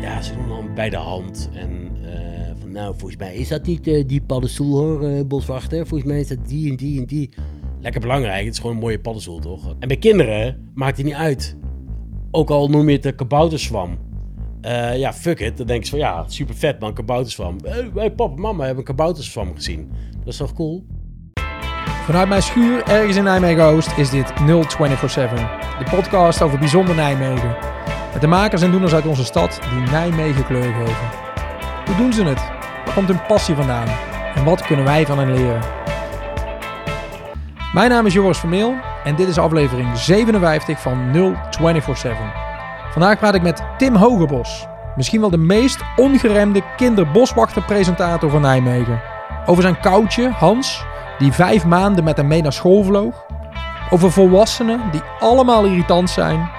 ja, ze doen dan bij de hand. En eh, van, nou, volgens mij is dat niet eh, die paddenstoel hoor, eh, boswachter. Volgens mij is dat die en die en die. Lekker belangrijk, het is gewoon een mooie paddenstoel, toch? En bij kinderen maakt het niet uit. Ook al noem je het een kabouterswam. Ja, fuck it. Dan denk je van, ja, super vet man, kabouterswam. Hé, hey, papa en mama hebben een kabouterswam gezien. Dat is toch cool? Vanuit mijn schuur ergens in Nijmegen-Oost is dit 0247. De podcast over bijzonder Nijmegen. Met de makers en doeners uit onze stad die Nijmegen kleur geven. Hoe doen ze het? Waar komt hun passie vandaan? En wat kunnen wij van hen leren? Mijn naam is Joris Vermeel en dit is aflevering 57 van 0247. Vandaag praat ik met Tim Hogebos. Misschien wel de meest ongeremde kinderboswachterpresentator van Nijmegen. Over zijn koutje, Hans, die vijf maanden met hem mee naar school vloog. Over volwassenen die allemaal irritant zijn.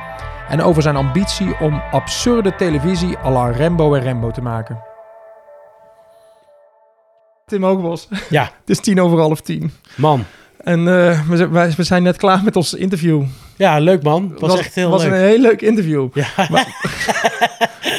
En over zijn ambitie om absurde televisie à la Rembo en Rembo te maken. Tim Hogebos, Ja, het is tien over half tien. man. En eh, we, zijn- wij- we zijn net klaar met ons interview. Ja, leuk man. Het was, echt heel was leuk. een heel leuk interview. Ja,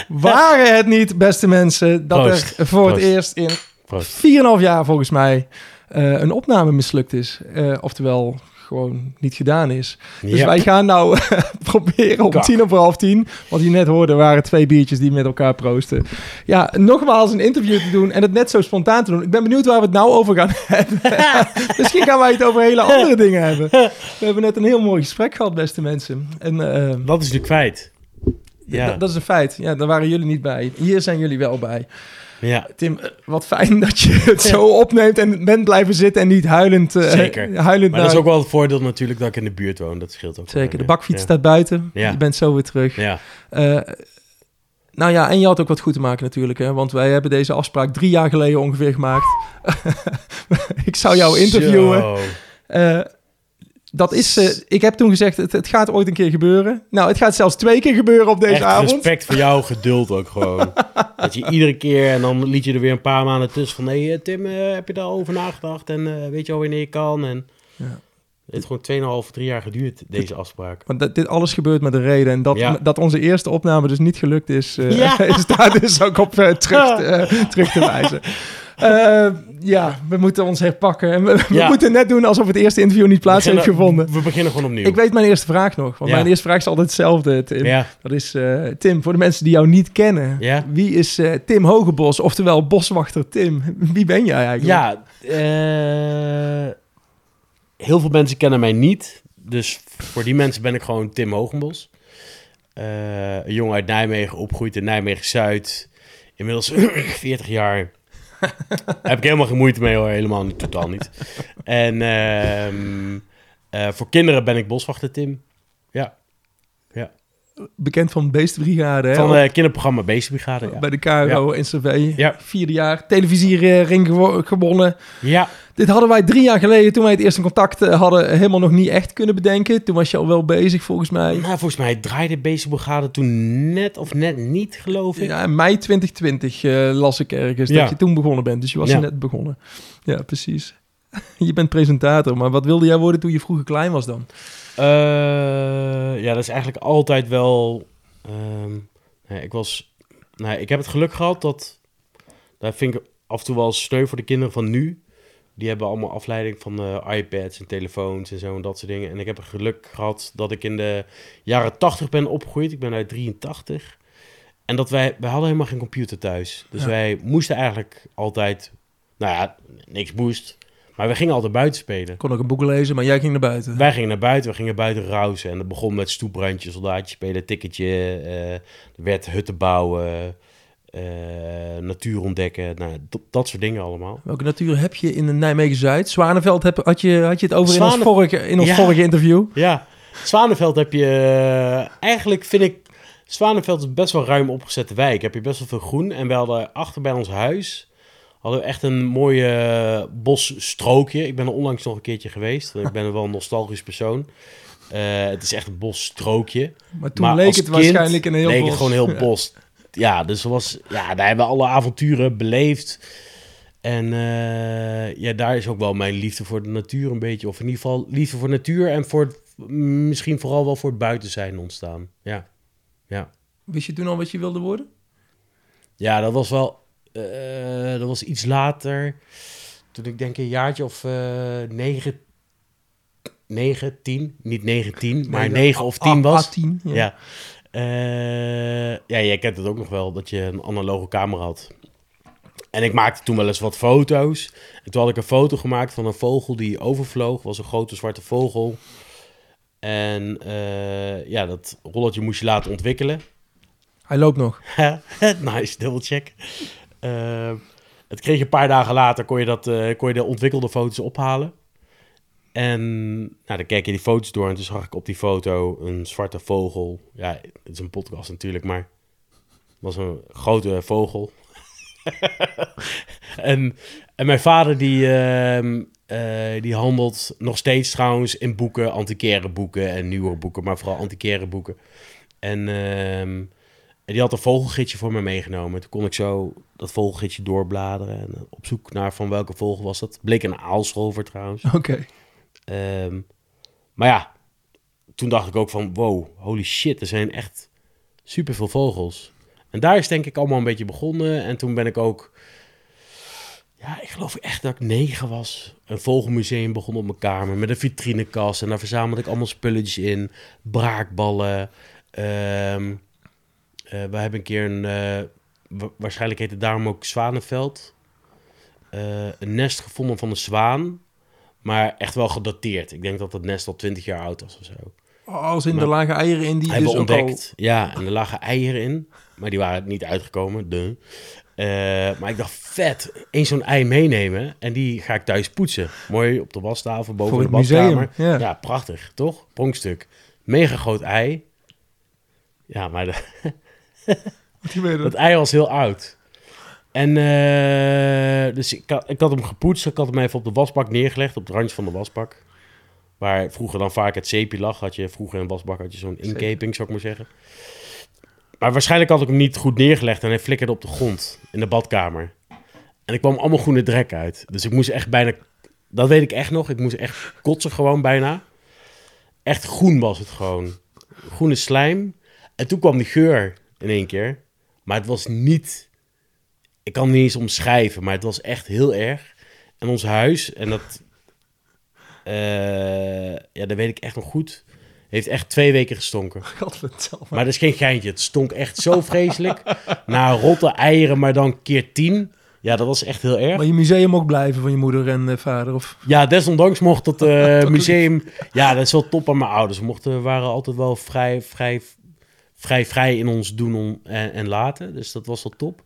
Waren het niet, beste mensen, dat Proost. er voor het eerst in Proost. 4,5 jaar volgens mij eh, een opname mislukt is. Eh, oftewel gewoon niet gedaan is. Dus wij gaan nou proberen om Kak. tien over half tien. Wat je net hoorde waren twee biertjes die met elkaar proosten. Ja, nogmaals een interview te doen en het net zo spontaan te doen. Ik ben benieuwd waar we het nou over gaan hebben. Misschien gaan wij het over hele andere dingen hebben. We hebben net een heel mooi gesprek gehad, beste mensen. En Dat is nu kwijt. Ja. d- dat is een feit. Ja, daar waren jullie niet bij. Hier zijn jullie wel bij. Ja, Tim, eh, wat fijn dat je het zo opneemt en bent blijven zitten en niet huilend, eh, Zeker. huilend maar dat is ook wel het voordeel natuurlijk dat ik in de buurt woon. Dat scheelt ook. Zeker, de bakfiets ja. staat buiten. Ja. Je bent zo weer terug. Ja, Eh, nou ja, en je had ook wat goed te maken natuurlijk, hè? want wij hebben deze afspraak drie jaar geleden ongeveer gemaakt. ik zou jou interviewen. Zo. Eh, dat is, eh, ik heb toen gezegd, het, het gaat ooit een keer gebeuren. Nou, het gaat zelfs twee keer gebeuren op deze Echt avond. respect voor jouw geduld ook gewoon. dat je iedere keer en dan liet je er weer een paar maanden tussen van... Hé hey, Tim, eh, heb je daarover nagedacht? En eh, weet je al wanneer je kan? En Ja. het heeft gewoon 2,5, 3 jaar geduurd, deze afspraak. Want dat, dit alles gebeurt met een reden. En dat, Ja. dat onze eerste opname dus niet gelukt is, eh, Ja. is daar dus ook op eh, terug, te, eh, terug te wijzen. Eh, ja, we moeten ons herpakken. En we, we Ja. moeten net doen alsof het eerste interview niet plaats heeft gevonden. We beginnen gewoon opnieuw. Ik weet mijn eerste vraag nog. Want Ja. mijn eerste vraag is altijd hetzelfde, Tim. Ja, Dat is, eh, Tim, voor de mensen die jou niet kennen. Wie is eh, Tim Hogebos, oftewel boswachter Tim? Wie ben jij eigenlijk? Ja, heel veel mensen kennen mij niet. Dus voor die mensen ben ik gewoon Tim Hogenbos. Een jongen uit Nijmegen, opgegroeid in Nijmegen-Zuid. Inmiddels 40 jaar. Heb ik helemaal geen moeite mee hoor, helemaal niet, totaal niet. En ehm, eh, voor kinderen ben ik boswachter Tim. Ja, Bekend van Beestenbrigade, van het kinderprogramma Beestenbrigade. Ja. Bij de KRO in CV. Ja. Vierde jaar. Televisiering gewo- gewonnen. ja, Dit hadden wij drie jaar geleden, toen wij het eerste contact eh, hadden, helemaal nog niet echt kunnen bedenken. Toen was je al wel bezig, volgens mij. nou, volgens mij draaide Beestenbrigade toen net of net niet, geloof ik. Ja, in mei 2020 eh, las ik ergens dat je toen begonnen bent. Dus je was net begonnen. Ja, precies. je bent presentator, maar wat wilde jij worden toen je vroeger klein was dan? Eh, ja, dat is eigenlijk altijd wel. ehm, nee, ik was. Nee, ik heb het geluk gehad dat. Daar vind ik af en toe wel sneu voor de kinderen van nu. Die hebben allemaal afleiding van eh, iPads en telefoons en zo en dat soort dingen. En ik heb het geluk gehad dat ik in de jaren 80 ben opgegroeid. Ik ben uit 83. En dat wij, wij hadden helemaal geen computer thuis. Dus Ja. wij moesten eigenlijk altijd, nou ja, niks moest. Maar we gingen altijd buiten spelen. Kon ook een boek lezen, maar jij ging naar buiten. Wij gingen naar buiten, we gingen buiten rousen. En dat begon met stoeprandjes, soldaatjes spelen, tikketje. eh, er werd hutten bouwen, eh, natuur ontdekken. Nou, dat, soort dingen allemaal. Welke natuur heb je in de Nijmegen-Zuid? Zwanenveld heb, had, je, had je het over in ons, vorige, in ons Ja. vorige interview. Ja, Zwanenveld heb je... eh, eigenlijk vind ik... Zwanenveld is best wel ruim opgezette wijk. Heb je best wel veel groen. En we hadden achter bij ons huis... hadden we echt een mooie bosstrookje. Ik ben er onlangs nog een keertje geweest. Ik ben wel een nostalgisch persoon. Eh, het is echt een bosstrookje. Maar toen Maar leek het kind waarschijnlijk een heel leek bos. het gewoon heel Ja. bos. Ja, dus was, ja, daar hebben we alle avonturen beleefd. En eh, ja, daar is ook wel mijn liefde voor de natuur een beetje. Of in ieder geval liefde voor natuur en voor het, misschien vooral wel voor het buiten zijn ontstaan. Ja, ja. Wist je toen al wat je wilde worden? Ja, dat was wel... eh, dat was iets later. Toen ik denk een jaartje of eh 9, 9, 10. Niet 9, 10, maar Nee, 9 of 10 A- was. A10, ja. Ja. Eh, ja, jij kent het ook nog wel, dat je een analoge camera had. En ik maakte toen wel eens wat foto's. En toen had ik een foto gemaakt van een vogel die overvloog. was een grote zwarte vogel. En ja, dat rolletje moest je laten ontwikkelen. Hij loopt nog. nice, double check. Eh, het kreeg je een paar dagen later, kon je, dat, eh, kon je de ontwikkelde foto's ophalen. En nou, dan kijk je die foto's door en toen zag ik op die foto een zwarte vogel. Ja, het is een podcast natuurlijk, maar het was een grote vogel. en, en mijn vader die, ehm, eh, die handelt nog steeds trouwens in boeken, antiquaire boeken en nieuwe boeken, maar vooral antiquaire boeken. En, ehm, en die had een vogelgidsje voor me meegenomen. Toen kon ik zo dat vogelgidsje doorbladeren en op zoek naar van welke vogel was dat. Bleek een aalscholver trouwens. Oké. Ehm, maar ja, toen dacht ik ook van, wow, holy shit, er zijn echt superveel vogels. En daar is denk ik allemaal een beetje begonnen. En toen ben ik ook, ja, ik geloof echt dat ik negen was. Een vogelmuseum begon op mijn kamer met een vitrinekast. En daar verzamelde ik allemaal spulletjes in. Braakballen. Ehm eh, we hebben een keer een, eh, wa- waarschijnlijk heet het daarom ook Zwanenveld. Eh, een nest gevonden van een zwaan. Maar echt wel gedateerd. Ik denk dat het nest al 20 jaar oud was of zo. Als in de lage eieren in die Hebben dus ontdekt. Ja, en er lagen eieren in. Maar die waren niet uitgekomen. De. maar ik dacht, vet. Eén zo'n ei meenemen. En die ga ik thuis poetsen. Mooi op de wastafel boven Voor de badkamer. ja. Ja. prachtig. Toch? Pronkstuk. Mega groot ei. Ja, maar de, dat het. ei was heel oud. En eh, dus ik had, ik had hem gepoetst. Ik had hem even op de wasbak neergelegd. Op het randje van de wasbak. Waar vroeger dan vaak het zeepje lag. Had je vroeger in een wasbak had je zo'n inkeping, zou ik maar zeggen. Maar waarschijnlijk had ik hem niet goed neergelegd. En hij flikkerde op de grond in de badkamer. En ik kwam allemaal groene drek uit. Dus ik moest echt bijna... Dat weet ik echt nog. Ik moest echt kotsen gewoon bijna. Echt groen was het gewoon. Groene slijm. En toen kwam die geur in één keer. Maar het was niet... Ik kan het niet eens omschrijven, maar het was echt heel erg. En ons huis, en dat... eh, ja, dat weet ik echt nog goed. Heeft echt twee weken gestonken. Maar dat is geen geintje. Het stonk echt zo vreselijk. Naar rotte eieren, maar dan keer tien. Ja, dat was echt heel erg. Maar je museum mocht blijven van je moeder en eh, vader? Of... Ja, desondanks mocht het eh, museum... Ja, dat is wel top aan mijn ouders. We mochten, waren altijd wel vrij, vrij, vrij, vrij in ons doen om, en, en laten. Dus dat was wel top.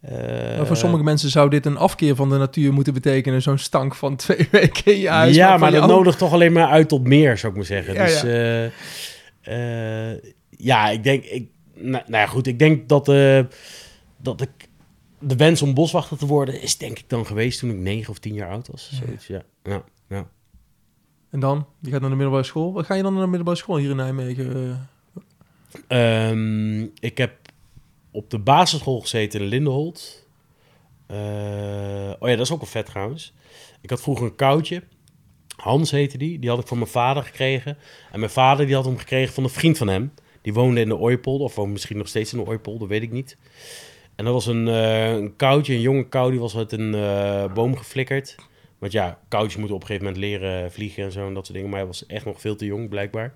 Eh, Maar voor sommige mensen zou dit een afkeer van de natuur moeten betekenen. Zo'n stank van twee weken in je huis. ja, maar dat nodigt toch alleen maar uit tot meer, zou ik maar zeggen. Ja, dus ja. eh, eh, ja, ik denk... Ik, nou, nou ja, goed. Ik denk dat, eh, dat ik... De wens om boswachter te worden is denk ik dan geweest toen ik negen of tien jaar oud was. Zoiets, ja. ja, ja. En dan? Je gaat naar de middelbare school. Wat ga je dan naar de middelbare school hier in Nijmegen? Eh? Ehm, ik heb op de basisschool gezeten in Lindenholt. Eh, oh ja, dat is ook wel vet trouwens. Ik had vroeger een koutje. Hans heette die. Die had ik van mijn vader gekregen. En mijn vader die had hem gekregen van een vriend van hem. Die woonde in de Ooipolder. Of woont misschien nog steeds in de Ooipolder, weet ik niet. En dat was een, eh, een koutje, een jonge kou. Die was uit een eh, boom geflikkerd. Want ja, koutjes moeten op een gegeven moment leren vliegen en zo en dat soort dingen. Maar hij was echt nog veel te jong, blijkbaar.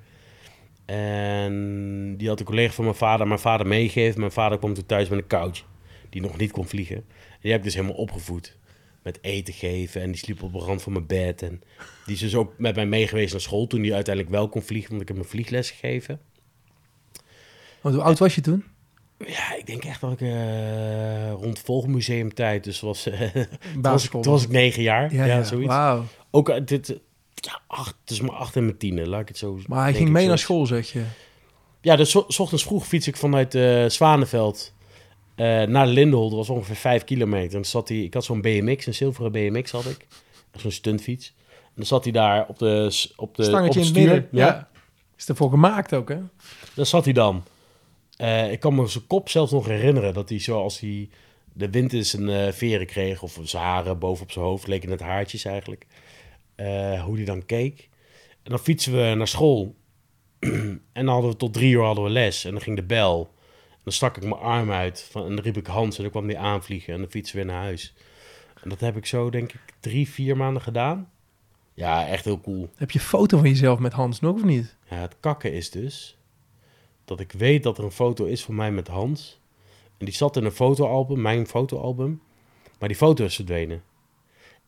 En die had een collega van mijn vader, mijn vader meegegeven. Mijn vader kwam toen thuis met een koutje, die nog niet kon vliegen. En die heb ik dus helemaal opgevoed. Met eten geven en die sliep op de rand van mijn bed. En die is dus ook met mij meegeweest naar school toen hij uiteindelijk wel kon vliegen. Want ik heb hem vliegles gegeven. Want hoe oud was je toen? Ja, ik denk echt dat ik eh, rond Vogelmuseum tijd, dus was, eh, toen, was ik, toen was ik negen jaar. Ja, zoiets. Wauw. Ook eh, dit, ja, acht, het is maar acht en mijn tiende, laat ik het zo Maar hij ging mee zo. naar school, zeg je. Ja, dus 's- ochtends vroeg fiets ik vanuit eh Zwanenveld eh, naar Lindenholt. Dat was ongeveer vijf kilometer. En dan zat hij, ik had zo'n BMX, een zilveren BMX had ik. Zo'n stuntfiets. En dan zat hij daar op de, op de, op Stangetje in het stuur. midden. Ja. Is ervoor gemaakt ook, hè? Daar zat hij dan. Eh, ik kan me zijn kop zelfs nog herinneren dat hij zoals hij de wind in zijn veren kreeg, of zijn haren boven op zijn hoofd, leken het haartjes eigenlijk. Eh, hoe hij dan keek. En dan fietsen we naar school. en dan hadden we tot drie uur hadden we les. En dan ging de bel. En Dan stak ik mijn arm uit van, en dan riep ik Hans en dan kwam die aanvliegen en dan fietsen we weer naar huis. En dat heb ik zo, denk ik, drie, vier maanden gedaan. Ja, echt heel cool. Heb je een foto van jezelf met Hans nog of niet? Ja, het kakken is dus dat ik weet dat er een foto is van mij met Hans. En die zat in een fotoalbum, mijn fotoalbum. Maar die foto is verdwenen.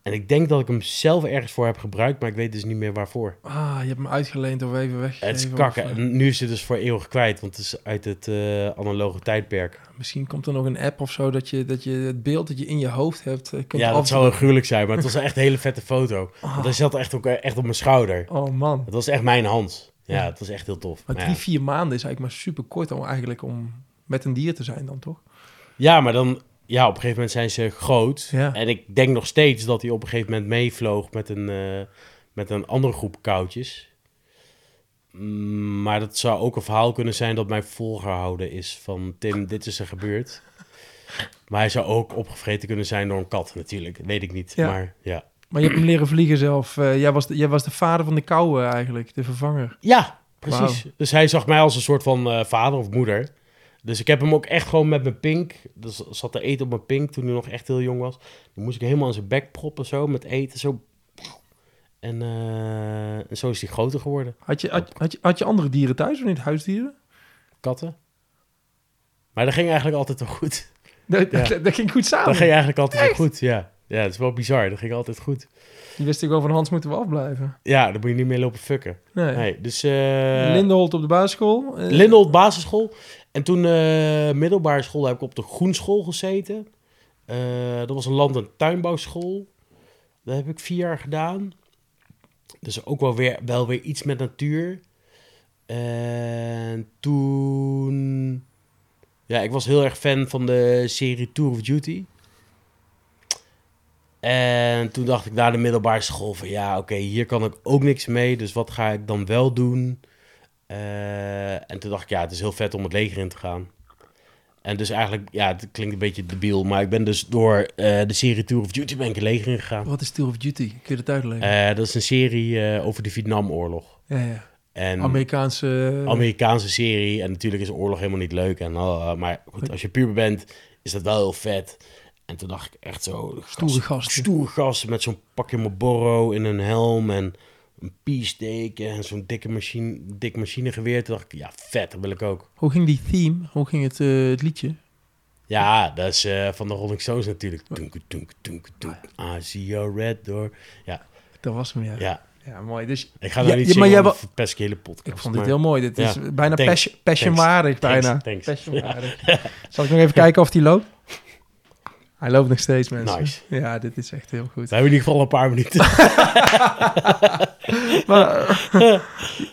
En ik denk dat ik hem zelf ergens voor heb gebruikt, maar ik weet dus niet meer waarvoor. Ah, je hebt hem uitgeleend of even weggegeven. Het is kakken. eh, En nu is het dus voor eeuwig kwijt, want het is uit het eh, analoge tijdperk. misschien komt er nog een app of zo dat je, dat je het beeld dat je in je hoofd hebt... eh, kunt Ja, dat zou wel gruwelijk zijn, maar het was echt een hele vette foto. Ah. Want hij zat echt, ook, echt op mijn schouder. Oh man. Het was echt mijn hand. Ja, Ja. het was echt heel tof. Maar Maar drie, ja. vier maanden is eigenlijk maar super kort om eigenlijk om met een dier te zijn dan, toch? Ja, maar dan, ja, op een gegeven moment zijn ze groot. Ja. En ik denk nog steeds dat hij op een gegeven moment meevloog met een, eh, met een andere groep koutjes. Mm, Maar dat zou ook een verhaal kunnen zijn dat mij volgehouden is van Tim, dit is er gebeurd. Maar hij zou ook opgevreten kunnen zijn door een kat natuurlijk. Weet ik niet. Ja. Maar ja. Maar je hebt hem leren vliegen zelf. Eh, jij, was de, jij was de vader van de kou eh, eigenlijk, de vervanger. Ja, precies. Dus hij zag mij als een soort van eh, vader of moeder. Dus ik heb hem ook echt gewoon met mijn pink. Dus zat te eten op mijn pink toen hij nog echt heel jong was. Die moest ik helemaal in zijn bek proppen zo met eten. Zo. En, eh, en zo is hij groter geworden. Had je, had, had, je, had je andere dieren thuis of niet? Huisdieren? Katten. Maar dat ging eigenlijk altijd wel goed. Dat, Ja. dat, dat ging goed samen. Dat ging eigenlijk altijd wel goed, ja. Ja, dat is wel bizar. Dat ging altijd goed. Die wist ik wel van Hans moeten we afblijven. Ja, daar moet je niet meer lopen fucken. Nee. Nee, dus... Lindenholt op de basisschool. Lindold basisschool. En toen eh, middelbare school heb ik op de groenschool gezeten. Eh, dat was een land- en tuinbouwschool. Dat heb ik vier jaar gedaan. Dus ook wel weer, wel weer iets met natuur. En toen... Ja, ik was heel erg fan van de serie Tour of Duty. En toen dacht ik na de middelbare school van... Ja, oké, hier kan ik ook niks mee. Dus wat ga ik dan wel doen? Eh, en toen dacht ik, ja, het is heel vet om het leger in te gaan. En dus eigenlijk, ja, het klinkt een beetje debiel, maar ik ben dus door eh, de serie Tour of Duty ben ik het leger ingegaan. Wat is Tour of Duty? Kun je dat uitleggen? Eh dat is een serie over de Vietnamoorlog. ja, ja. En Amerikaanse... Amerikaanse serie. En natuurlijk is oorlog helemaal niet leuk. En, uh, maar goed, als je puber bent, is dat wel heel vet. En toen dacht ik echt zo... Stoere gasten. Stoere gasten met zo'n pakje Marlboro in een helm en een piesteek en zo'n dikke machine, dik machinegeweer. Toen dacht ik, ja, vet, dat wil ik ook. Hoe ging die theme? Hoe ging het, eh, het liedje? Ja, dat is eh, van de Rolling Stones natuurlijk. Tunk, tunk, tunk, tunk. I see your red door. Ja, Dat was hem, ja. Ja, ja. mooi. Dus Ik ga Ja, daar niet ja, zingen, maar jij verpest ik je hele podcast. ik vond dit maar- heel mooi. Dit Ja. is bijna passion, passionwaardig, Thanks. bijna. Thanks. Passionwaardig. Zal ik nog even kijken of die loopt? Hij loopt nog steeds, mensen. Nice. Ja, dit is echt heel goed. We hebben in ieder geval een paar minuten. Maar, eh,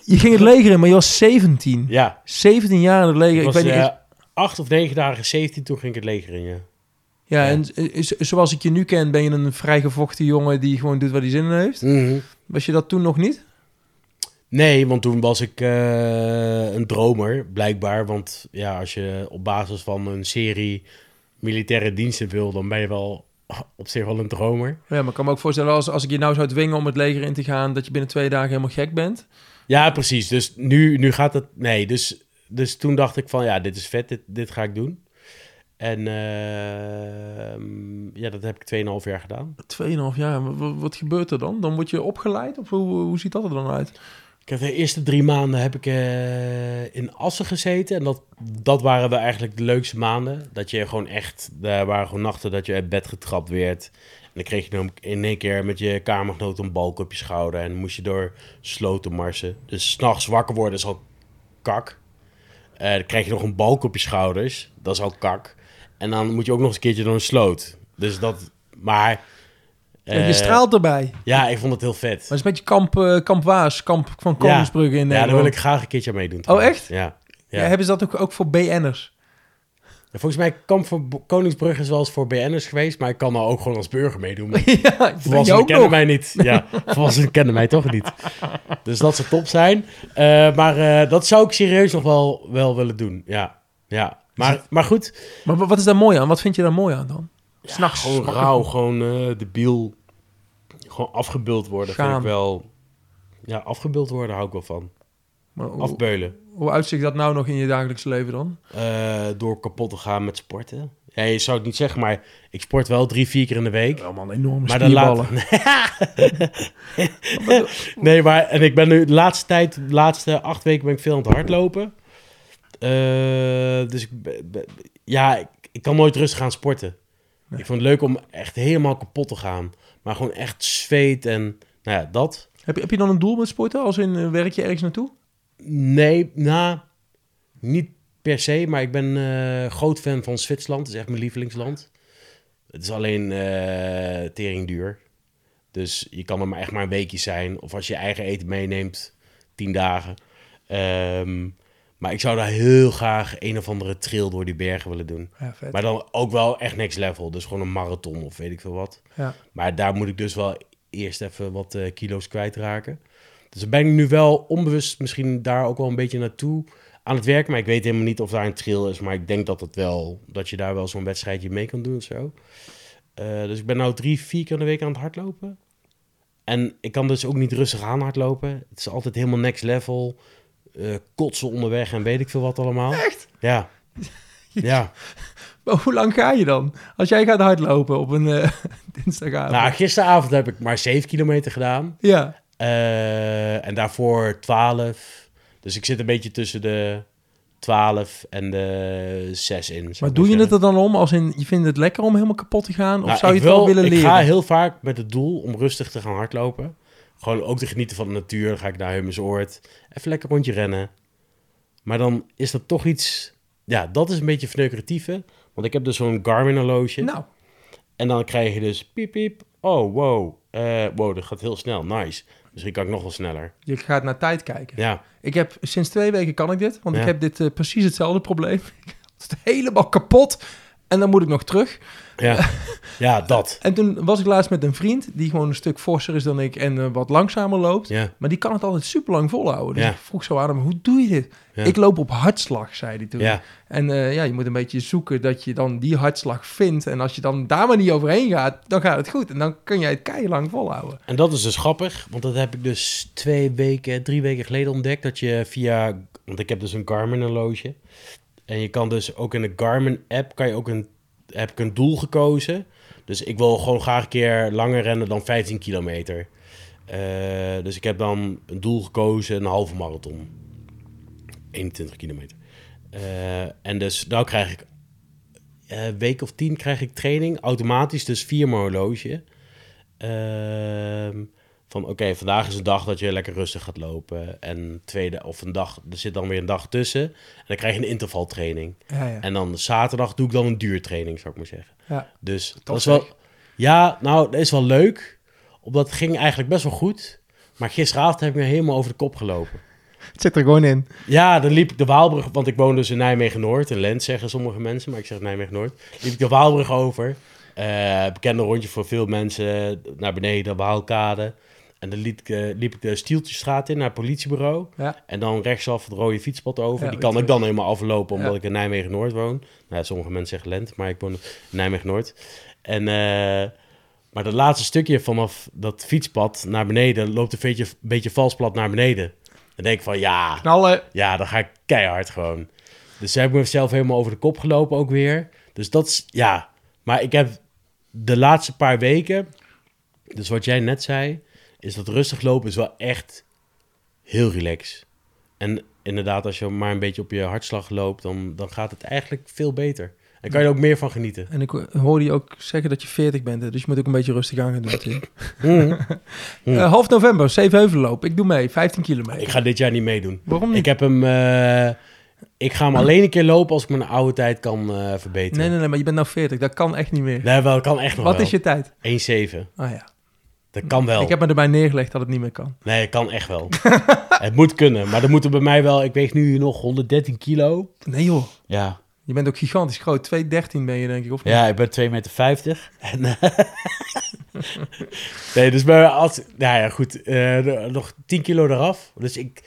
je ging het leger in, maar je was 17. ja, 17 jaar in het leger. ik was niet eh, acht of negen dagen, 17, toen ging ik het leger in, ja. Ja, ja. en eh, zo- zoals ik je nu ken, ben je een vrijgevochten jongen die gewoon doet wat hij zin in heeft. Mhm. Was je dat toen nog niet? Nee, want toen was ik een dromer, blijkbaar. Want ja, als je op basis van een serie militaire diensten wil, dan ben je wel op zich wel een dromer. Ja, maar ik kan me ook voorstellen, als, als ik je nou zou dwingen om het leger in te gaan, dat je binnen twee dagen helemaal gek bent. Ja, precies. Dus nu, nu gaat het... Nee, dus, dus toen dacht ik van, ja, dit is vet, dit, dit ga ik doen. En ehm, ja, dat heb ik 2,5 jaar gedaan. 2,5 jaar, wat, wat- wat gebeurt er dan? Dan word je opgeleid? Of hoe, hoe ziet dat er dan uit? Ik heb de eerste drie maanden heb ik eh, in Assen gezeten. En dat, dat waren wel eigenlijk de leukste maanden. Dat je gewoon echt... Daar waren gewoon nachten dat je uit bed getrapt werd. En dan kreeg je dan in één keer met je kamergenoot een balk op je schouder. En moest je door sloten marsen. Dus s'nachts wakker worden is al kak. Eh, dan krijg je nog een balk op je schouders. Dat is al kak. En dan moet je ook nog eens een keertje door een sloot. Dus dat... Maar... je eh, straalt erbij. Ja, ik vond het heel vet. Maar het is een beetje kamp, eh, kamp Waas, kamp van Koningsbrugge in Ja, daar wil ik graag een keertje meedoen. Oh, echt? Ja. Ja. Ja. hebben ze dat ook, ook voor BN'ers? Ja, Volgens mij Kamp voor Bo- Koningsbrug is wel eens voor BN'ers geweest, maar ik kan nou ook gewoon als burger meedoen. Ja, volwassenen kennen nog. mij niet. Ja, volwassenen kennen mij toch niet. Dus dat zou top zijn. Eh, maar dat zou ik serieus nog wel, wel willen doen. Ja, ja. Maar, maar goed. Maar wa- wat is daar mooi aan? Wat vind je daar mooi aan dan? Ja, S'nachts. Gewoon wakker- rauw, gewoon eh debiel. Gewoon afgebeeld worden vind ik wel... Ja, afgebeeld worden hou ik wel van. Maar hoe, Afbeulen. Hoe uitzicht dat nou nog in je dagelijks leven dan? Eh, door kapot te gaan met sporten. Ja, je zou het niet zeggen, maar ik sport wel drie, vier keer in de week. Wel man, enorme Maar de laat... nee, maar en ik ben nu de laatste tijd, de laatste acht weken ben ik veel aan het hardlopen. Eh, dus ik, ja, ik, ik kan nooit rustig gaan sporten. Nee. Ik vond het leuk om echt helemaal kapot te gaan. Maar gewoon echt zweet en nou ja, dat. Heb je, heb je dan een doel met sporten? Als in eh, werk je ergens naartoe? Nee, nou, niet per se, maar ik ben eh, groot fan van Zwitserland. Het is echt mijn lievelingsland. Het is alleen eh tering duur. Dus je kan er maar echt maar een weekje zijn. Of als je eigen eten meeneemt, tien dagen. Ehm, maar ik zou daar heel graag een of andere trail door die bergen willen doen. Ja. Maar dan ook wel echt next level. Dus gewoon een marathon of weet ik veel wat. Ja. Maar daar moet ik dus wel eerst even wat eh, kilo's kwijtraken. Dus dan ben ik nu wel onbewust misschien daar ook wel een beetje naartoe aan het werken. Maar ik weet helemaal niet of daar een trail is. Maar ik denk dat het wel, dat je daar wel zo'n wedstrijdje mee kan doen of zo. Eh, dus ik ben nou drie, vier keer in de week aan het hardlopen. En ik kan dus ook niet rustig aan hardlopen. Het is altijd helemaal next level. Eh, kotsen onderweg en weet ik veel wat allemaal. Echt? Ja. Ja. Maar hoe lang ga je dan? Als jij gaat hardlopen op een eh, dinsdagavond. Nou, gisteravond heb ik maar 7 kilometer gedaan. ja. Eh, en daarvoor 12. Dus ik zit een beetje tussen de 12 en de 6 in. Maar ik doe je het er dan om als in, je vindt het lekker om helemaal kapot te gaan? Of Nou, zou je ik het wel wil- willen Ik leren? ga heel vaak met het doel om rustig te gaan hardlopen. Gewoon ook te genieten van de natuur. Dan ga ik naar Heumensoord. Even lekker rondje rennen. Maar dan is dat toch iets... Ja, dat is een beetje verneukeratieve. Want ik heb dus zo'n Garmin horloge. Nou, En dan krijg je dus piep piep. Oh, wow. Eh, wow, dat gaat heel snel. Nice. Misschien kan ik nog wel sneller. je gaat naar tijd kijken. Ja, Ik heb sinds twee weken kan ik dit, want ik heb dit eh, precies hetzelfde probleem. Het is helemaal kapot en dan moet ik nog terug. ja. ja dat. En toen was ik laatst met een vriend die gewoon een stuk forser is dan ik en eh, wat langzamer loopt. Ja, Maar die kan het altijd super lang volhouden. Dus Ja. ik vroeg zo aan hem, hoe doe je dit? Ja. Ik loop op hartslag, zei hij toen. ja. En eh, ja, je moet een beetje zoeken dat je dan die hartslag vindt. En als je dan daar maar niet overheen gaat, dan gaat het goed. En dan kun jij het keilang volhouden. En dat is dus grappig, want dat heb ik dus twee weken, drie weken geleden ontdekt. Dat je via, want ik heb dus een Garmin horloge. En je kan dus ook in de Garmin app, kan je ook een, heb ik een doel gekozen. Dus ik wil gewoon graag een keer langer rennen dan 15 kilometer. Eh, dus ik heb dan een doel gekozen, een halve marathon. 21 kilometer. Eh, en dus nou krijg ik eh, een week of tien krijg ik training, automatisch, dus via mijn horloge. Van oké, vandaag is een dag dat je lekker rustig gaat lopen. En tweede, of een dag, er zit dan weer een dag tussen. En dan krijg je een intervaltraining. Ja, ja. En dan zaterdag doe ik dan een duurtraining, zou ik maar zeggen. ja. Dus dat is wel. Ja, nou, dat is wel leuk. Omdat het ging eigenlijk best wel goed. Maar gisteravond heb ik me helemaal over de kop gelopen. Het zit er gewoon in. Ja, dan liep ik de Waalbrug, want ik woon dus in Nijmegen-Noord. In Lent zeggen sommige mensen, maar ik zeg Nijmegen-Noord. Liep ik de Waalbrug over. Eh, bekende rondje voor veel mensen. Naar beneden, Waalkade. En dan liep ik, eh, liep ik de Stieltjesstraat in naar het politiebureau. Ja. En dan rechtsaf het rode fietspad over. Ja, Die kan ik dan helemaal aflopen, omdat Ja. ik in Nijmegen-Noord woon. Nou, sommige mensen zeggen Lent, maar ik woon in Nijmegen-Noord. En... eh, maar dat laatste stukje vanaf dat fietspad naar beneden loopt een beetje, beetje vals plat naar beneden. Dan denk ik van ja, Knallen. ja, dan ga ik keihard gewoon. Dus daar heb ik mezelf helemaal over de kop gelopen ook weer. Dus dat is, ja. Maar ik heb de laatste paar weken, dus wat jij net zei, is dat rustig lopen is wel echt heel relaxed. En inderdaad, als je maar een beetje op je hartslag loopt, dan, dan gaat het eigenlijk veel beter. En kan je er ook meer van genieten. En ik hoorde je ook zeggen dat je 40 bent, dus je moet ook een beetje rustig aan gaan doen. Mhm. Eh, half november, Zevenheuvelenloop. Ik doe mee, 15 kilometer. Ik ga dit jaar niet meedoen. Waarom niet? Ik heb hem... eh, ik ga hem alleen een keer lopen als ik mijn oude tijd kan eh, verbeteren. Nee, nee, nee, maar je bent nou 40. Dat kan echt niet meer. Nee, wel, kan echt nog Wat wel. is je tijd? 1,7. Ah ja. Dat kan wel. Ik heb me erbij neergelegd dat het niet meer kan. Nee, het kan echt wel. het moet kunnen, maar dan moeten bij mij wel... Ik weeg nu nog 113 kilo. Nee joh. Ja, Je bent ook gigantisch groot. 2,13 ben je denk ik, of niet? ja ik ben 2,50 meter. En, eh, nee, dus bij, als... Nou ja, goed. eh, nog 10 kilo eraf. Dus ik...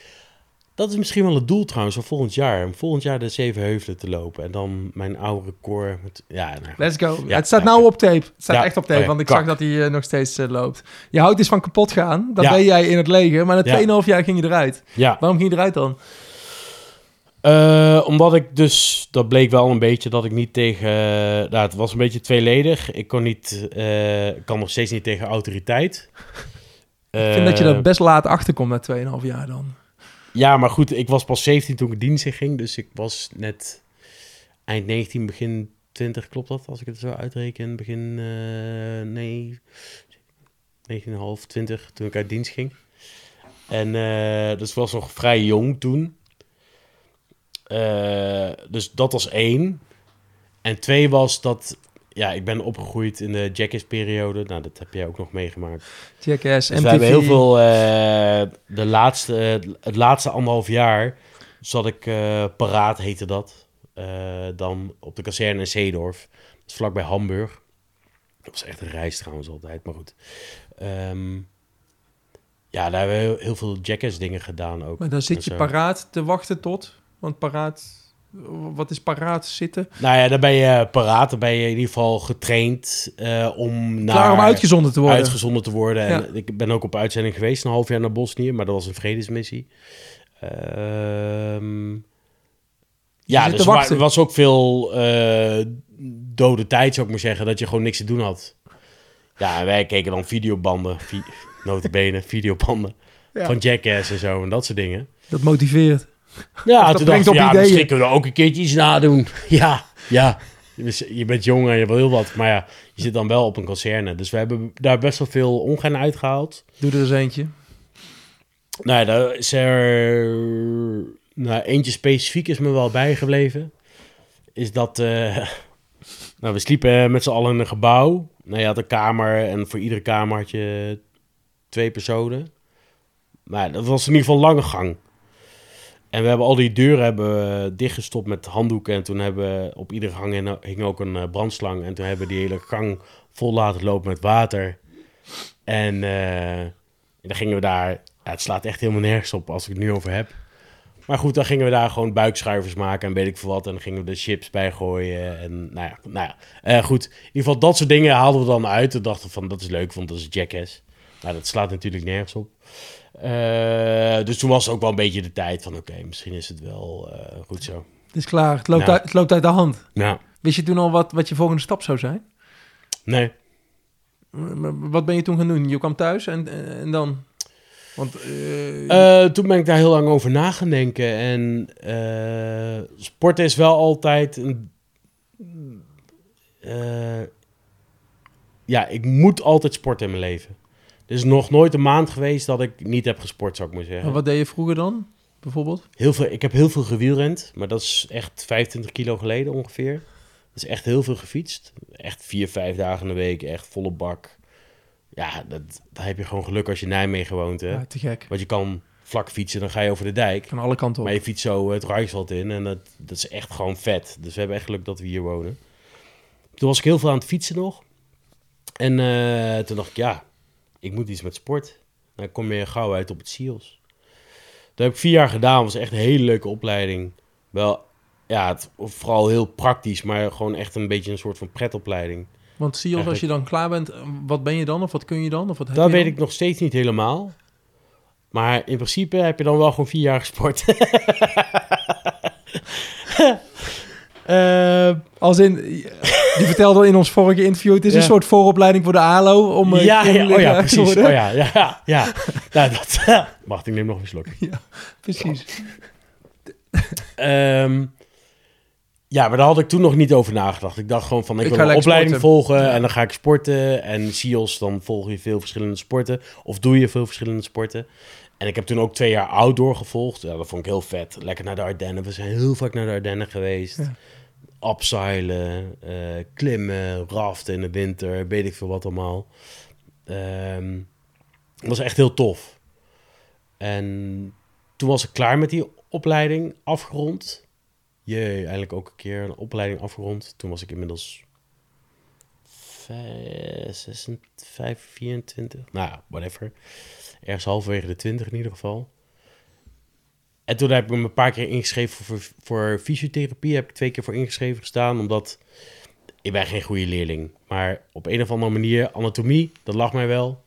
Dat is misschien wel het doel trouwens voor volgend jaar. Om volgend jaar de zeven heuvelen te lopen. En dan mijn oude record. Met, ja, nou, Let's go. Ja, het staat nou op tape. Het staat Ja, echt op tape, oh want ik kak. zag dat hij eh, nog steeds eh, loopt. Je houdt dus van kapot gaan. Dat deed jij in het leger, maar na Ja. 2,5 jaar ging je eruit. ja. Waarom ging je eruit dan? Eh, omdat ik dus, dat bleek wel een beetje dat ik niet tegen, nou het was een beetje tweeledig. Ik kon niet, kan nog steeds niet tegen autoriteit. ik vind dat je er best laat achterkomt na 2,5 jaar dan. Ja, maar goed, ik was pas 17 toen ik dienst in ging. Dus ik was net eind 19, begin 20, klopt dat? Als ik het zo uitreken. Begin, eh nee, 19,5, 20 toen ik uit dienst ging. En eh, dus was nog vrij jong toen. Eh, dus dat was één. En twee was dat, ja, ik ben opgegroeid in de Jackass-periode. Nou, dat heb jij ook nog meegemaakt. Jackass, Dus MTV. we hebben heel veel, eh, de laatste, het laatste anderhalf jaar zat ik eh, paraat, heette dat. Eh, dan op de kazerne in Zeedorf. Dat is vlakbij Hamburg. Dat was echt een reis trouwens altijd, maar goed. Ehm, ja, daar hebben we heel, heel veel Jackass dingen gedaan ook. Maar dan zit je paraat te wachten tot... Want paraat... Wat is paraat zitten? Nou ja, dan ben je paraat. Dan ben je in ieder geval getraind eh, om naar... Klaar om uitgezonden te worden. uitgezonden te worden. En Ja. ik ben ook op uitzending geweest, een half jaar naar Bosnië, maar dat was een vredesmissie. Ehm, ja, dus er was ook veel eh, dode tijd, zou ik maar zeggen, dat je gewoon niks te doen had. Ja, wij keken dan videobanden, vi notabene, videobanden Ja. van Jackass en zo en dat soort dingen. Dat motiveert. Ja, dat toen brengt dacht op ja, ideeën. misschien kunnen we ook een keertje iets nadoen. Ja, ja. Je bent- jong en je wil heel wat, maar ja, je zit dan wel op een kazerne. Dus we hebben daar best wel veel ongein uitgehaald. Doe er eens eentje. Nou, daar is er... Nou, eentje specifiek is me wel bijgebleven. Is dat... eh, nou, we sliepen met z'n allen in een gebouw. Nou, je had een kamer en voor iedere kamer had je twee personen. Maar dat was in ieder geval een lange gang. En we hebben al die deuren hebben dichtgestopt met handdoeken. En toen hebben we op iedere gang hing- ook een eh, brandslang. En toen hebben we die hele gang vol laten lopen met water. En eh, dan gingen we daar... Ja, het slaat echt helemaal nergens op als ik het nu over heb. Maar goed, dan gingen we daar gewoon buikschuivers maken en weet ik veel wat. En dan gingen we de chips bij gooien. En nou ja, nou ja. Eh, goed. In ieder geval dat soort dingen haalden we dan uit. En dachten van, dat is leuk, want dat is Jackass. Nou, dat slaat natuurlijk nergens op. Eh, dus toen was het ook wel een beetje de tijd van, oké, misschien is het wel eh, goed zo. Het is klaar. Het loopt, Ja. uit, het loopt uit de hand. Nou, Wist je toen al wat, wat je volgende stap zou zijn? nee. Wat ben je toen gaan doen? Je kwam thuis en, en dan? Want eh, Eh, toen ben ik daar heel lang over na gaan denken. En eh sporten is wel altijd een. eh, ja, ik moet altijd sporten in mijn leven. Er is nog nooit een maand geweest dat ik niet heb gesport, zou ik maar zeggen. en wat deed je vroeger dan? Bijvoorbeeld? Heel veel, ik heb heel veel gewielrend, maar dat is echt 25 kilo geleden ongeveer. Dat is echt heel veel gefietst. Echt vier, vijf dagen in de week, echt volle bak. Ja, dat, daar heb je gewoon geluk als je Nijmegen woont. Hè? Ja, te gek. Want je kan vlak fietsen, dan ga je over de dijk. Van alle kanten op. Maar je fietst zo het Rijkswald in en dat, dat is echt gewoon vet. Dus we hebben echt geluk dat we hier wonen. Toen was ik heel veel aan het fietsen nog. En eh, toen dacht ik, ja, ik moet iets met sport. Dan kom je gauw uit op het SIOS. Dat heb ik vier jaar gedaan. was echt een hele leuke opleiding. Wel, ja, het, vooral heel praktisch, maar gewoon echt een beetje een soort van pretopleiding. Want je als je dan klaar bent, wat ben je dan? Of wat kun je dan? Of wat heb Dat je weet dan? ik nog steeds niet helemaal. Maar in principe heb je dan wel gewoon vier jaar gesport. Eh, Als in, die vertelde in ons vorige interview, het is een Ja. soort vooropleiding voor de ALO om eh, ja, ja, oh ja, precies. Oh ja, ja, ja. ja. nou, dat, wacht, ik neem nog een slok. Precies. Ehm, ja, maar daar had ik toen nog niet over nagedacht. Ik dacht gewoon van, ik, Ik wil een opleiding sporten. volgen Ja. en dan ga ik sporten. En SIOS, dan volg je veel verschillende sporten. Of doe je veel verschillende sporten. En ik heb toen ook twee jaar outdoor gevolgd. Ja, dat vond ik heel vet. Lekker naar de Ardennen. We zijn heel vaak naar de Ardennen geweest. Ja. Abseilen, eh, klimmen, raften in de winter, weet ik veel wat allemaal. Ehm dat was echt heel tof. En toen was ik klaar met die opleiding, afgerond. Jee, eindelijk ook een keer een opleiding afgerond. Toen was ik inmiddels 5, 24, nou ja, whatever. Ergens halverwege de 20 in ieder geval. En toen heb ik me een paar keer ingeschreven voor, voor fysiotherapie. Heb ik twee keer voor ingeschreven gestaan, omdat ik ben geen goede leerling. Maar op een of andere manier, anatomie, dat lag mij wel.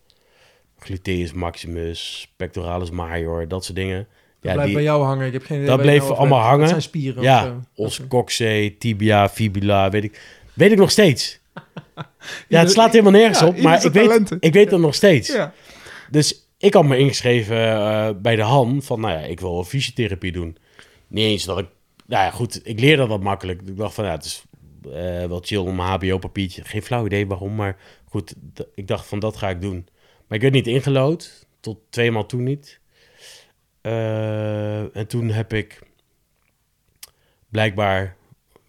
Gluteus maximus, pectoralis major, dat soort dingen. Dat blijft die- bij jou hangen. Ik heb geen idee Dat bleef nou allemaal hangen. Dat zijn spieren Ja, Oké. coxae, tibia, fibula, weet ik. Weet ik nog steeds. Ja, het slaat helemaal nergens ja, op, maar ik weet, ik weet het nog steeds. Ja. Dus ik had me ingeschreven eh, bij de Han van, nou ja, ik wil fysiotherapie doen. Niet eens dat ik, nou ja, goed, ik leerde dat makkelijk. Ik dacht van, ja, het is eh, wel chill om een HBO-papiertje. Geen flauw idee waarom, maar goed, ik dacht van, dat ga ik doen. Maar ik werd niet ingelood, tot twee maal toen niet. Eh, en toen heb ik blijkbaar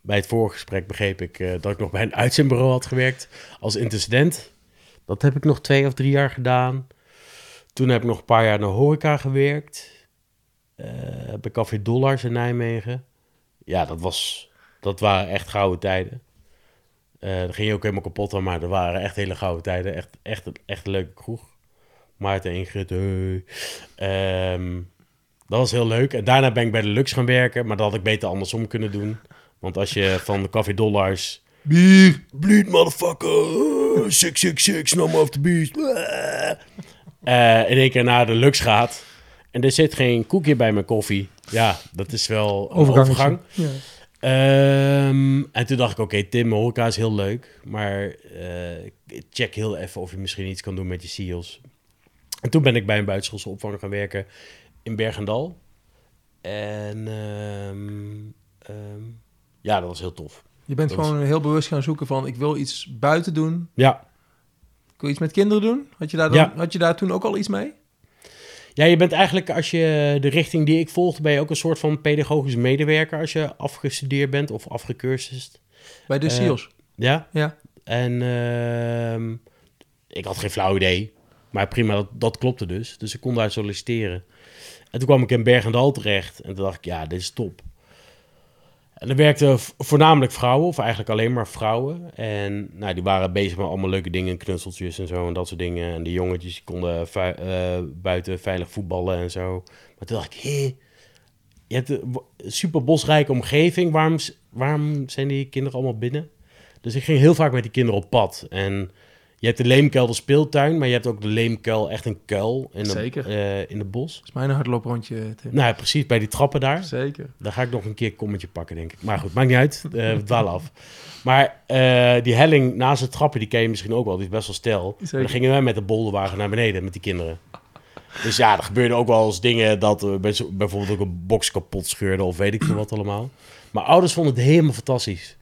bij het vorige gesprek begreep ik eh, dat ik nog bij een uitzendbureau had gewerkt als intercedent. Dat heb ik nog twee of drie jaar gedaan. Toen heb ik nog een paar jaar naar horeca gewerkt. eh, bij Café Dollars in Nijmegen. Ja, dat, was, dat waren echt gouden tijden. Eh daar ging je ook helemaal kapot aan, maar dat waren echt hele gouden tijden. Echt, echt, echt een leuke kroeg. Maarten Ingrid, hey. Ehm, dat was heel leuk. En daarna ben ik bij de Lux gaan werken, maar dat had ik beter andersom kunnen doen. Want als je van de Café Dollars... Bier! Bleed, motherfucker! Six, six, six, no more of the beast. Eh, in één keer naar de Lux gaat... En er zit geen koekje bij mijn koffie. Ja, dat is wel een Overgang. Ja. Ehm, en toen dacht ik, oké, Tim, horeca is heel leuk. Maar eh, check heel even of je misschien iets kan doen met je SEALs. En toen ben ik bij een buitenschoolse opvang gaan werken in Bergendal. En ehm, ehm, ja, dat was heel tof. Je bent Dat was- gewoon heel bewust gaan zoeken van... ik wil iets buiten doen. Ja, Ik wil iets met kinderen doen. Had je daar, dan, Ja. had je daar toen ook al iets mee? Ja, je bent eigenlijk, als je de richting die ik volgde, ben je ook een soort van pedagogisch medewerker als je afgestudeerd bent of afgecursust. Bij de Eh, SEALs? Ja. Ja. En ehm, ik had geen flauw idee, maar prima, dat, dat klopte dus. Dus ik kon daar solliciteren. En toen kwam ik in Bergendal terecht en toen dacht ik, ja, dit is top. En er werkten voornamelijk vrouwen, of eigenlijk alleen maar vrouwen. En nou, die waren bezig met allemaal leuke dingen, knutseltjes en zo en dat soort dingen. En die jongetjes konden eh, buiten veilig voetballen en zo. Maar toen dacht ik, hé, je hebt een super bosrijke omgeving. Waarom, waarom zijn die kinderen allemaal binnen? Dus ik ging heel vaak met die kinderen op pad. En je hebt de Leemkuil, de speeltuin, maar je hebt ook de Leemkuil, echt een kuil in de, Zeker. eh, in de bos. Dat is mijn hardlooprondje, Tim. Nou, ja, precies, bij die trappen daar. Zeker. Daar ga ik nog een keer een kommetje pakken, denk ik. Maar goed, maakt niet uit. eh, we dwalen af. Maar eh, die helling naast het trappen, die ken je misschien ook wel. Die is best wel stijl. Zeker. Dan gingen wij met de bolderwagen naar beneden met die kinderen. Dus ja, er gebeurde ook wel eens dingen dat bij- bijvoorbeeld ook een box kapot scheurde of weet ik veel wat allemaal. Maar ouders vonden het helemaal fantastisch.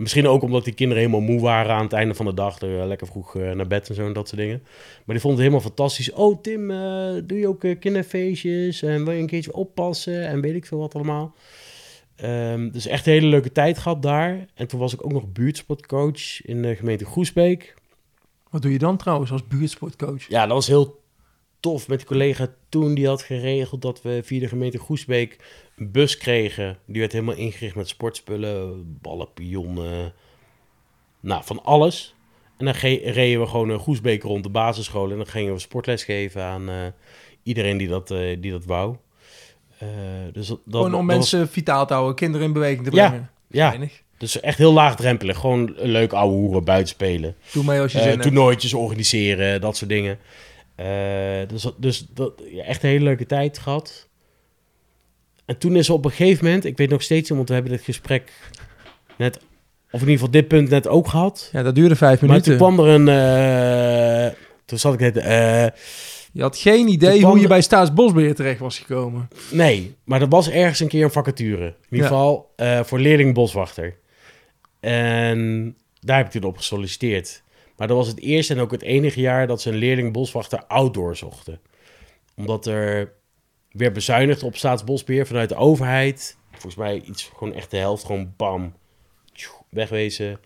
Misschien ook omdat die kinderen helemaal moe waren aan het einde van de dag. eh, lekker vroeg eh, naar bed en zo en dat soort dingen. Maar die vonden het helemaal fantastisch. Oh Tim, eh, doe je ook eh, kinderfeestjes? En wil je een keertje oppassen? En weet ik veel wat allemaal. Ehm, dus echt een hele leuke tijd gehad daar. En toen was ik ook nog buurtsportcoach in de gemeente Groesbeek. Wat doe je dan trouwens als buurtsportcoach? Ja, dat was heel tof met die collega toen. Die had geregeld dat we via de gemeente Groesbeek bus kregen. Die werd helemaal ingericht met sportspullen, ballen, pionnen. Nou, van alles. En dan reden we gewoon een Groesbeek rond de basisschool. En dan gingen we sportles geven aan eh, iedereen die dat, eh, die dat wou. Eh, dus dat, Gewoon om dat was- mensen vitaal te houden, kinderen in beweging te Ja, brengen. ja, Weinig. dus echt heel laagdrempelig. Gewoon leuk ouwe hoeren, buiten spelen. Doe mee als je zin toernooitjes organiseren, dat soort dingen. Dus dus dat, ja, echt een hele leuke tijd gehad. En toen is op een gegeven moment, ik weet nog steeds want we hebben dit gesprek net, of in ieder geval dit punt net ook gehad. Ja, dat duurde vijf Maar minuten. toen kwam er een, eh, toen zat ik net, eh, Je had geen idee hoe je bij Staatsbosbeheer terecht was gekomen. nee, maar er was ergens een keer een vacature. In ieder Ja. geval eh, voor leerling boswachter. En daar heb ik toen op gesolliciteerd. Maar dat was het eerste en ook het enige jaar dat ze een leerling boswachter outdoor zochten. Omdat er weer bezuinigd op staatsbosbeheer vanuit de overheid. Volgens mij iets, gewoon echt de helft, gewoon bam, wegwezen.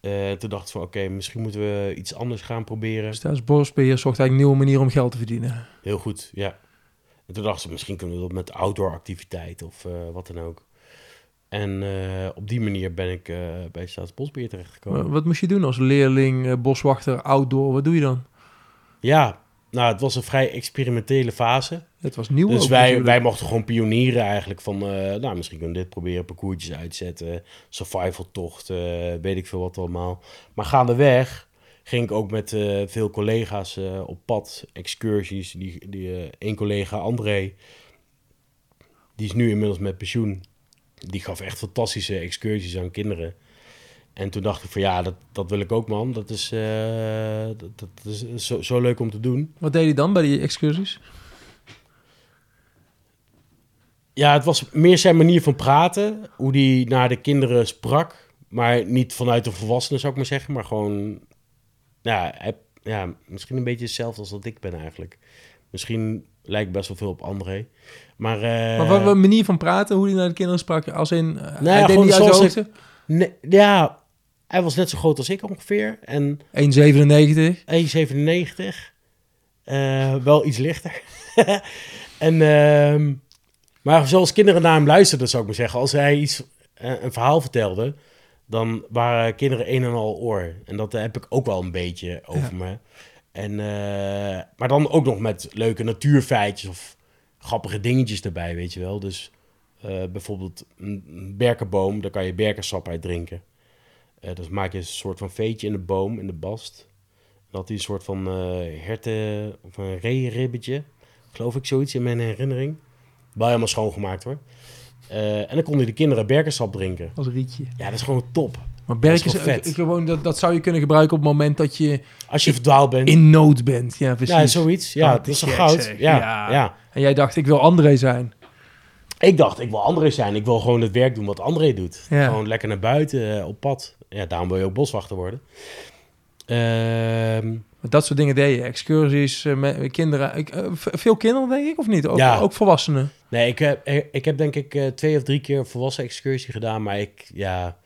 Eh, toen dacht ik van, oké, misschien moeten we iets anders gaan proberen. Staatsbosbeheer zocht eigenlijk een nieuwe manier om geld te verdienen. Heel goed, ja. En toen dachten ze, misschien kunnen we dat met outdoor activiteit of eh, wat dan ook. En eh, op die manier ben ik bij Staatsbosbeheer terechtgekomen. Wa- Wat moest je doen als leerling, boswachter, outdoor? Wat doe je dan? Ja, nou, het was een vrij experimentele fase. Het was nieuw Dus ook wij, natuurlijk. wij mochten gewoon pionieren eigenlijk van, eh, nou, misschien kunnen we dit proberen, parcoursjes uitzetten, survival tocht, eh, weet ik veel wat allemaal. Maar gaandeweg ging ik ook met eh, veel collega's eh, op pad, excursies. Die, die, één collega, André, die is nu inmiddels met pensioen. Die gaf echt fantastische excursies aan kinderen. En toen dacht ik van ja, dat, dat wil ik ook man. Dat is, eh, dat, dat is zo, zo leuk om te doen. Wat deed hij dan bij die excursies? Ja, het was meer zijn manier van praten. Hoe die naar de kinderen sprak. Maar niet vanuit de volwassenen zou ik maar zeggen. Maar gewoon, ja, hij, ja misschien een beetje hetzelfde als dat ik ben eigenlijk. Misschien lijkt best wel veel op André. Maar, uh, maar wat, wat manier van praten, hoe hij naar de kinderen sprak? Als in, uh, nou hij deed niet uit zijn Nee, ja, hij was net zo groot als ik ongeveer. En 1,97. 1,97. Uh, wel iets lichter. en, uh, maar zoals kinderen naar hem luisterden, zou ik maar zeggen. Als hij iets, uh, een verhaal vertelde, dan waren kinderen een en al oor. En dat heb ik ook wel een beetje over ja. me. En, uh, maar dan ook nog met leuke natuurfeitjes of grappige dingetjes erbij, weet je wel. Dus uh, bijvoorbeeld een berkenboom, daar kan je berkensap uit drinken. Uh, dus maak je een soort van veetje in de boom, in de bast. Dan had hij een soort van herten of een reeribbetje, geloof ik, zoiets in mijn herinnering. Wel helemaal schoongemaakt hoor. en dan konden de kinderen berkensap drinken. Als rietje. Ja, dat is gewoon top. Maar berk is vet. gewoon dat, dat zou je kunnen gebruiken op het moment dat je als je verdwaald bent in nood bent. Ja, precies. Ja, zoiets. Ja, oh, het is toch goud. Ja, ja, ja. En jij dacht, ik wil André zijn. Ik dacht, ik wil André zijn. Ik wil gewoon het werk doen wat André doet. Ja. Gewoon lekker naar buiten op pad. Ja, daarom wil je ook boswachter worden. Uh, dat soort dingen deed je. Excursies uh, met kinderen. Ik, uh, veel kinderen, denk ik, of niet? Ook, ja. ook volwassenen? Nee, ik heb, ik heb denk ik twee of drie keer een volwassen excursie gedaan. Maar ik, ja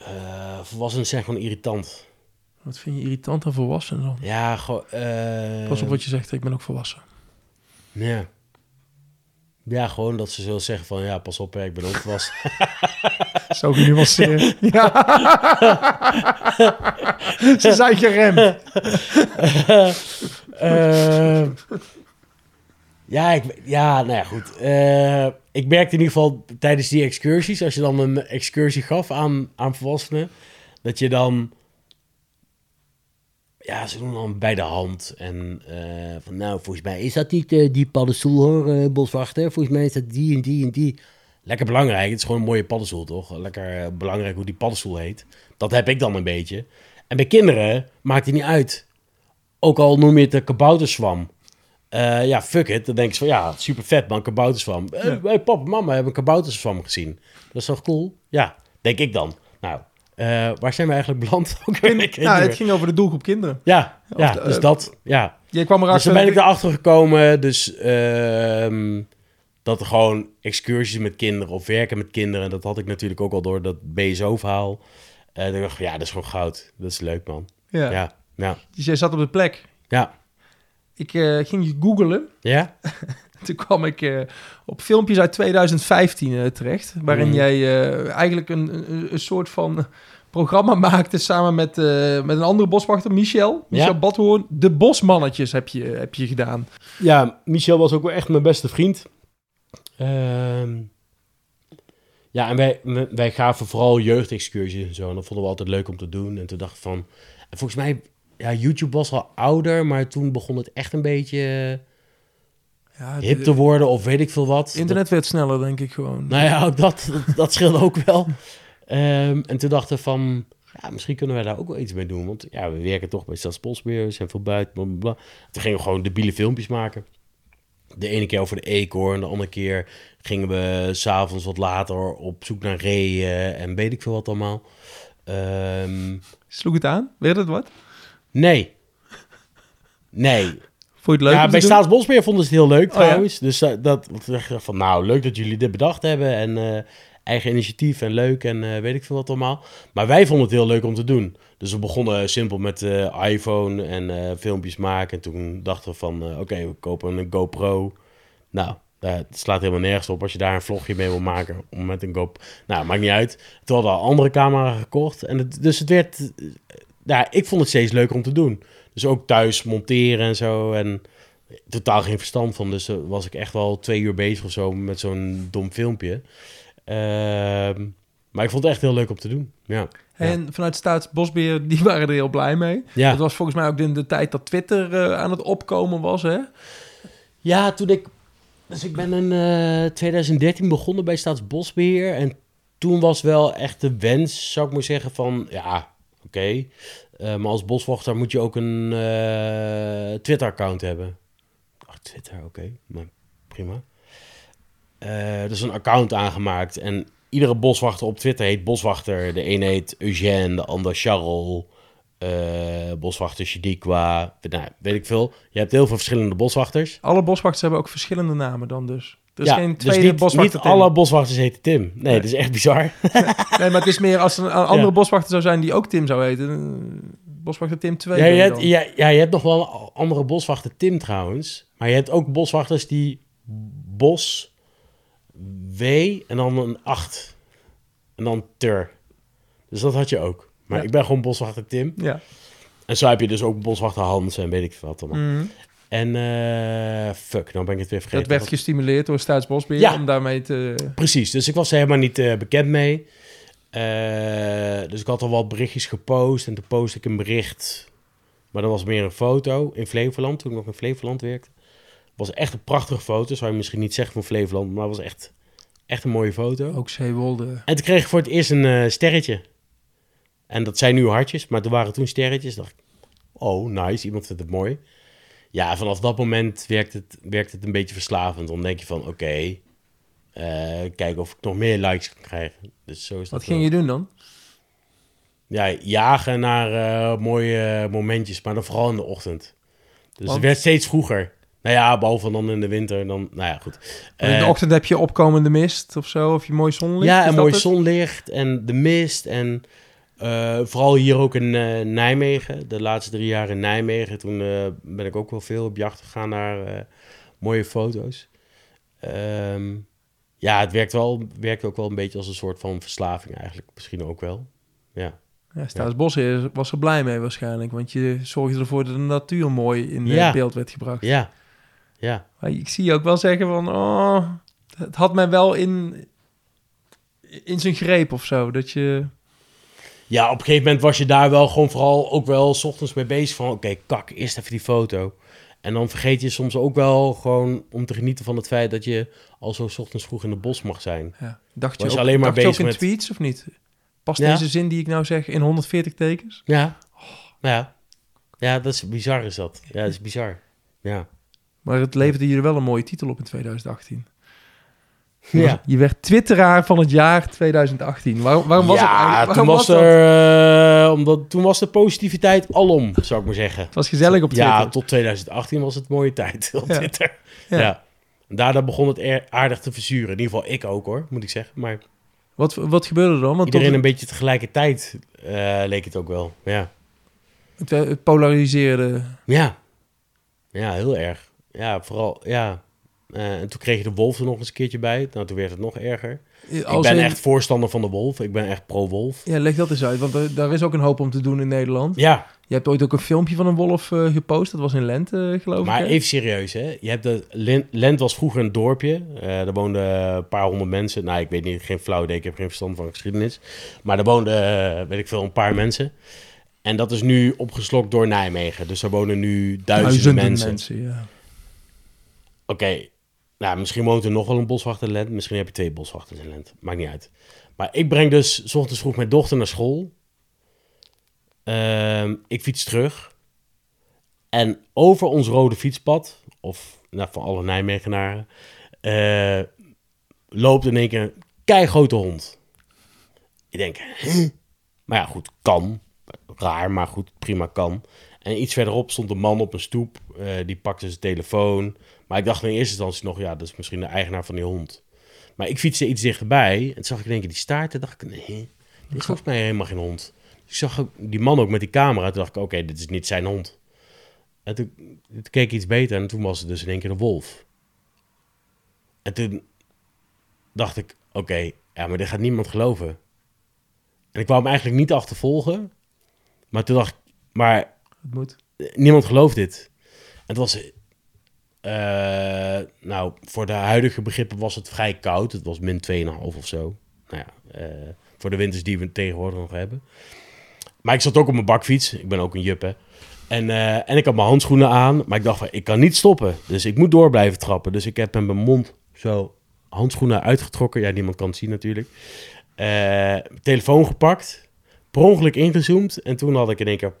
uh, volwassenen zijn gewoon irritant. Wat vind je irritant aan volwassenen dan? Ja, gewoon... Uh, Pas op wat je zegt, ik ben ook volwassen. Ja. Ja, gewoon dat ze zullen zeggen van... Ja, pas op, ik ben ook volwassen. Zo genuanceerd. ja. ze zijn geremd. uh, ja, ik, ja, nou ja, goed. Uh, ik merkte in ieder geval tijdens die excursies, als je dan een excursie gaf aan, aan volwassenen, dat je dan, ja, ze doen dan bij de hand. En uh, van, nou, volgens mij is dat niet uh, die paddenstoel hoor, boswachter. Volgens mij is dat die en die en die. Lekker belangrijk, het is gewoon een mooie paddenstoel, toch? Lekker belangrijk hoe die paddenstoel heet. Dat heb ik dan een beetje. En bij kinderen maakt het niet uit. Ook al noem je het de kabouterswam. Uh, ja, fuck it. Dan denk je van, ja, super vet man, kabouterswam. Uh, ja. Hey, papa, mama hebben een kabouterswam gezien. Dat is toch cool? Ja, denk ik dan. Nou, uh, waar zijn we eigenlijk beland? Nou, het ging over de doelgroep kinderen. Ja, ja de, dus dat, ja. Je kwam erachter... Dus dan ben ik erachter gekomen, dus uh, dat er gewoon excursies met kinderen of werken met kinderen, dat had ik natuurlijk ook al door dat BSO-verhaal. Uh, dacht ik, ja, dat is gewoon goud. Dat is leuk, man. Ja. ja, ja. Dus jij zat op de plek? Ja. Ik uh, ging googlen. Ja? Toen kwam ik uh, op filmpjes uit 2015 uh, terecht. Waarin mm. jij eigenlijk een, een, een, soort van programma maakte samen met, met een andere boswachter, Michel. Michel ja? Badhoorn. De Bosmannetjes heb je, heb je gedaan. Ja, Michel was ook wel echt mijn beste vriend. Ehm, ja, en wij, wij gaven vooral jeugdexcursies en zo. En dat vonden we altijd leuk om te doen. En toen dacht ik van... En volgens mij ja, YouTube was al ouder, maar toen begon het echt een beetje ja, hip te worden of weet ik veel wat. Internet werd sneller, denk ik gewoon. Nou ja, ook dat, dat, dat scheelde ook wel. Um, en toen dachten we van, ja, misschien kunnen wij daar ook wel iets mee doen. Want ja, we werken toch bij Staatsbosbeheer, we zijn veel buiten, bla, bla, bla. Toen gingen we gewoon debiele filmpjes maken. De ene keer over de eekhoorn, de andere keer gingen we s'avonds wat later op zoek naar reeën en weet ik veel wat allemaal. Um, Sloeg het aan? Werd het wat? Nee. Nee. Vond je het leuk? Ja, bij Staatsbosbeheer vonden ze het heel leuk trouwens. Oh, ja? Dus uh, dat van nou, leuk dat jullie dit bedacht hebben. En uh, eigen initiatief en leuk en uh, weet ik veel wat allemaal. Maar wij vonden het heel leuk om te doen. Dus we begonnen simpel met iPhone en filmpjes maken. En toen dachten we van oké, okay, we kopen een GoPro. Nou, het slaat helemaal nergens op als je daar een vlogje mee wil maken. Om met een GoPro. Nou, maakt niet uit. Toen hadden we een andere camera gekocht. En het, dus het werd ja, ik vond het steeds leuker om te doen. Dus ook thuis monteren en zo. En totaal geen verstand van. Dus was ik echt wel twee uur bezig of zo met zo'n dom filmpje. Uh, maar ik vond het echt heel leuk om te doen. Ja. En ja. vanuit Staatsbosbeheer, die waren er heel blij mee. Ja. Dat was volgens mij ook in de tijd dat Twitter uh, aan het opkomen was, hè? Ja, toen ik Dus ik ben in eh, 2013 begonnen bij Staatsbosbeheer. En toen was wel echt de wens, zou ik maar zeggen, van ja, oké. eh, maar als boswachter moet je ook een eh, Twitter-account hebben. Ach, Twitter, oké. maar prima. Eh dus een account aangemaakt. En iedere boswachter op Twitter heet boswachter. De een heet Eugène, de ander Charles. eh, boswachter Shadiqua. Nou, weet ik veel. Je hebt heel veel verschillende boswachters. Alle boswachters hebben ook verschillende namen dan dus. Is ja, geen dus tweede niet, boswachter. niet Tim. alle boswachters heten Tim. Nee, Nee. dat is echt bizar. Nee, maar het is meer als er een andere Ja. boswachter zou zijn die ook Tim zou heten. Boswachter Tim 2. Ja je, hebt, dan. ja, ja, je hebt nog wel een andere boswachter Tim trouwens. Maar je hebt ook boswachters die bos, W en dan een 8. En dan ter. Dus dat had je ook. Maar Ja. ik ben gewoon boswachter Tim. Ja. En zo heb je dus ook boswachter Hans en weet ik veel wat allemaal. Mhm. En eh, fuck, nou ben ik het weer vergeten. Dat werd gestimuleerd door Staatsbosbeheer Ja. om daarmee te... Precies, dus ik was er helemaal niet eh, bekend mee. Eh, dus ik had al wat berichtjes gepost en toen post ik een bericht. Maar dat was meer een foto in Flevoland, toen ik nog in Flevoland werkte. Het was echt een prachtige foto, zou je misschien niet zeggen van Flevoland, maar het was echt, echt een mooie foto. Ook Zeewolde. En toen kreeg ik voor het eerst een sterretje. En dat zijn nu hartjes, maar er waren toen sterretjes. dacht ik, oh nice, iemand vindt het mooi. Ja, vanaf dat moment werkt het, werkt het een beetje verslavend. Dan denk je van, oké, eh, kijken of ik nog meer likes kan krijgen. Dus zo is dat Wat ging je doen dan? Ja, jagen naar eh, mooie momentjes, maar dan vooral in de ochtend. Dus Want? het werd steeds vroeger. Nou ja, behalve dan in de winter, dan, nou ja, goed. In de Eh, ochtend heb je opkomende mist of zo, of je mooi zonlicht. Ja, en mooi zonlicht en de mist. En eh, vooral hier ook in eh, Nijmegen. De laatste drie jaar in Nijmegen. Toen eh, ben ik ook wel veel op jacht gegaan naar mooie foto's. Ehm, ja, het werkt, wel, werkt ook wel een beetje als een soort van verslaving eigenlijk. Misschien ook wel. Ja. Ja, Staatsbosbeheer was er blij mee waarschijnlijk, want je zorgde ervoor dat de natuur mooi in Ja. beeld werd gebracht. Ja. Ja. Maar ik zie je ook wel zeggen van, oh, het had mij wel in, in zijn greep of zo, dat je... Ja, op een gegeven moment was je daar wel gewoon vooral ook wel 's ochtends mee bezig van... Oké, kak, eerst even die foto. En dan vergeet je soms ook wel gewoon om te genieten van het feit dat je al zo 's ochtends vroeg in het bos mag zijn. Ja, dacht je Was je ook, alleen maar dacht je ook bezig in met- tweets of niet? Past Ja. deze zin die ik nou zeg in 140 tekens? Ja. Ja. Ja, dat is bizar is dat. Ja, dat is bizar. Ja. Maar het leverde je er wel een mooie titel op in 2018. Ja. Je werd twitteraar van het jaar 2018. Waarom, waarom was het eigenlijk? toen Waarom was, was dat? er, eh, omdat, toen was de positiviteit alom, zou ik maar zeggen. Het was gezellig op Twitter. Ja, tot 2018 was het mooie tijd op Ja. Twitter. Ja. Ja. Daardoor begon het aardig te verzuren. In ieder geval ik ook hoor, moet ik zeggen. Maar Wat, wat gebeurde er dan? Want iedereen tot- een beetje tegelijkertijd eh, leek het ook wel. Ja. het, eh, het polariseerde. Ja. Ja, heel erg. Ja, vooral, ja. Eh, en toen kreeg je de wolf er nog eens een keertje bij. Nou, toen werd het nog erger. ik ben in- echt voorstander van de wolf. Ik ben echt pro-wolf. Ja, leg dat eens uit, want er- daar is ook een hoop om te doen in Nederland. Ja, Je hebt ooit ook een filmpje van een wolf eh, gepost. Dat was in Lente, eh, geloof maar ik. hè? even serieus, hè. Je hebt de, Lent, Lent was vroeger een dorpje. Eh daar woonden een paar honderd mensen. Nou, ik weet niet, geen flauw idee. Ik heb geen verstand van geschiedenis. Maar daar woonden, weet ik veel, een paar mensen. En dat is nu opgeslokt door Nijmegen. Dus daar wonen nu duizenden, mensen. ja. Oké, nou, misschien woont er nog wel een boswachter in Lent. Misschien heb je twee boswachters in Lent. Maakt niet uit. Maar ik breng dus 's ochtends vroeg mijn dochter naar school. Ehm, ik fiets terug. En over ons rode fietspad, of nou, voor alle Nijmegenaren, eh, loopt in één keer een keigrote hond. Ik denk, maar ja, goed, kan. Raar, maar goed, prima kan. En iets verderop stond een man op een stoep. eh, die pakte zijn telefoon. Maar ik dacht in eerste instantie nog, ja, dat is misschien de eigenaar van die hond. Maar ik fietste iets dichterbij. En toen zag ik in één keer die staart. En dacht ik, nee, dit is volgens mij helemaal geen hond. Dus ik zag ook die man ook met die camera. Toen dacht ik, oké, dit is niet zijn hond. En toen, toen keek ik iets beter. En toen was het dus in één keer de wolf. En toen dacht ik, oké, ja, maar dit gaat niemand geloven. En ik wou hem eigenlijk niet achtervolgen. Maar toen dacht ik, maar Het moet. niemand gelooft dit. Het was, nou, voor de huidige begrippen was het vrij koud. Het was min 2,5 of zo. Nou ja, eh, voor de winters die we tegenwoordig nog hebben. Maar ik zat ook op mijn bakfiets. Ik ben ook een jup. En, eh, en ik had mijn handschoenen aan, maar ik dacht van, ik kan niet stoppen. Dus ik moet door blijven trappen. Dus ik heb met mijn mond zo handschoenen uitgetrokken. Ja, niemand kan het zien natuurlijk. Eh, telefoon gepakt, per ongeluk ingezoomd. En toen had ik in één keer,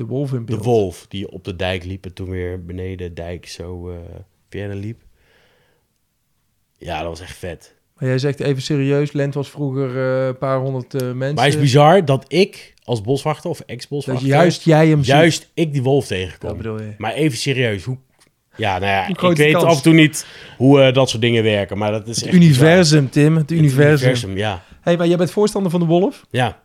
De wolf in de beeld. wolf die op de dijk liep en toen weer beneden de dijk zo eh verder liep. Ja, dat was echt vet. Maar jij zegt even serieus, Lent was vroeger eh, een paar honderd eh, mensen. Maar het is bizar dat ik als boswachter of dat ex-boswachter... juist jij hem ziet. juist ik die wolf tegenkom. Dat bedoel je. Maar even serieus, hoe... Ja, nou ja, ik de weet kans? af en toe niet hoe dat soort dingen werken, maar dat is Het echt universum, Tim. Het bizar. universum. Het universum, ja. hey, maar jij bent voorstander van de wolf? Ja,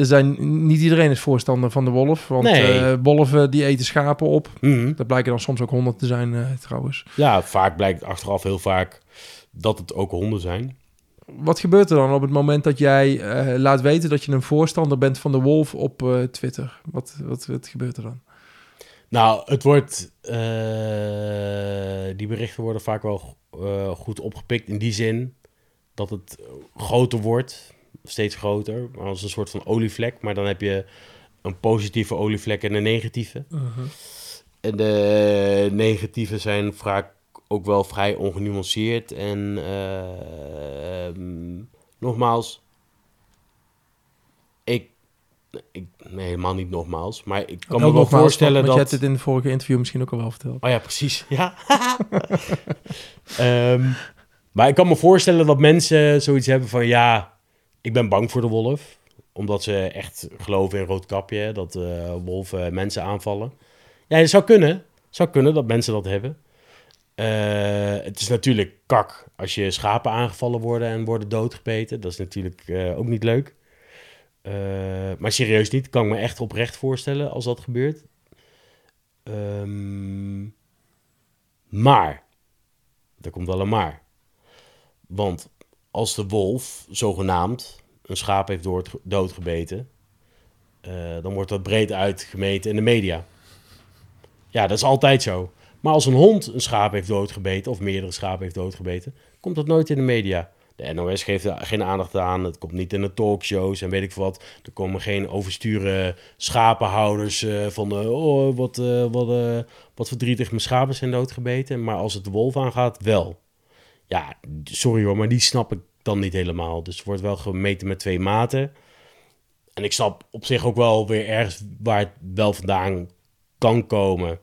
Er zijn, niet iedereen is voorstander van de wolf. Want Nee. eh, wolven die eten schapen op. mhm. Dat blijken dan soms ook honderd te zijn eh, trouwens. ja, vaak blijkt achteraf heel vaak dat het ook honden zijn. Wat gebeurt er dan op het moment dat jij eh, laat weten dat je een voorstander bent van de wolf op Twitter? Wat, wat, wat gebeurt er dan? Nou, het wordt... die berichten worden vaak wel goed opgepikt in die zin dat het groter wordt, steeds groter, als een soort van olievlek. Maar dan heb je een positieve olievlek en een negatieve. En de negatieve zijn vaak ook wel vrij ongenuanceerd. En eh, ehm, nogmaals, ik, ik... Nee, helemaal niet nogmaals. Maar ik kan me wel voorstellen want dat... Je hebt het in het vorige interview misschien ook al wel verteld. Oh ja, precies. Ja. Ehm, maar ik kan me voorstellen dat mensen zoiets hebben van... Ja, ik ben bang voor de wolf. Omdat ze echt geloven in roodkapje. Dat eh, wolven mensen aanvallen. Ja, het zou kunnen. Het zou kunnen dat mensen dat hebben. Eh, het is natuurlijk kak als je schapen aangevallen worden en worden doodgebeten. Dat is natuurlijk eh, ook niet leuk. Maar serieus niet. Kan ik me echt oprecht voorstellen als dat gebeurt. Ehm, maar, er komt wel een maar. Want als de wolf, zogenaamd, een schaap heeft dood- doodgebeten, eh, dan wordt dat breed uitgemeten in de media. Ja, dat is altijd zo. Maar als een hond een schaap heeft doodgebeten, of meerdere schapen heeft doodgebeten, komt dat nooit in de media. De NOS geeft er geen aandacht aan, het komt niet in de talkshows en weet ik wat. Er komen geen oversturen schapenhouders eh, van, eh, oh, wat, wat, wat verdrietig, mijn schapen zijn doodgebeten. Maar als het de wolf aangaat, wel. Ja, sorry hoor, maar die snap ik dan niet helemaal. Dus er wordt wel gemeten met twee maten. En ik snap op zich ook wel weer ergens waar het wel vandaan kan komen.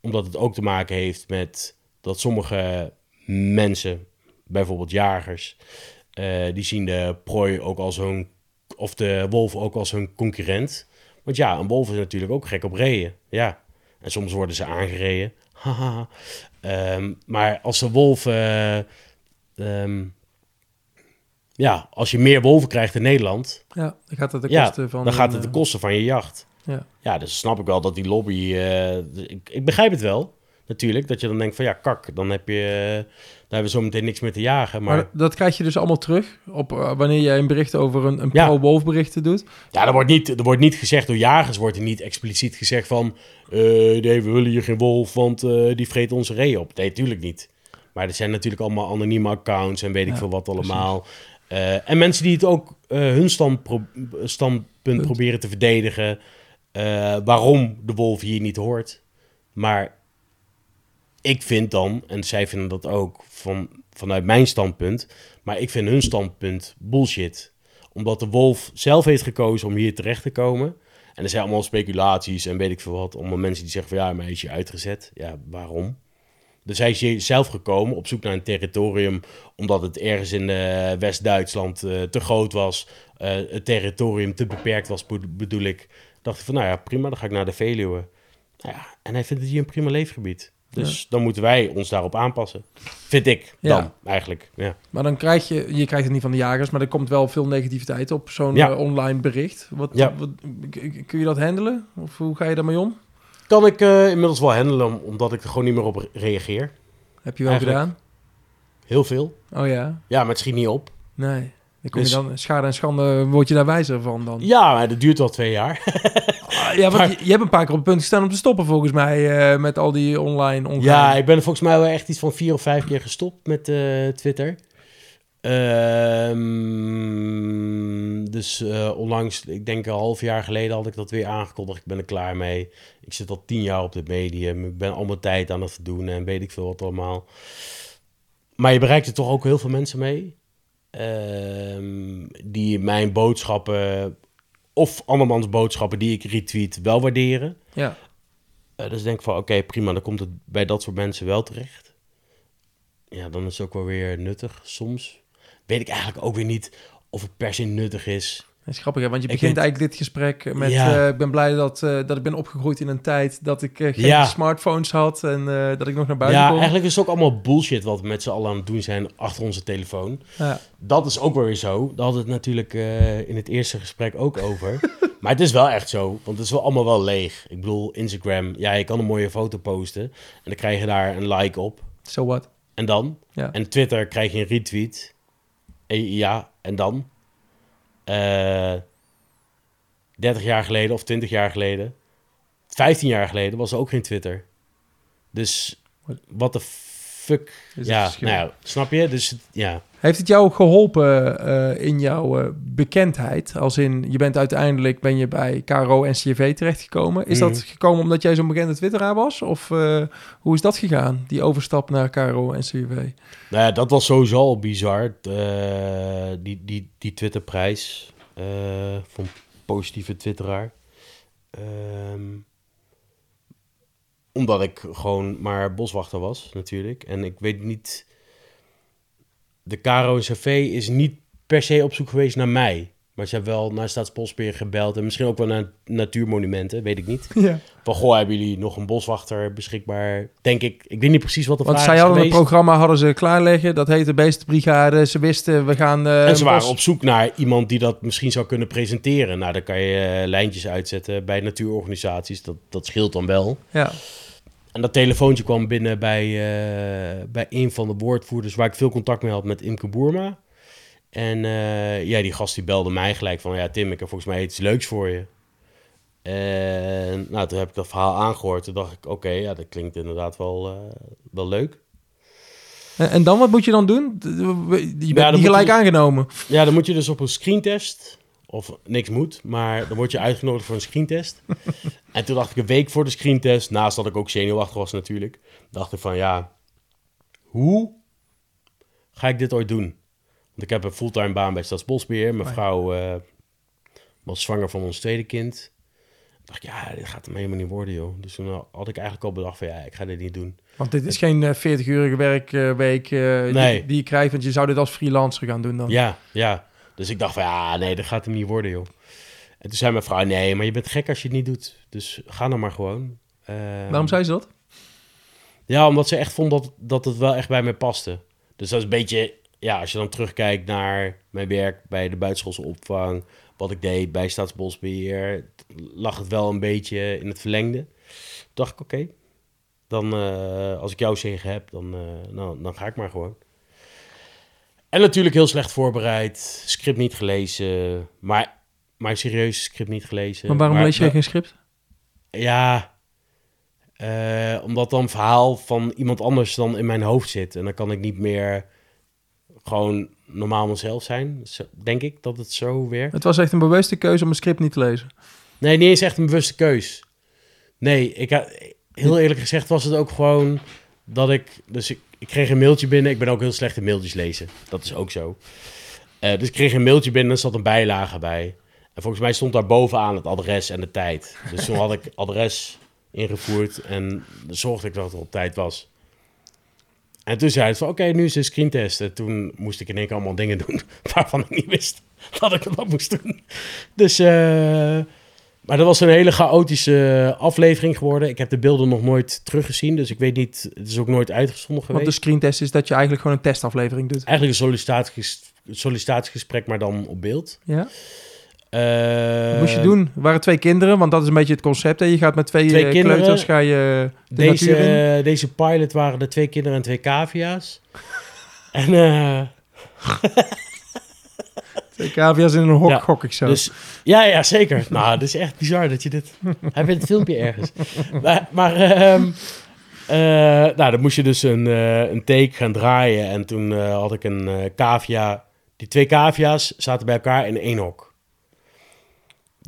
Omdat het ook te maken heeft met dat sommige mensen, bijvoorbeeld jagers, eh, die zien de prooi ook als hun, of de wolf ook als hun concurrent. Want ja, een wolf is natuurlijk ook gek op reeën. Ja. En soms worden ze aangereden. Ehm, maar als de wolf. eh, ehm, ja, als je meer wolven krijgt in Nederland. Ja, dan gaat het de ja, kosten van... dan gaat het de eh, kosten van je jacht. Ja. Ja, dus snap ik wel dat die lobby. eh, ik, ik begrijp het wel, natuurlijk. Dat je dan denkt van ja, kak, dan heb je. eh, dan hebben we zo meteen niks meer te jagen. Maar, Maar dat krijg je dus allemaal terug op wanneer jij een bericht over een, pro-wolf berichten doet. ja, er wordt, niet, er wordt niet gezegd door jagers, wordt er niet expliciet gezegd van. nee, we willen hier geen wolf, want die vreet onze ree op. Nee, natuurlijk niet. Maar er zijn natuurlijk allemaal anonieme accounts en weet ik Ja, veel wat allemaal. Eh, en mensen die het ook eh, hun standpunt Punt. proberen te verdedigen. eh, waarom de wolf hier niet hoort. Maar ik vind dan, en zij vinden dat ook van, vanuit mijn standpunt. Maar ik vind hun standpunt bullshit. Omdat de wolf zelf heeft gekozen om hier terecht te komen. En er zijn allemaal speculaties en weet ik veel wat. Allemaal mensen die zeggen van ja, maar hij is je uitgezet. Ja, waarom? Dus hij is hier zelf gekomen op zoek naar een territorium, omdat het ergens in eh, West-Duitsland eh, te groot was. eh, het territorium te beperkt was, bedo- bedoel ik. Dacht ik van, nou ja, prima, dan ga ik naar de Veluwe. Nou ja, en hij vindt het hier een prima leefgebied. Dus dan moeten wij ons daarop aanpassen. Vind ik Ja. dan, eigenlijk. Ja. Maar dan krijg je, je krijgt het niet van de jagers, maar er komt wel veel negativiteit op zo'n Ja. online bericht. Wat, wat, kun je dat handelen? Of hoe ga je daarmee om? Kan ik eh, inmiddels wel handelen, omdat ik er gewoon niet meer op re- reageer. Heb je wel Eigenlijk- gedaan? Heel veel. Oh ja, Ja, maar het schiet niet op. nee. Dan kom je Dus- dan, schade en schande, word je daar wijzer van dan? Ja, maar dat duurt wel twee jaar. Ah, ja, want maar- je, je hebt een paar keer op het punt gestaan om te stoppen volgens mij, eh, met al die online ongein. Ja, ik ben volgens mij wel echt iets van vier of vijf keer gestopt met eh, Twitter. Ehm, dus eh, onlangs, ik denk een half jaar geleden had ik dat weer aangekondigd. Ik ben er klaar mee. Ik zit al tien jaar op het medium. Ik ben al mijn tijd aan het doen en weet ik veel wat allemaal. Maar je bereikt er toch ook heel veel mensen mee. ehm, die mijn boodschappen of andermans boodschappen die ik retweet wel waarderen. Ja. Eh, dus denk ik van, oké, prima, dan komt het bij dat soort mensen wel terecht. Ja, dan is het ook wel weer nuttig soms. Weet ik eigenlijk ook weer niet of het per se nuttig is. Dat is grappig, hè? want je begint weet- eigenlijk dit gesprek met... Ja. eh, ik ben blij dat, eh, dat ik ben opgegroeid in een tijd dat ik eh, geen Ja. smartphones had en dat ik nog naar buiten Ja, kon. eigenlijk is het ook allemaal bullshit wat we met z'n allen aan het doen zijn achter onze telefoon. Ja. Dat is ook wel weer zo. Daar hadden we het natuurlijk in het eerste gesprek ook over. maar het is wel echt zo, want het is wel allemaal wel leeg. Ik bedoel, Instagram, ja, je kan een mooie foto posten en dan krijg je daar een like op. So what? En dan? Ja. En Twitter krijg je een retweet. Ja, en dan? Eh 30 jaar geleden of 20 jaar geleden, 15 jaar geleden was er ook geen Twitter. Dus wat de fuck? Is ja, nou ja, snap je? Dus ja. Heeft het jou geholpen eh, in jouw eh, bekendheid? Als in, je bent uiteindelijk ben je bij KRO en CV terechtgekomen. Is dat Mhm. gekomen omdat jij zo'n bekende twitteraar was? Of eh, hoe is dat gegaan, die overstap naar KRO en CV? Nou ja, dat was sowieso al bizar. Die, die, die Twitterprijs van positieve twitteraar. Ehm, omdat ik gewoon maar boswachter was, natuurlijk. En ik weet niet... De Caro en CV is niet per se op zoek geweest naar mij. Maar ze hebben wel naar Staatsbosbeheer gebeld. En misschien ook wel naar natuurmonumenten, weet ik niet. Ja. Van, goh, hebben jullie nog een boswachter beschikbaar? Denk ik. Ik weet niet precies wat de Want vraag zij is hadden een programma hadden ze klaarleggen. Dat heette Beestenbrigade. Ze wisten, we gaan... eh, En ze waren bos- op zoek naar iemand die dat misschien zou kunnen presenteren. Nou, dan kan je eh, lijntjes uitzetten bij natuurorganisaties. Dat, dat scheelt dan wel. Ja. En dat telefoontje kwam binnen bij, eh, bij een van de woordvoerders... waar ik veel contact mee had met Imke Boerma. En eh, ja, die gast die belde mij gelijk van... ja, Tim, ik heb volgens mij iets leuks voor je. En nou, toen heb ik dat verhaal aangehoord. Toen dacht ik, oké, ja, dat klinkt inderdaad wel, eh, wel leuk. En, en dan, wat moet je dan doen? Je bent Ja, niet gelijk je- aangenomen. Ja, dan moet je dus op een screentest. Of niks moet, maar dan word je uitgenodigd voor een screentest. en toen dacht ik een week voor de screentest, naast dat ik ook zenuwachtig was natuurlijk, dacht ik van ja, hoe ga ik dit ooit doen? Want ik heb een fulltime baan bij Staatsbosbeheer. Mijn vrouw eh, was zwanger van ons tweede kind. Ik dacht, ja, dit gaat hem helemaal niet worden, joh. Dus toen had ik eigenlijk al bedacht van, ja, ik ga dit niet doen. Want dit is geen eh, 40-urige werkweek eh, die, die je krijgt. Want je zou dit als freelancer gaan doen dan. Ja, ja. Dus ik dacht van, ja, nee, dat gaat hem niet worden, joh. En toen zei mijn vrouw, nee, maar je bent gek als je het niet doet. Dus ga dan maar gewoon. Eh, Waarom zei ze dat? Ja, omdat ze echt vond dat, dat het wel echt bij mij paste. Dus dat is een beetje, ja, als je dan terugkijkt naar mijn werk bij de buitenschoolse opvang, wat ik deed bij Staatsbosbeheer, lag het wel een beetje in het verlengde. Toen dacht ik, oké, dan eh, als ik jouw zegen heb, dan, eh, nou, dan ga ik maar gewoon. En natuurlijk heel slecht voorbereid, script niet gelezen, maar, maar serieus script niet gelezen. Maar waarom lees je geen script? ja, eh, omdat dan verhaal van iemand anders dan in mijn hoofd zit. En dan kan ik niet meer gewoon normaal mezelf zijn. Zo, denk ik dat het zo werkt. Het was echt een bewuste keuze om een script niet te lezen. Nee, niet eens echt een bewuste keus. Nee, ik heel eerlijk gezegd was het ook gewoon dat ik... Dus ik, ik kreeg een mailtje binnen. Ik ben ook heel slecht in mailtjes lezen. Dat is ook zo. Eh, dus ik kreeg een mailtje binnen en er zat een bijlage bij. En volgens mij stond daar bovenaan het adres en de tijd. Dus toen had ik adres ingevoerd en zorgde ik dat het op tijd was. En toen zei het van, oké, nu is de screentest. En toen moest ik in één keer allemaal dingen doen waarvan ik niet wist dat ik dat moest doen. Dus, eh, maar dat was een hele chaotische aflevering geworden. Ik heb de beelden nog nooit teruggezien, dus ik weet niet, het is ook nooit uitgezonden Want geweest. de screentest is dat je eigenlijk gewoon een testaflevering doet. Eigenlijk een sollicitatieges- sollicitatiegesprek, maar dan op beeld. Ja? Wat moest je doen? Er waren twee kinderen, want dat is een beetje het concept. Hè? Je gaat met twee, Twee eh, kinderen. kleuters ga je de natuur in. Deze, deze pilot waren er twee kinderen en twee cavia's. En eh, Twee cavia's in een hok, Ja, gok ik zo. Dus, ja, ja, zeker. nou, dat is echt bizar dat je dit... Hij bent het filmpje ergens. Maar, maar ehm, Eh, nou, dan moest je dus een, eh, een take gaan draaien. En toen had ik een cavia. Die twee cavia's zaten bij elkaar in één hok.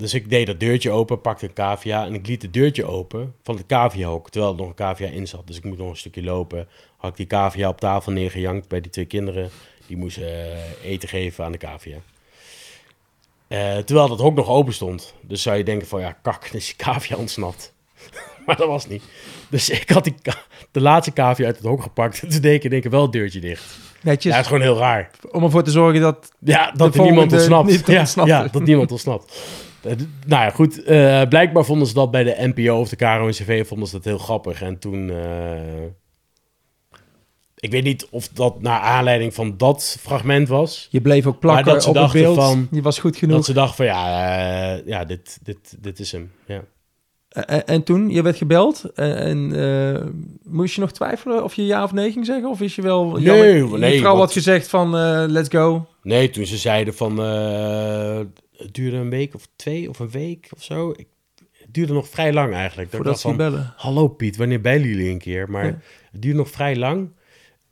Dus ik deed dat deurtje open, pakte een cavia en ik liet het deurtje open van het caviahok, terwijl er nog een cavia in zat. Dus ik moet nog een stukje lopen. Had ik die cavia op tafel neergejankt bij die twee kinderen. Die moesten eh, eten geven aan de cavia. Eh, terwijl dat hok nog open stond. Dus zou je denken van, ja, kak, is die cavia ontsnapt. maar dat was niet. Dus ik had die de laatste cavia uit het hok gepakt. En toen deed ik in één keer wel het deurtje dicht. Netjes. Ja, het is gewoon heel raar. Om ervoor te zorgen dat... Ja, dat niemand ontsnapt. niet ja, ja, dat niemand ontsnapt. Eh, nou ja, goed. eh, blijkbaar vonden ze dat bij de NPO of de KRO-NCV vonden ze dat heel grappig. En toen... eh, ik weet niet of dat naar aanleiding van dat fragment was. Je bleef ook plakken Maar dat ze op het dachten beeld. van- Die was goed genoeg. Dat ze dachten van ja, ja dit, dit, dit is hem. Ja. En, en toen, je werd gebeld. En, moest je nog twijfelen of je ja of nee ging zeggen? Of is je wel... Nee, jammer- nee, Je vrouw want- had gezegd van, let's go. Nee, toen ze zeiden van... het duurde een week of twee of een week of zo. Ik, het duurde nog vrij lang eigenlijk. Dat ik Voordat dacht van, bellen. Hallo Piet, wanneer bellen jullie een keer? Maar Ja. het duurde nog vrij lang.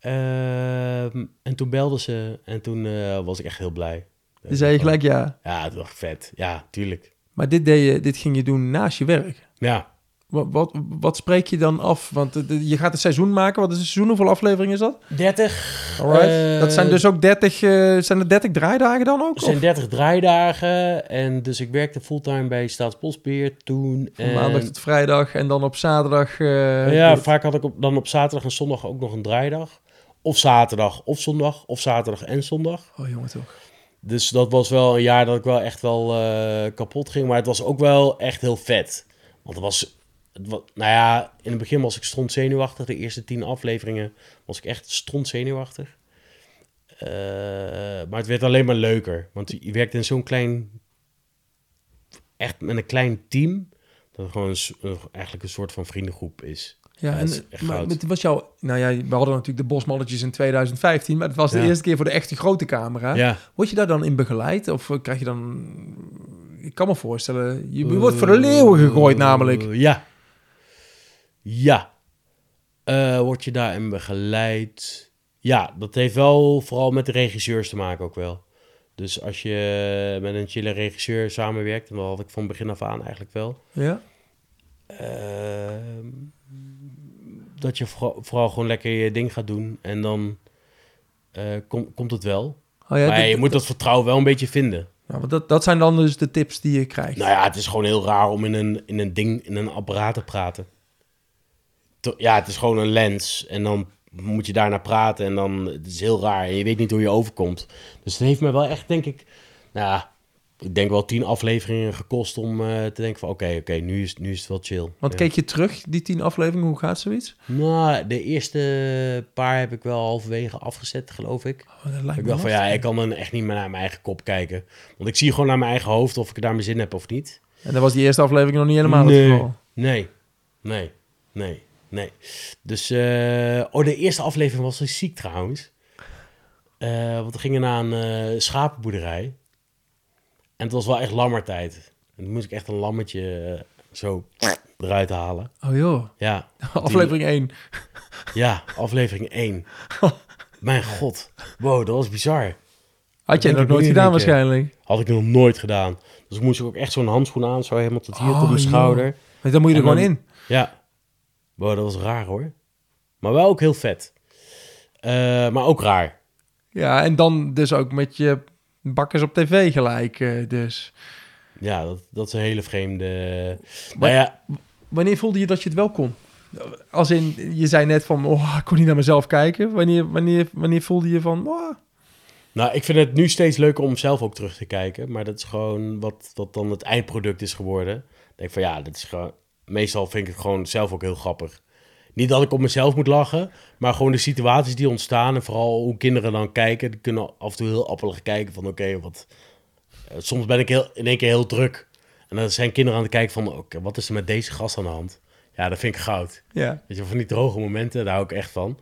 Ehm, en toen belden ze en toen eh, was ik echt heel blij. Dan zei je gelijk ja. Ja, het was vet. Ja, tuurlijk. Maar dit, deed je, dit ging je doen naast je werk. Ja, Wat, wat, wat spreek je dan af? Want je gaat het seizoen maken. Wat is het seizoen? Hoeveel afleveringen is dat? 30. Alright. eh, dat zijn dus ook 30... eh, zijn er 30 draaidagen dan ook? Er zijn Of 30 draaidagen en dus ik werkte fulltime bij Staatsbosbeheer toen. van En, maandag tot vrijdag en dan op zaterdag... eh, ja, dit. vaak had ik op, dan op zaterdag en zondag ook nog een draaidag. Of zaterdag of zondag, of zaterdag en zondag. Oh jongen toch. Dus dat was wel een jaar dat ik wel echt wel kapot ging. Maar het was ook wel echt heel vet. Want het was, nou ja, in het begin was ik stront zenuwachtig. De eerste tien afleveringen was ik echt stront zenuwachtig. Eh, maar het werd alleen maar leuker. Want je werkt in zo'n klein, echt met een klein team. Dat het gewoon een, eigenlijk een soort van vriendengroep is. Ja, en maar het was jouw... Nou ja, we hadden natuurlijk de bosmannetjes in 2015, maar het was de eerste keer voor de echte grote camera. Ja. Word je daar dan in begeleid? Of eh, krijg je dan... Ik kan me voorstellen, je, je wordt voor de leeuwen gegooid namelijk. Eh, ja. Ja. Eh, word je daarin begeleid? Ja, dat heeft wel vooral met de regisseurs te maken ook wel. Dus als je met een chille regisseur samenwerkt, en dat had ik van begin af aan eigenlijk wel, Ja? ehm, dat je vooral, vooral gewoon lekker je ding gaat doen en dan kom- komt het wel. Oh ja, maar je moet dat vertrouwen wel een beetje vinden. Ja, want dat, dat zijn dan dus de tips die je krijgt. Nou ja, het is gewoon heel raar om in een, in een ding, in een apparaat te praten. Ja, het is gewoon een lens en dan moet je daarna praten en dan, het is heel raar en je weet niet hoe je overkomt. Dus het heeft me wel echt, denk ik, nou ik denk wel tien afleveringen gekost om eh, te denken van oké, oké, nu, is, nu is het wel chill. Want Ja. keek je terug, die tien afleveringen, hoe gaat zoiets? Nou, de eerste paar heb ik wel halverwege afgezet, geloof ik. Oh, dat lijkt Ik dacht van ja, ik kan dan echt niet meer naar mijn eigen kop kijken. Want ik zie gewoon naar mijn eigen hoofd of ik daar mijn zin heb of niet. En dat was die eerste aflevering nog niet helemaal Nee. het geval. Nee, nee, nee, nee. Dus, eh, oh, de eerste aflevering was ziek trouwens. Eh, want we gingen naar een eh, schapenboerderij. En het was wel echt lammertijd. En toen moest ik echt een lammetje zo eruit halen. Oh joh, Ja, aflevering 1. ja, aflevering 1. Mijn god. Wow, dat was bizar. Had je denk nog ik nooit gedaan waarschijnlijk. Had ik nog nooit gedaan. Dus ik moest ook echt zo'n handschoen aan, zo helemaal tot hier, Oh, tot mijn schouder. Maar dan moet je er En gewoon dan- in. Ja. Wow, dat was raar hoor. Maar wel ook heel vet. Eh, maar ook raar. Ja, en dan dus ook met je bakkers op tv gelijk. eh, dus. Ja, dat, dat is een hele vreemde... Maar- Nou ja, Wanneer voelde je dat je het wel kon? Als in, je zei net van, oh, ik kon niet naar mezelf kijken. Wanneer, wanneer, wanneer voelde je van, oh, nou, ik vind het nu steeds leuker om zelf ook terug te kijken. Maar dat is gewoon wat, wat dan het eindproduct is geworden. Ik denk van ja, dat is gewoon... Meestal vind ik het gewoon zelf ook heel grappig. Niet dat ik op mezelf moet lachen, maar gewoon de situaties die ontstaan. En vooral hoe kinderen dan kijken. Die kunnen af en toe heel appelig kijken van oké, wat... eh, soms ben ik heel, in één keer heel druk. En dan zijn kinderen aan het kijken van oké, wat is er met deze gast aan de hand? Ja, dat vind ik goud. ja. Weet je, van die droge momenten, daar hou ik echt van.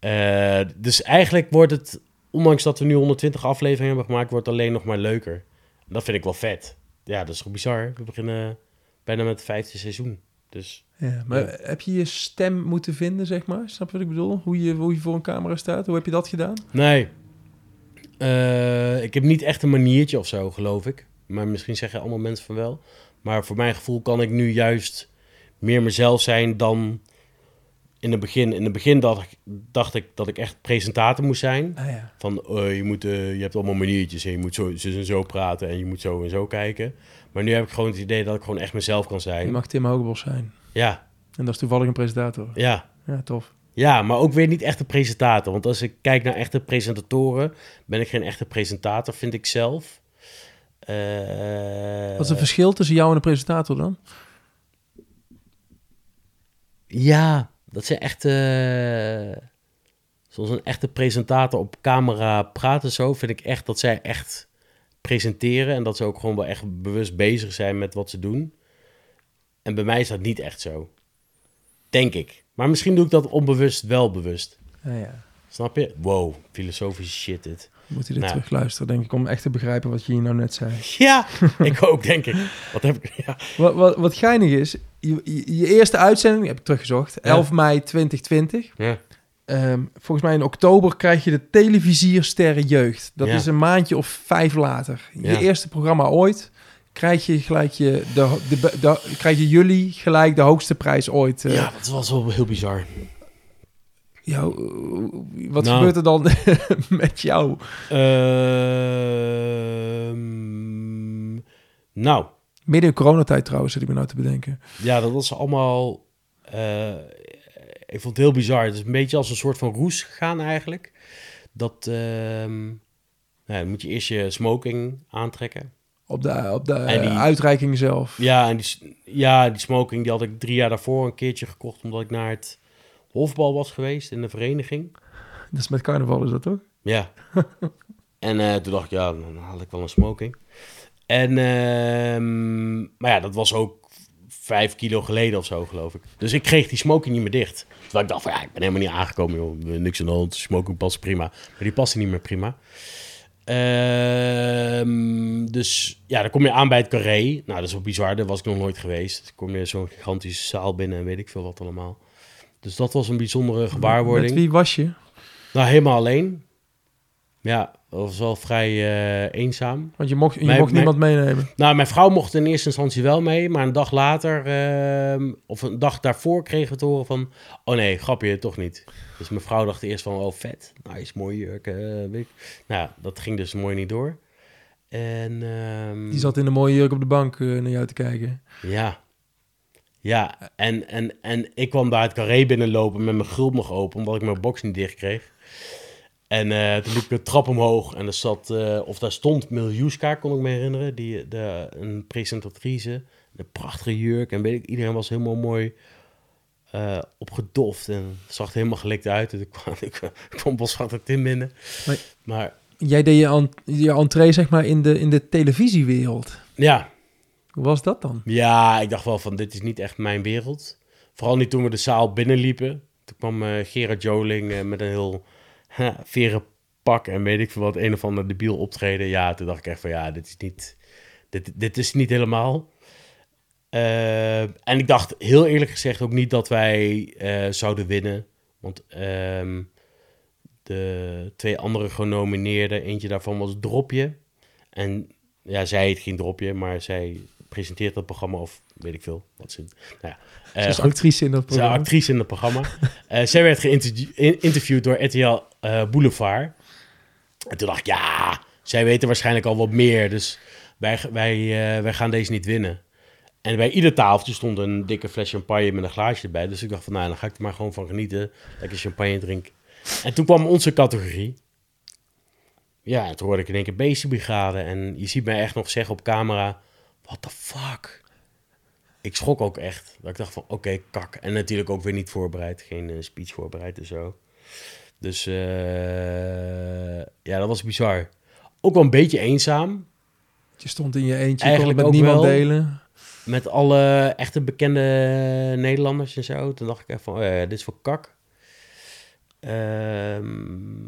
Eh, dus eigenlijk wordt het, ondanks dat we nu 120 afleveringen hebben gemaakt, wordt het alleen nog maar leuker. En dat vind ik wel vet. Ja, dat is toch bizar. We beginnen bijna met het vijfde seizoen. Dus Ja, maar Ja. heb je je stem moeten vinden, zeg maar? Snap je wat ik bedoel? Hoe je, hoe je voor een camera staat? Hoe heb je dat gedaan? nee. Eh, ik heb niet echt een maniertje of zo, geloof ik. Maar misschien zeggen allemaal mensen van wel. Maar voor mijn gevoel kan ik nu juist meer mezelf zijn dan in het begin. In het begin dacht ik, dacht ik dat ik echt presentator moest zijn. Ah ja. Van eh, je, moet, eh, je hebt allemaal maniertjes en je moet zo, zo en zo praten en je moet zo en zo kijken. Maar nu heb ik gewoon het idee dat ik gewoon echt mezelf kan Je zijn. mag Tim Hogebos zijn. Ja, En dat is toevallig een presentator. ja. Ja, tof. Ja, maar ook weer niet echt een presentator. Want als ik kijk naar echte presentatoren, ben ik geen echte presentator, vind ik zelf. Eh, Wat is het verschil tussen jou en een presentator dan? Ja, dat zijn echte... Zoals een echte presentator op camera praten zo, vind ik echt dat zij echt presenteren. En dat ze ook gewoon wel echt bewust bezig zijn met wat ze doen. En bij mij is dat niet echt zo. Denk ik. Maar misschien doe ik dat onbewust wel bewust. Ja, ja. Snap je? Wow, filosofische shit dit. Moet je dit Nou. terugluisteren, denk ik, om echt te begrijpen wat je hier nou net zei. Ja, ik ook, denk ik. Wat heb ik... Ja, Wat, wat, wat geinig is, je, je, je eerste uitzending, heb ik teruggezocht, 11 mei 2020. ja. Ehm, volgens mij in oktober krijg je de televisiersterren jeugd. Dat Ja. is een maandje of vijf later. Je Ja. eerste programma ooit krijg je gelijk je, de, de, de, krijg je jullie gelijk de hoogste prijs ooit. eh. ja, dat was wel heel bizar. Ja, wat Nou. gebeurt er dan met jou? Ehm, nou, Midden in coronatijd trouwens, zit ik me nou te bedenken. ja, dat was allemaal... eh, ik vond het heel bizar. Het is een beetje als een soort van roes gegaan eigenlijk. Dat... ehm, nou, dan moet je eerst je smoking aantrekken. Op de, op de En die- uitreiking zelf. Ja, en die, ja, die smoking die had ik drie jaar daarvoor een keertje gekocht... omdat ik naar het hofbal was geweest in de vereniging. Dat is met carnaval, is dat toch? Ja. en eh, toen dacht ik, ja, dan haal ik wel een smoking. En, ehm, maar ja, dat was ook vijf kilo geleden of zo, geloof ik. Dus ik kreeg die smoking niet meer dicht. Terwijl ik dacht van, ja, ik ben helemaal niet aangekomen, joh. Niks aan de hand, smoking past prima. Maar die paste niet meer prima. Ehm, dus ja, dan kom je aan bij het carré. Nou, dat is wel bizar, daar was ik nog nooit geweest. Dan kom je zo'n gigantische zaal binnen en weet ik veel wat allemaal. Dus dat was een bijzondere gewaarwording. Met wie was je? Nou, helemaal alleen. Ja, dat was wel vrij eh, eenzaam. Want je mocht, je Mijn- mocht mijn- niemand meenemen. Nou, mijn vrouw mocht in eerste instantie wel mee, maar een dag later, ehm, of een dag daarvoor, kregen we te horen van: Oh nee, grapje, toch niet. Dus mijn vrouw dacht eerst van: Oh, vet, nice, mooi jurk. eh, weet ik. Nou, ja, dat ging dus mooi niet door. En ehm, Die zat in een mooie jurk op de bank eh, naar jou te kijken. ja. Ja, en, en, en ik kwam daar het carré binnenlopen met mijn gulp nog open, omdat ik mijn box niet dicht kreeg. En eh, toen liep ik de trap omhoog en er zat, eh, of daar stond Miljuska, kon ik me herinneren, die, de, een presentatrice, een prachtige jurk en weet ik, iedereen was helemaal mooi eh, opgedoft en zag er helemaal gelikt uit. En ik kwam, ik, kwam boswachter Tim binnen. Maar- maar Jij deed je, an- je entree zeg maar in de, in de televisiewereld. ja, Hoe was dat dan? Ja, ik dacht wel van dit is niet echt mijn wereld. Vooral niet toen we de zaal binnenliepen. Toen kwam Gerard Joling met een heel veren pak en weet ik veel wat, een of ander debiel optreden. Ja, toen dacht ik echt van ja, dit is niet, dit, dit is niet helemaal. Eh, en ik dacht heel eerlijk gezegd ook niet dat wij eh, zouden winnen. Want ehm, de twee andere genomineerden, eentje daarvan was Dropje. En ja, zij heet geen Dropje, maar zij presenteert dat programma of weet ik veel. Wat ze, nou ja. Eh, Ze is actrice in dat Ze programma. actrice in het programma. Eh, zij werd geïnterviewd door RTL eh, Boulevard. En toen dacht ik, ja, zij weten waarschijnlijk al wat meer. Dus wij, wij, wij gaan deze niet winnen. En bij ieder tafeltje stond een dikke fles champagne met een glaasje erbij. Dus ik dacht van, nou, dan ga ik er maar gewoon van genieten. Lekker champagne drinken. En toen kwam onze categorie. Ja, en toen hoorde ik in één keer Beestiebrigade. En je ziet mij echt nog zeggen op camera, what the fuck? Ik schrok ook echt. Dat ik dacht van, oké, kak. En natuurlijk ook weer niet voorbereid. Geen eh, speech voorbereid en zo. Dus eh, ja, dat was bizar. Ook wel een beetje eenzaam. Je stond in je eentje, kon Eigenlijk met niemand wel. delen. Met alle echte bekende Nederlanders en zo. Toen dacht ik echt van, oh ja, dit is voor kak. Ehm,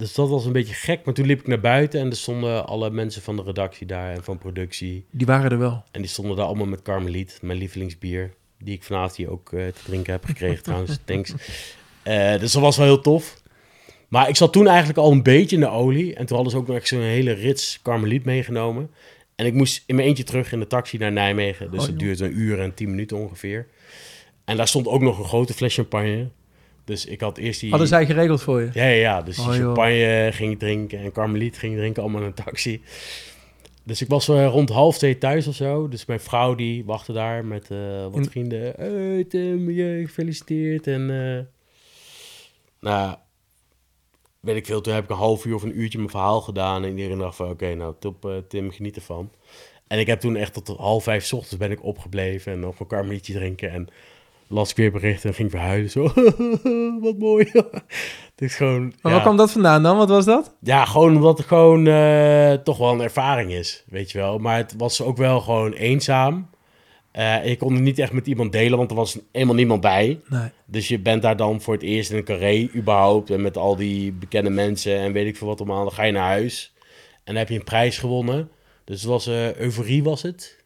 dus dat was een beetje gek. Maar toen liep ik naar buiten en er stonden alle mensen van de redactie daar en van productie. Die waren er wel. En die stonden daar allemaal met Carmeliet, mijn lievelingsbier. Die ik vanavond hier ook eh, te drinken heb gekregen trouwens. Thanks. Eh, dus dat was wel heel tof. Maar ik zat toen eigenlijk al een beetje in de olie. En toen hadden ze ook nog echt zo'n hele rits karmeliet meegenomen. En ik moest in mijn eentje terug in de taxi naar Nijmegen. Dus Oh, het joh. duurde een uur en tien minuten ongeveer. En daar stond ook nog een grote fles champagne. Dus ik had eerst die... Hadden zij geregeld voor je? Ja, ja, ja. Dus Oh, joh. champagne ging ik drinken en karmeliet ging drinken, allemaal in een taxi. Dus ik was eh, rond half twee thuis of zo. Dus mijn vrouw die wachtte daar met eh, wat vrienden. Hey Tim, je gefeliciteerd. En eh, nou, weet ik veel. Toen heb ik een half uur of een uurtje mijn verhaal gedaan. En iedereen dacht van, oké, nou top Tim, geniet ervan. En ik heb toen echt tot half vijf 's ochtends ben ik opgebleven. En nog een karmelietje drinken. En las ik weer berichten en ging verhuilen. Zo, wat mooi. Het is gewoon... Maar ja. waar kwam dat vandaan dan? Wat was dat? Ja, gewoon omdat het gewoon eh, toch wel een ervaring is, weet je wel. Maar het was ook wel gewoon eenzaam. Eh je kon het niet echt met iemand delen, want er was helemaal niemand bij. Nee. Dus je bent daar dan voor het eerst in een carré überhaupt. En met al die bekende mensen en weet ik veel wat allemaal. Dan ga je naar huis en dan heb je een prijs gewonnen. Dus het was eh, euforie was het.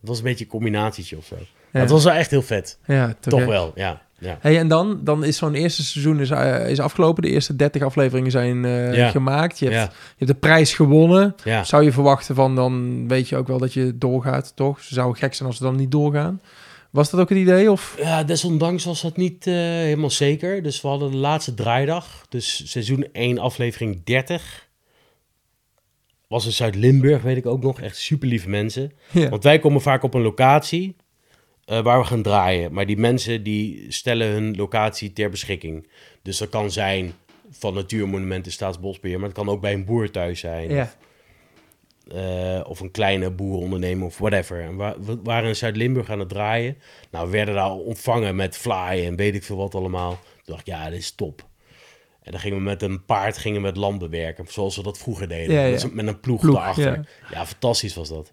Het was een beetje een combinatietje of zo. Het was wel echt heel vet. Ja, Toch wel, ja. ja. Hey, en dan, dan is zo'n eerste seizoen is, eh, is afgelopen. De eerste 30 afleveringen zijn eh, Ja. gemaakt. Je hebt, Ja, je hebt de prijs gewonnen. Zou je verwachten van, dan weet je ook wel dat je doorgaat, toch? Ze zou gek zijn als ze dan niet doorgaan. Was dat ook het idee? Of? Ja, desondanks was dat niet eh, helemaal zeker. Dus we hadden de laatste draaidag. Dus seizoen 1, aflevering 30. Was in Zuid-Limburg, weet ik ook nog. Echt super lieve mensen. Want wij komen vaak op een locatie eh, waar we gaan draaien. Maar die mensen die stellen hun locatie ter beschikking. Dus dat kan zijn van Natuurmonumenten Staatsbosbeheer. Maar het kan ook bij een boer thuis zijn. ja. eh, of een kleine boerenondernemer of whatever. En wa- we waren in Zuid-Limburg aan het draaien. Nou, we werden daar ontvangen met fly en weet ik veel wat allemaal. Toen dacht ik, ja, dit is top. En dan gingen we met een paard gingen we het land bewerken, zoals we dat vroeger deden. Ja, ja. Met, een ploeg, Ploeg, erachter. ja. Ja. fantastisch was dat.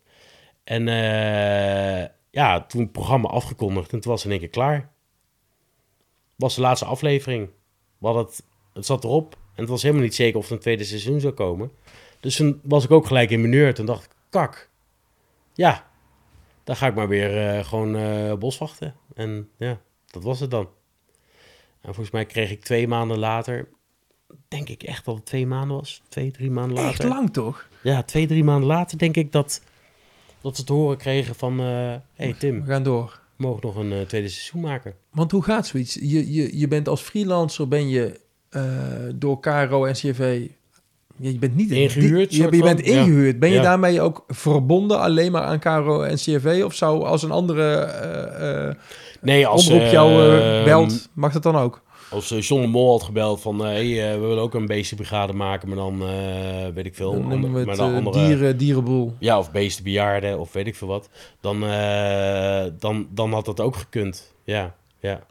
En eh, ja, toen het programma afgekondigd en toen was het in één keer klaar. Was de laatste aflevering. We het, het zat erop en het was helemaal niet zeker of er een tweede seizoen zou komen. Dus toen was ik ook gelijk in mineur. Toen dacht ik, kak. Ja, dan ga ik maar weer eh, gewoon eh, boswachten. En ja, dat was het dan. En volgens mij kreeg ik twee maanden later, denk ik echt dat het twee maanden was. Twee, drie maanden later. Echt lang toch? Ja, twee, drie maanden later denk ik dat, dat ze te horen kregen van... Hé hey We Tim, gaan door. we mogen nog een eh, tweede seizoen maken. Want hoe gaat zoiets? Je, je, je bent als freelancer, ben je eh, door KRO en. Ja, je bent niet Ingehuurd, Je, je bent? Ja. ingehuurd. Ben je Ja. daarmee ook verbonden alleen maar aan KRO en CRV? Of zou als een andere eh eh Nee, als, omroep jou eh, eh, belt, mag dat dan ook? Als eh, John de Mol had gebeld van... hé, hey, eh, we willen ook een beestenbrigade maken, maar dan eh, weet ik veel. Dan noemen we het maar dan eh, andere- dieren, dierenboel. Ja, of beestenbejaarden of weet ik veel wat. Dan, eh, dan, dan had dat ook gekund. Ja, ja,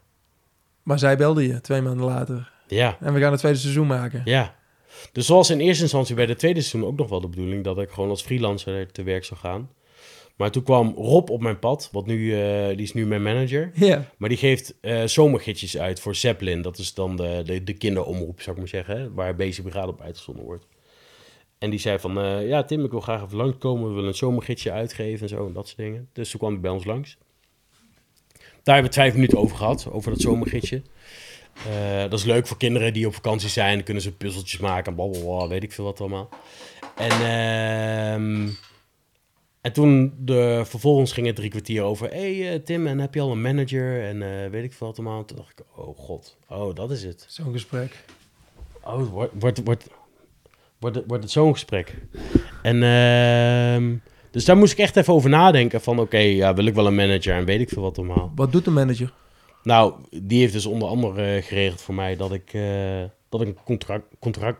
Maar zij belde je twee maanden later. ja, En we gaan het tweede seizoen maken. ja. Dus zoals in eerste instantie bij de tweede seizoen ook nog wel de bedoeling... dat ik gewoon als freelancer te werk zou gaan. Maar toen kwam Rob op mijn pad, wat nu, eh, die is nu mijn manager. Ja. Maar die geeft zomergidsjes uit voor Zeppelin. Dat is dan de, de, de kinderomroep, zou ik maar zeggen. Waar Beestenbrigade op uitgezonden wordt. En die zei van, eh, ja Tim, ik wil graag even langskomen. We willen een zomergidsje uitgeven en zo en dat soort dingen. Dus toen kwam hij bij ons langs. Daar hebben we het vijf minuten over gehad, over dat zomergidsje. Dat is leuk voor kinderen die op vakantie zijn. Dan kunnen ze puzzeltjes maken, blablabla, weet ik veel wat allemaal. En, ehm, en toen de, vervolgens ging het drie kwartier over... hey, eh, Tim, en heb je al een manager? En eh, weet ik veel wat allemaal. Toen dacht ik, oh god, oh dat is het. Zo'n gesprek. Oh, wordt, wordt, wordt, wordt, het- wordt het zo'n gesprek. En ehm, dus daar moest ik echt even over nadenken van... oké, ja, wil ik wel een manager en weet ik veel wat allemaal. Wat doet de manager? Nou, die heeft dus onder andere geregeld voor mij dat ik, eh, dat ik een contract, contract,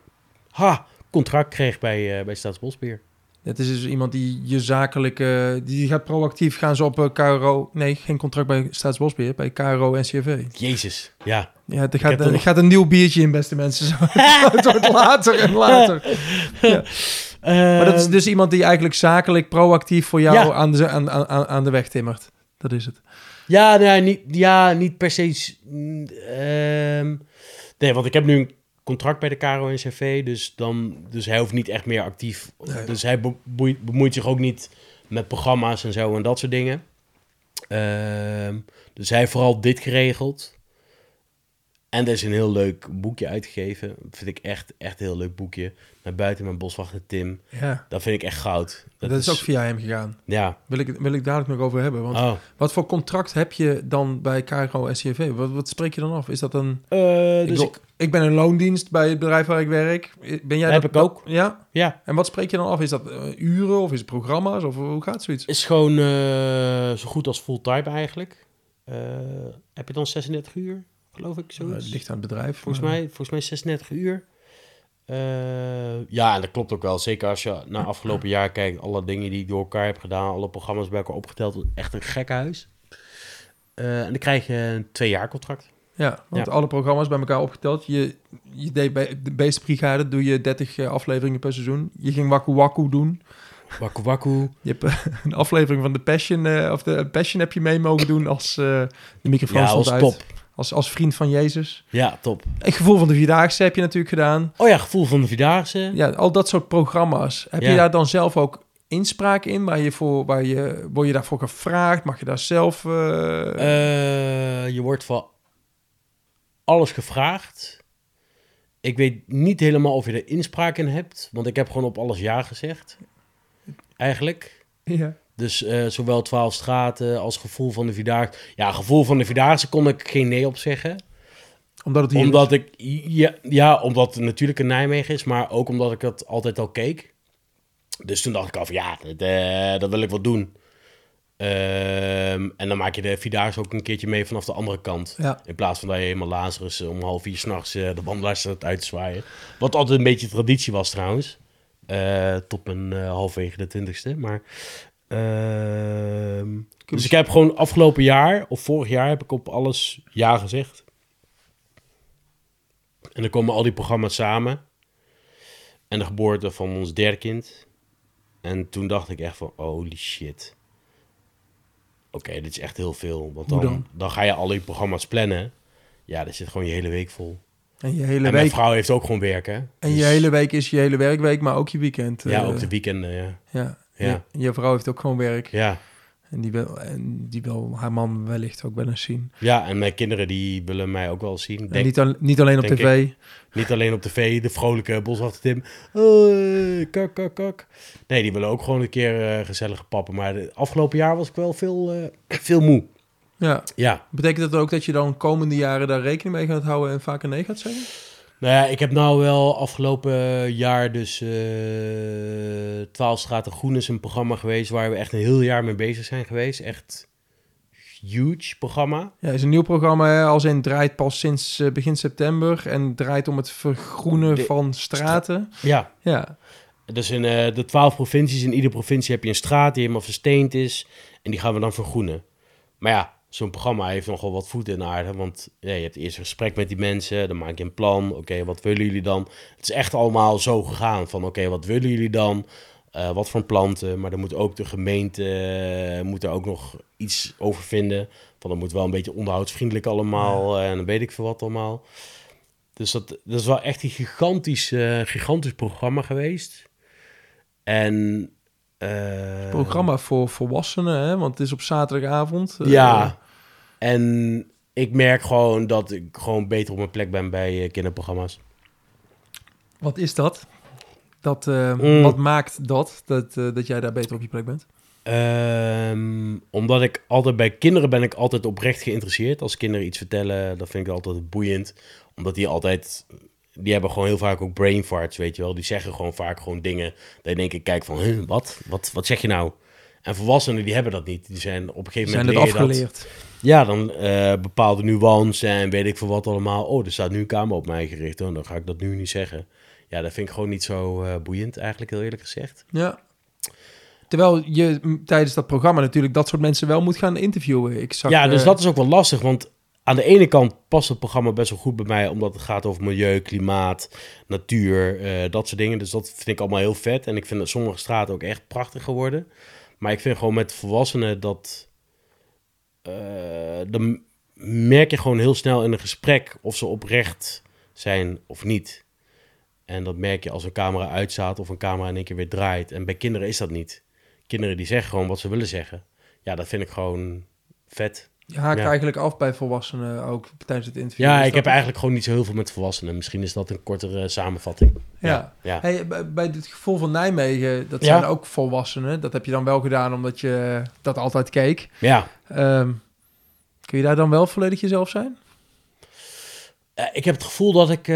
ha, contract kreeg bij, bij Staatsbosbeheer. Het is dus iemand die je zakelijke... Die gaat proactief gaan ze op eh, KRO... Nee, geen contract bij Staatsbosbeheer. Bij KRO en. Jezus, ja. Ja, er gaat, er er gaat een nieuw biertje in, beste mensen. Het wordt later en later. Maar dat is dus iemand die eigenlijk zakelijk proactief voor jou Ja. aan, de, aan, aan, aan de weg timmert. Dat is het. Ja, nee, niet, ja, niet per se. ehm, nee, want ik heb nu een contract bij de KRO en CV, dus, dan, dus hij hoeft niet echt meer actief. Nee. Dus hij bemoeit, bemoeit zich ook niet met programma's en zo en dat soort dingen. Ehm, dus hij heeft vooral dit geregeld. En er is een heel leuk boekje uitgegeven. Dat vind ik echt, echt een heel leuk boekje. Naar buiten mijn boswachter Tim. Ja, Dat vind ik echt goud. dat, is ook via hem gegaan. Ja. Wil ik, wil ik dadelijk nog over hebben. Want Oh. wat voor contract heb je dan bij KRO SCV? Wat, wat spreek je dan af? Is dat een... Eh, ik, dus wil- ik, ik ben een loondienst bij het bedrijf waar ik werk. Ben jij Heb dat, ik ook. Ja? ja, En wat spreek je dan af? Is dat eh, uren of is het programma's? Of hoe gaat zoiets? is gewoon eh, zo goed als fulltime eigenlijk. Eh, heb je dan 36 uur, geloof ik? Nou, Zoiets? het ligt aan het bedrijf. Volgens maar- mij, volgens mij 36 uur. Eh, ja, en dat klopt ook wel. Zeker als je naar afgelopen jaar kijkt, alle dingen die ik door elkaar heb gedaan, alle programma's bij elkaar opgeteld, echt een gekke huis. Eh, en dan krijg je een twee jaar contract. Ja, want Ja. alle programma's bij elkaar opgeteld. Je, je deed bij de Beestenbrigade doe je 30 eh, afleveringen per seizoen. Je ging Waku Waku doen. Waku waku. Je hebt eh, een aflevering van de Passion, eh, of de Passion heb je mee mogen doen als eh, de microfoon Ja, stond uit. top. Als, als vriend van Jezus. Ja, top. Het gevoel van de Vierdaagse heb je natuurlijk gedaan. Oh ja, gevoel van de Vierdaagse. Ja, al dat soort programma's. Heb je daar dan zelf ook inspraak in? Waar je voor, waar je, word je daarvoor gevraagd? Mag je daar zelf... eh, Eh, je wordt voor alles gevraagd. Ik weet niet helemaal of je er inspraak in hebt, want ik heb gewoon op alles ja gezegd. Eigenlijk. ja. Dus eh, zowel 12 straten als gevoel van de Vierdaagse. Ja, gevoel van de Vierdaagse kon ik geen nee op zeggen. Omdat het hier Omdat ik, ja, ja, omdat het natuurlijk in Nijmegen is, maar ook omdat ik het altijd al keek. Dus toen dacht ik af, ja, dat, eh, dat wil ik wel doen. Ehm, en dan maak je de Vierdaagse ook een keertje mee vanaf de andere kant. Ja. In plaats van dat je helemaal Lazarus eh, om half vier s'nachts uh, de wandelaars staat uit te zwaaien. Wat altijd een beetje traditie was trouwens. Eh, tot mijn eh, halfwege de twintigste. Maar, dus ik heb gewoon afgelopen jaar, of vorig jaar, heb ik op alles ja gezegd. En dan komen al die programma's samen. En de geboorte van ons derde kind. En toen dacht ik echt van, holy shit. Oké, dit is echt heel veel. Want dan, dan? dan? ga je al die programma's plannen. Ja, daar zit gewoon je hele week vol. En je hele en mijn week... vrouw heeft ook gewoon werken. En Dus- je hele week is je hele werkweek, maar ook je weekend. Ja, eh, ook de weekenden, ja. Ja. Ja. Je, je vrouw heeft ook gewoon werk. Ja. En die wil, en die wil haar man wellicht ook wel eens zien. ja, en mijn kinderen die willen mij ook wel zien. En Denk, niet, al- niet alleen op tv. Niet alleen op tv, de vrolijke boswachter Tim. Kak, kak, kak. Nee, die willen ook gewoon een keer eh, gezellige pappen. Maar de afgelopen jaar was ik wel veel, eh, veel moe. Ja. Ja. Betekent dat ook dat je dan komende jaren daar rekening mee gaat houden en vaker nee gaat zeggen? Nou ja, ik heb nou wel afgelopen jaar dus eh 12 Straten Groen is een programma geweest waar we echt een heel jaar mee bezig zijn geweest. Echt huge programma. Ja, is een nieuw programma, hè, als in draait pas sinds eh, begin september en draait om het vergroenen De- van straten. Ja, Ja, dus in eh, de 12 provincies, in iedere provincie heb je een straat die helemaal versteend is. En die gaan we dan vergroenen. Maar ja, zo'n programma heeft nogal wat voet in de aarde. Want ja, je hebt eerst een gesprek met die mensen. Dan maak je een plan. Oké, wat willen jullie dan? Het is echt allemaal zo gegaan. Van oké, wat willen jullie dan? Eh, wat voor planten? Maar dan moet ook de gemeente eh, moet er ook nog iets over vinden. Van dat moet wel een beetje onderhoudsvriendelijk allemaal. eh, en dan weet ik veel wat allemaal. Dus dat, dat is wel echt een gigantisch, gigantisch programma geweest. En... programma voor volwassenen, hè, want het is op zaterdagavond. Ja. En ik merk gewoon dat ik gewoon beter op mijn plek ben bij eh, kinderprogramma's. Wat is dat? dat eh, Mm. Wat maakt dat, dat, eh, dat jij daar beter op je plek bent? Ehm, omdat ik altijd bij kinderen ben ik altijd oprecht geïnteresseerd. Als kinderen iets vertellen, dat vind ik altijd boeiend. Omdat die altijd, die hebben gewoon heel vaak ook brain farts, weet je wel. Die zeggen gewoon vaak gewoon dingen. Dat je denk ik kijk van, huh, wat? wat? Wat zeg je nou? En volwassenen die hebben dat niet. Die zijn op een gegeven Zijn moment je dat. Ja, dan eh, bepaalde nuance en weet ik veel wat allemaal. Oh, er staat nu een camera op mij gericht. Oh, dan ga ik dat nu niet zeggen. Ja, dat vind ik gewoon niet zo eh, boeiend, eigenlijk heel eerlijk gezegd. Ja. Terwijl je m, tijdens dat programma natuurlijk dat soort mensen wel moet gaan interviewen. Ik zag, ja, dus eh, dat is ook wel lastig, want aan de ene kant past het programma best wel goed bij mij, omdat het gaat over milieu, klimaat, natuur, dat soort dingen. Dus dat vind ik allemaal heel vet. En ik vind dat sommige straten ook echt prachtig geworden. Maar ik vind gewoon met volwassenen dat... eh, dan merk je gewoon heel snel in een gesprek of ze oprecht zijn of niet. En dat merk je als een camera uitstaat of een camera in één keer weer draait. En bij kinderen is dat niet. Kinderen die zeggen gewoon wat ze willen zeggen. Ja, dat vind ik gewoon vet. Je haakt Ja. eigenlijk af bij volwassenen ook tijdens het interview. Ja, ik heb eigenlijk gewoon niet zo heel veel met volwassenen. Misschien is dat een kortere samenvatting. Ja. Ja. Hey, bij- het gevoel van Nijmegen, dat zijn ook volwassenen. Dat heb je dan wel gedaan omdat je dat altijd keek. ja. Ehm, kun je daar dan wel volledig jezelf zijn? Eh, ik heb het gevoel dat ik eh,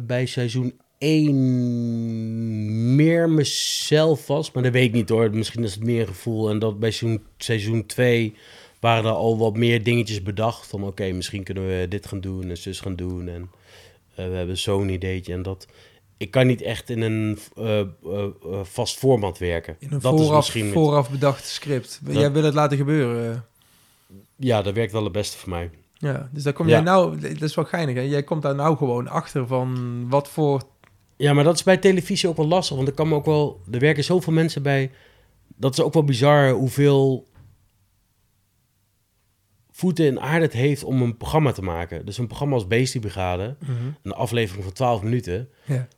bij seizoen 1 meer mezelf was. Maar dat weet ik niet hoor. Misschien is het meer een gevoel. En dat bij seizoen, seizoen 2 waren er al wat meer dingetjes bedacht. Van oké, misschien kunnen we dit gaan doen en zus gaan doen. En eh, we hebben zo'n ideetje. En dat... Ik kan niet echt in een eh, eh, vast format werken. In een dat is vooraf, misschien... met- vooraf bedacht script. Jij wil het laten gebeuren. Ja, dat werkt wel het beste voor mij. Ja, dus daar kom Ja. jij nou... Dat is wel geinig, hè? Jij komt daar nou gewoon achter van wat voor... Ja, maar dat is bij televisie ook wel lastig. Want er kan ook wel. Er werken zoveel mensen bij. Dat is ook wel bizar hoeveel voeten in aarde het heeft om een programma te maken. Dus een programma als Beastie Brigade, een aflevering van 12 minuten. Ja.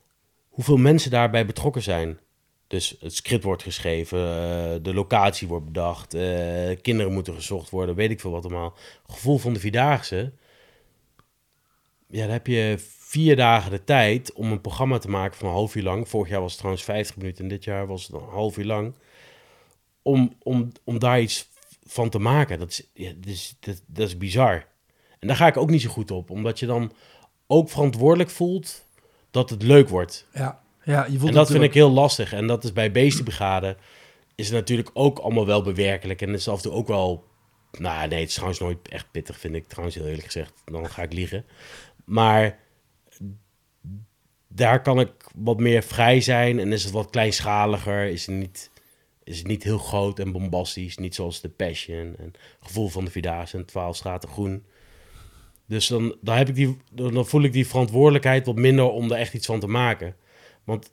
Hoeveel mensen daarbij betrokken zijn. Dus het script wordt geschreven, eh, de locatie wordt bedacht, eh, kinderen moeten gezocht worden, weet ik veel wat allemaal. Gevoel van de Vierdaagse. Ja, dan heb je vier dagen de tijd om een programma te maken van een half uur lang. Vorig jaar was het trouwens 50 minuten en dit jaar was het een half uur lang. Om, om, om daar iets van te maken. Dat is, ja, dat, is, dat, dat is bizar. En daar ga ik ook niet zo goed op, omdat je dan ook verantwoordelijk voelt dat het leuk wordt. Ja, ja je voelt En dat vind ik heel lastig. En dat is bij Beestenbrigade is het natuurlijk ook allemaal wel bewerkelijk. En het is af en toe ook wel... Nou, nee, het is trouwens nooit echt pittig, vind ik trouwens heel eerlijk gezegd. Dan ga ik liegen. Maar daar kan ik wat meer vrij zijn. En is het wat kleinschaliger. Is het niet, is het niet heel groot en bombastisch. Niet zoals The Passion en Gevoel van de Vierdaagse en 12 Straten Groen. Dus dan, dan, heb ik die, dan voel ik die verantwoordelijkheid wat minder om er echt iets van te maken. Want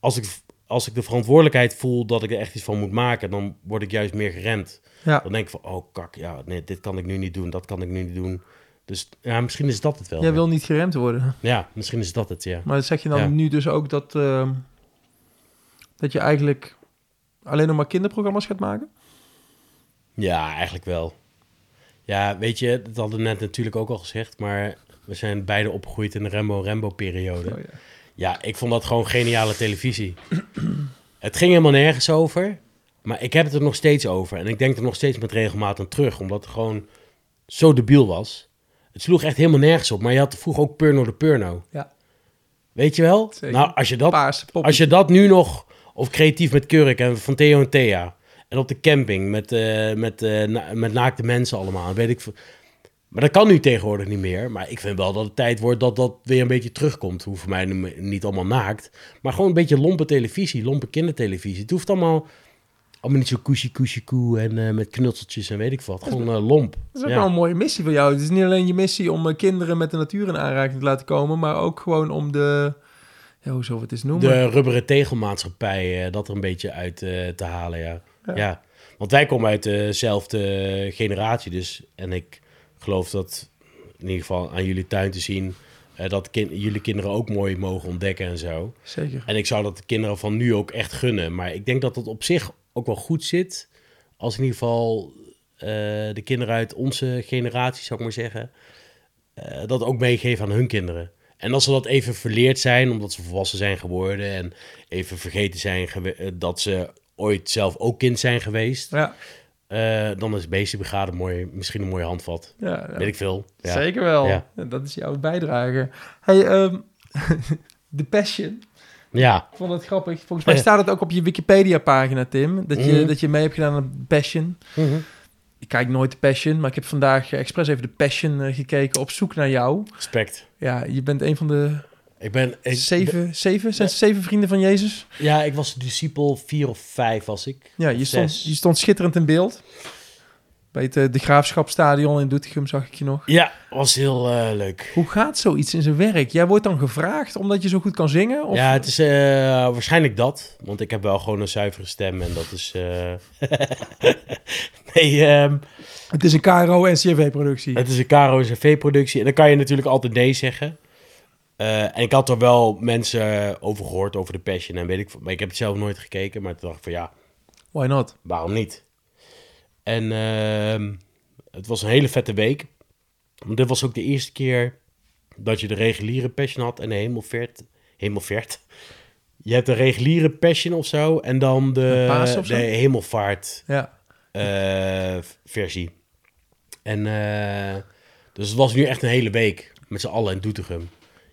als ik, als ik de verantwoordelijkheid voel dat ik er echt iets van moet maken, dan word ik juist meer geremd. Ja, Dan denk ik van, oh kak, ja, nee, dit kan ik nu niet doen, dat kan ik nu niet doen. Dus ja, misschien is dat het wel. jij wil niet geremd worden. Ja, misschien is dat het, ja. Maar zeg je dan Ja. nu dus ook dat, ehm, dat je eigenlijk alleen nog maar kinderprogramma's gaat maken? Ja, eigenlijk wel. Ja, weet je, dat hadden we net natuurlijk ook al gezegd, maar we zijn beide opgegroeid in de Rembo-Rembo-periode. Oh, ja. Ja, ik vond dat gewoon geniale televisie. het ging helemaal nergens over, maar ik heb het er nog steeds over. En ik denk er nog steeds met regelmaat aan terug, omdat het gewoon zo debiel was. Het sloeg echt helemaal nergens op, maar je had vroeger ook Purno de Purno. Ja. Weet je wel? Zeker. Nou, als je, dat, als je dat nu nog, of creatief met Kurk en van Theo en Thea, en op de camping met, eh, met, eh, na- met naakte mensen allemaal, weet ik. Maar dat kan nu tegenwoordig niet meer. Maar ik vind wel dat het tijd wordt dat dat weer een beetje terugkomt. Hoeft voor mij niet allemaal naakt. Maar gewoon een beetje lompe televisie, lompe kindertelevisie. Het hoeft allemaal, allemaal niet zo koesie koesie koe en eh, met knutseltjes en weet ik wat. Gewoon lomp. Dat is ook Ja. wel een mooie missie voor jou. Het is niet alleen je missie om kinderen met de natuur in aanraking te laten komen, maar ook gewoon om de, ja, hoe zullen we het eens noemen? De rubberen tegelmaatschappij, eh, dat er een beetje uit eh, te halen, ja. Ja. ja. Want wij komen uit dezelfde generatie dus. En ik geloof dat, in ieder geval aan jullie tuin te zien... eh, dat jullie kinderen ook mooi mogen ontdekken en zo. Zeker. En ik zou dat de kinderen van nu ook echt gunnen. Maar ik denk dat het op zich ook wel goed zit... als in ieder geval de kinderen uit onze generatie, zou ik maar zeggen... dat ook meegeven aan hun kinderen. En als ze dat even verleerd zijn, omdat ze volwassen zijn geworden... en even vergeten zijn eh, dat ze ooit zelf ook kind zijn geweest... Ja, eh, dan is Beestenbrigade mooi, misschien een mooie handvat. ja, ja. Weet ik veel. Zeker wel. Ja. Dat is jouw bijdrage. Hey, ehm The Passion. Ja, Ik vond het grappig. Volgens mij staat het ook op je Wikipedia-pagina, Tim, dat je, Mhm. dat je mee hebt gedaan aan Passion. Mhm. Ik kijk nooit de Passion, maar ik heb vandaag eh, expres even de Passion eh, gekeken op zoek naar jou. respect. Ja, je bent een van de Ik ben... Ik, zeven, zeven, zijn het zeven vrienden van Jezus? Ja, ik was discipel vier of vijf was ik. Ja, je stond, je stond schitterend in beeld. Bij het eh, de Graafschapstadion in Doetinchem zag ik je nog. Ja, was heel eh, leuk. Hoe gaat zoiets in zijn werk? Jij wordt dan gevraagd omdat je zo goed kan zingen? Of? Ja, het is eh, waarschijnlijk dat. Want ik heb wel gewoon een zuivere stem en dat is... nee, ehm, Het is een KRO-NCRV-productie. het is een Caro CV-productie. En dan kan je natuurlijk altijd nee zeggen. En ik had er wel mensen over gehoord, over de Passion en weet ik. Maar ik heb het zelf nooit gekeken. Maar toen dacht ik van ja, Why not? waarom niet? En ehm, het was een hele vette week. Want dit was ook de eerste keer dat je de reguliere Passion had en de Hemelvert. Hemelvert. Je hebt de reguliere Passion of zo en dan de, de zo? Hemelvaart Ja. eh, versie. En eh, dus het was nu echt een hele week met z'n allen in Doetinchem.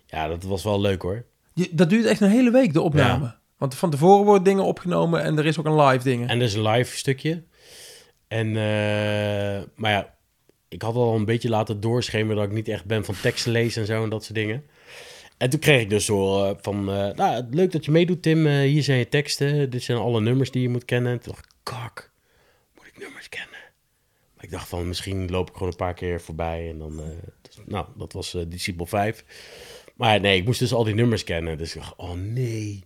Ja, dat was wel leuk hoor. Je- dat duurt echt een hele week, de opname. Want van tevoren worden dingen opgenomen en er is ook een live dingen. En er is een live stukje. En, eh, maar ja, ik had al een beetje laten doorschemeren dat ik niet echt ben van teksten lezen en zo en dat soort dingen. En toen kreeg ik dus zo eh, van, eh, nou, leuk dat je meedoet Tim, hier zijn je teksten, dit zijn alle nummers die je moet kennen. En toen dacht ik, kak, moet ik nummers kennen? Maar ik dacht van, misschien loop ik gewoon een paar keer voorbij en dan, dus, nou, dat was Disciple 5. Maar nee, ik moest dus al die nummers kennen. Dus ik dacht, oh nee,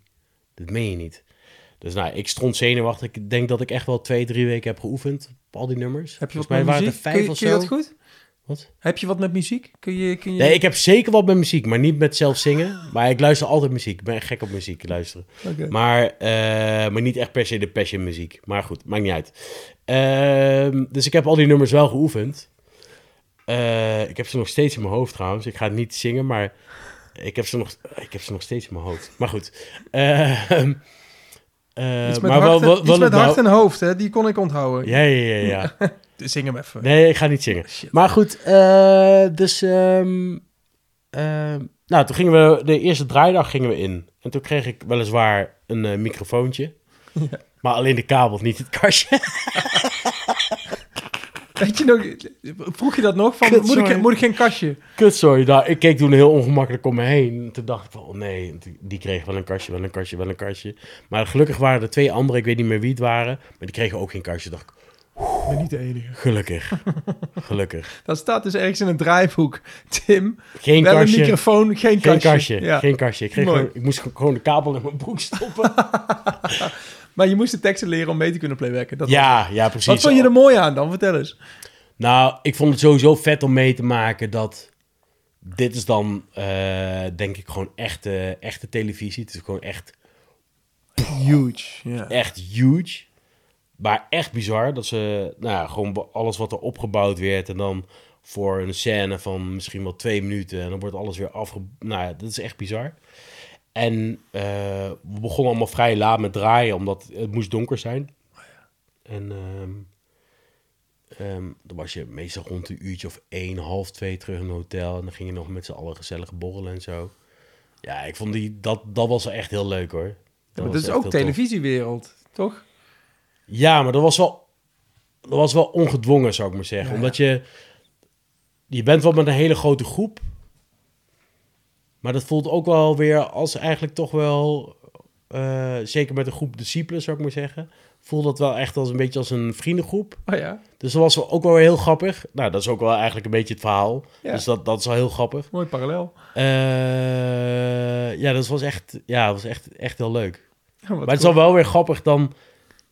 dat meen je niet. Dus nou, ik stond zenuwachtig. Ik denk dat ik echt wel twee, drie weken heb geoefend op al die nummers. Heb je wat Volgens mij met waren muziek? er kun je, of kun je zo. dat goed? Wat? Heb je wat met muziek? Kun je, kun je... Nee, ik heb zeker wat met muziek, maar niet met zelf zingen. Maar ik luister altijd muziek. Ik ben echt gek op muziek luisteren. Maar, eh, maar niet echt per se de passion muziek. Maar goed, maakt niet uit. Ehm, dus ik heb al die nummers wel geoefend. Eh, ik heb ze nog steeds in mijn hoofd trouwens. Ik ga het niet zingen, maar ik heb ze nog, ik heb ze nog steeds in mijn hoofd. Maar goed. Ehm, eh, Iets met, maar hart, wel, en- wel, iets met nou- hart en hoofd, hè? Die kon ik onthouden. Ja, ja, ja, ja. Zing hem even. Nee, ik ga niet zingen. Shit. Maar goed, eh, dus... ehm, ehm, nou, toen gingen we... De eerste draaidag gingen we in. En toen kreeg ik weliswaar een eh, microfoontje. Maar alleen de kabel, niet het kastje. Weet je nog, vroeg je dat nog? Van, Kut, moet, ik, moet ik geen kastje? Kut, sorry. Nou, ik keek toen heel ongemakkelijk om me heen. En toen dacht ik van, oh nee, die kreeg wel een kastje, wel een kastje, wel een kastje. Maar gelukkig waren er twee anderen, ik weet niet meer wie het waren. Maar die kregen ook geen kastje. dacht ik, Ik ben niet de enige. gelukkig. gelukkig. Dat staat dus ergens in een draaiboek. Tim, Geen wel een kastje. microfoon, geen Geen kastje. kastje, Ja. geen kastje. Ik, kreeg gewoon, ik moest gewoon de kabel in mijn broek stoppen. Maar je moest de teksten leren om mee te kunnen playbacken. Dat ja, ja, precies. Wat vond je er mooi aan dan? Vertel eens. Nou, ik vond het sowieso vet om mee te maken dat... Dit is dan, eh, denk ik, gewoon echte, echte televisie. Het is gewoon echt, Huge. Echt huge. Maar echt bizar dat ze, nou ja, gewoon alles wat er opgebouwd werd... en dan voor een scène van misschien wel twee minuten... en dan wordt alles weer afge... Nou ja, dat is echt bizar. En eh, we begonnen allemaal vrij laat met draaien, omdat het moest donker zijn. En ehm, ehm, dan was je meestal rond een uurtje of één, half twee terug in een hotel. En dan ging je nog met z'n allen gezellig borrelen en zo. Ja, ik vond die, dat, dat was wel echt heel leuk hoor. Ja, Dat maar dat is ook televisiewereld, toch? Ja, maar dat was wel, dat was wel ongedwongen, zou ik maar zeggen. Ja. Omdat je, je bent wel met een hele grote groep. Maar dat voelt ook wel weer als eigenlijk toch wel, eh, zeker met een groep discipelen, zou ik maar zeggen. Voelt dat wel echt als een beetje als een vriendengroep. Oh ja, Dus dat was ook wel heel grappig. Nou, dat is ook wel eigenlijk een beetje het verhaal. Ja. Dus dat, dat is wel heel grappig. mooi parallel. Eh, ja, dat was echt, ja, dat was echt, echt heel leuk. Maar het is al wel weer grappig. Dan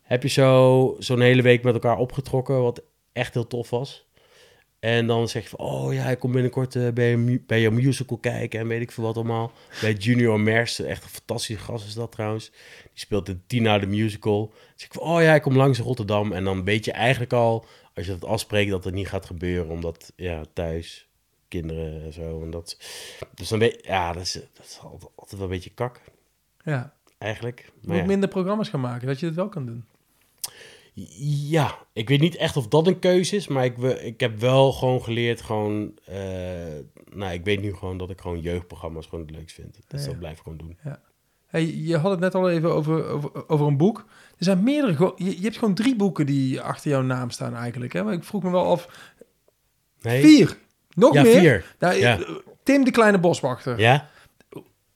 heb je zo, zo'n hele week met elkaar opgetrokken, wat echt heel tof was. En dan zeg je van, oh ja, ik kom binnenkort eh, bij, je bij jouw musical kijken en weet ik veel wat allemaal. Bij Junior Mers, echt een fantastische gast is dat trouwens. Die speelt in Tina de musical. Dan zeg ik van, oh ja, ik kom langs in Rotterdam. En dan weet je eigenlijk al, als je dat afspreekt, dat het niet gaat gebeuren. Omdat, ja, thuis, kinderen en zo. En dat, dus dan weet ja, dat is, dat is altijd, altijd wel een beetje kak, Ja, eigenlijk. je Maar moet ja. minder programma's gaan maken, dat je het wel kan doen. Ja, ik weet niet echt of dat een keuze is, maar ik, ik heb wel gewoon geleerd, gewoon, eh, nou, ik weet nu gewoon dat ik gewoon jeugdprogramma's gewoon het leukst vind. Dus Ja, ja. dat blijf ik gewoon doen. Hey, je had het net al even over, over, over een boek. Er zijn meerdere... Je, je hebt gewoon drie boeken die achter jouw naam staan eigenlijk. Hè? Maar ik vroeg me wel af... Nee? Vier! Nog Ja, meer? vier. Nou, Ja. Tim de Kleine Boswachter. Ja?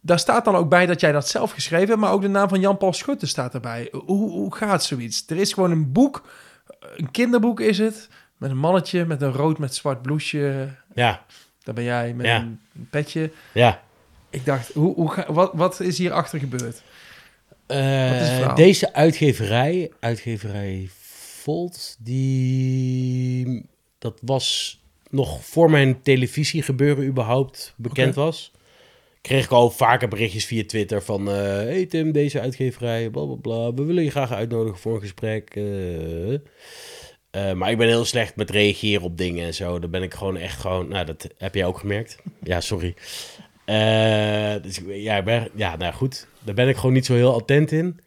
Daar staat dan ook bij dat jij dat zelf geschreven hebt, maar ook de naam van Jan-Paul Schutte staat erbij. Hoe, hoe gaat zoiets? Er is gewoon een boek, een kinderboek is het, met een mannetje met een rood met zwart blouseje. Ja, Daar ben jij met Ja. een petje. ja. Ik dacht, hoe, hoe ga, wat, wat is hier achter gebeurd? Eh, deze uitgeverij, uitgeverij Volt, die, dat was nog voor mijn televisiegebeuren überhaupt bekend was. Kreeg ik al vaker berichtjes via Twitter van... eh, hey Tim, deze uitgeverij, bla bla bla. We willen je graag uitnodigen voor een gesprek. eh. Eh, maar ik ben heel slecht met reageren op dingen en zo. Daar ben ik gewoon echt gewoon... Nou, dat heb jij ook gemerkt. Ja, sorry. Dus ja, ben, ja, nou goed. Daar ben ik gewoon niet zo heel attent in.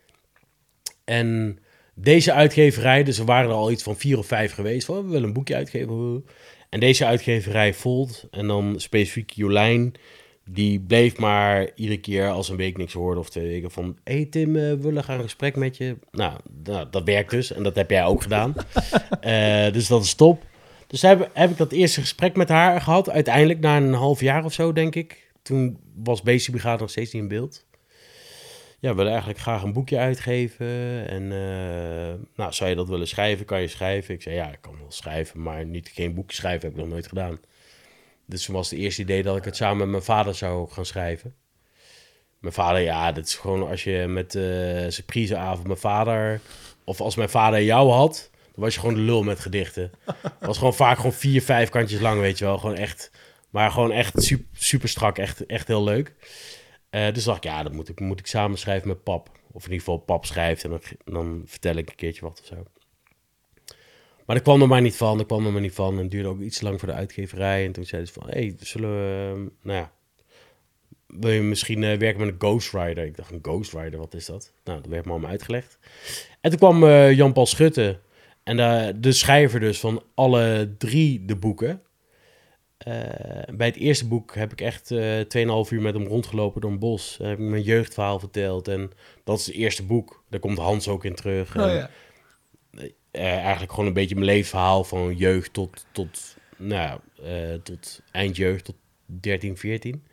En deze uitgeverij, dus er waren er al iets van vier of vijf geweest. Van, we willen een boekje uitgeven. En deze uitgeverij Volt en dan specifiek Jolijn... Die bleef maar iedere keer als een week niks hoorde of twee weken van... Hé hey Tim, eh, we willen gaan een gesprek met je. Nou, nou, dat werkt dus en dat heb jij ook gedaan. Eh, dus dat is top. Dus heb, heb ik dat eerste gesprek met haar gehad. Uiteindelijk na een half jaar of zo, denk ik. Toen was Basic Brigade nog steeds niet in beeld. Ja, we willen eigenlijk graag een boekje uitgeven. En eh, nou, zou je dat willen schrijven? Kan je schrijven? Ik zei, ja, ik kan wel schrijven, maar niet geen boekje schrijven heb ik nog nooit gedaan. Dus toen was het eerste idee dat ik het samen met mijn vader zou gaan schrijven. Mijn vader, ja, dat is gewoon als je met eh surpriseavond mijn vader... Of als mijn vader jou had, dan was je gewoon de lul met gedichten. Het was gewoon vaak gewoon vier, vijf kantjes lang, weet je wel. Gewoon echt, maar gewoon echt super, super strak, echt, echt heel leuk. Eh, dus dacht ik, ja, dat moet ik, moet ik samen schrijven met pap. Of in ieder geval pap schrijft en dan, dan vertel ik een keertje wat of zo. Maar dat kwam er maar niet van, dat kwam er maar niet van. En het duurde ook iets lang voor de uitgeverij. En toen zeiden ze van, hé, hey, zullen we, eh, nou ja, wil je misschien eh, werken met een ghostwriter? Ik dacht, een ghostwriter, wat is dat? Nou, dat werd me allemaal uitgelegd. En toen kwam eh, Jan-Paul Schutte, en de, de schrijver dus van alle drie de boeken. Eh, bij het eerste boek heb ik echt eh 2,5 uur met hem rondgelopen door een bos. Heb ik mijn jeugdverhaal verteld. En dat is het eerste boek. Daar komt Hans ook in terug. Oh, En, ja. Eh, eigenlijk gewoon een beetje mijn levensverhaal van jeugd tot, tot, nou, eh, tot eindjeugd, tot 13, 14.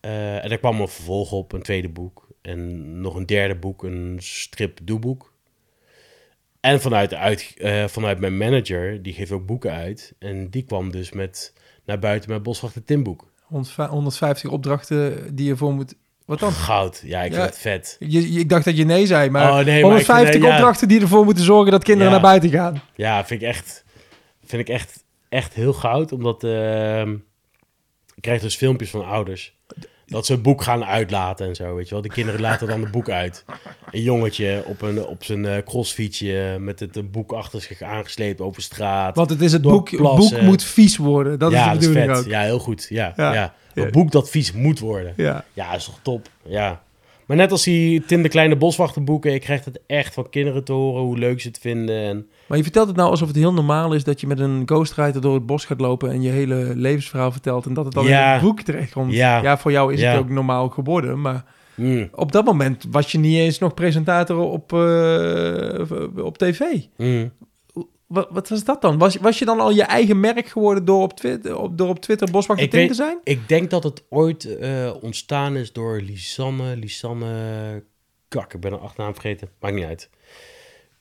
Eh, en daar kwam een vervolg op, een tweede boek. En nog een derde boek, een strip-doeboek. En vanuit, vanuit mijn manager, die geeft ook boeken uit. En die kwam dus met naar buiten met Boswachter Timboek. 150 opdrachten die je voor moet... Wat dan? Goud, ja, ik vind het vet. Je, je- ik dacht dat je nee zei, maar, Oh, nee, maar ik 150 vind, eh, ja. opdrachten die ervoor moeten zorgen dat kinderen naar buiten gaan. Ja, vind ik echt, vind ik echt, echt heel goud. Omdat ehm, ik krijg dus filmpjes van ouders. Dat ze een boek gaan uitlaten en zo, weet je wel. De kinderen laten dan het boek uit. Een jongetje op, een, op zijn eh, crossfietsje met het boek achter zich aangesleept over straat. Want het is het boek, plassen. boek moet vies worden. Dat ja, is de dat is bedoeling vet. ook. Ja, heel goed. Ja. Ja. Een boek dat vies moet worden. Ja. Ja, is toch top. Ja. Maar net als die Tim de Kleine Boswachterboeken, ik krijg het echt van kinderen te horen hoe leuk ze het vinden. En Maar je vertelt het nou alsof het heel normaal is dat je met een ghostwriter door het bos gaat lopen en je hele levensverhaal vertelt en dat het dan in Ja. het boek terechtkomt. Ja. Ja, voor jou is Ja. het ook normaal geworden, maar mm, op dat moment was je niet eens nog presentator op, eh, op tv. mm. Wat, wat was dat dan? Was, was je dan al je eigen merk geworden door op Twitter, op, door op Twitter Boswachter Ik te zijn? Ik denk dat het ooit eh, ontstaan is door Lisanne, Lisanne Kak, ik ben een achternaam vergeten, maakt niet uit.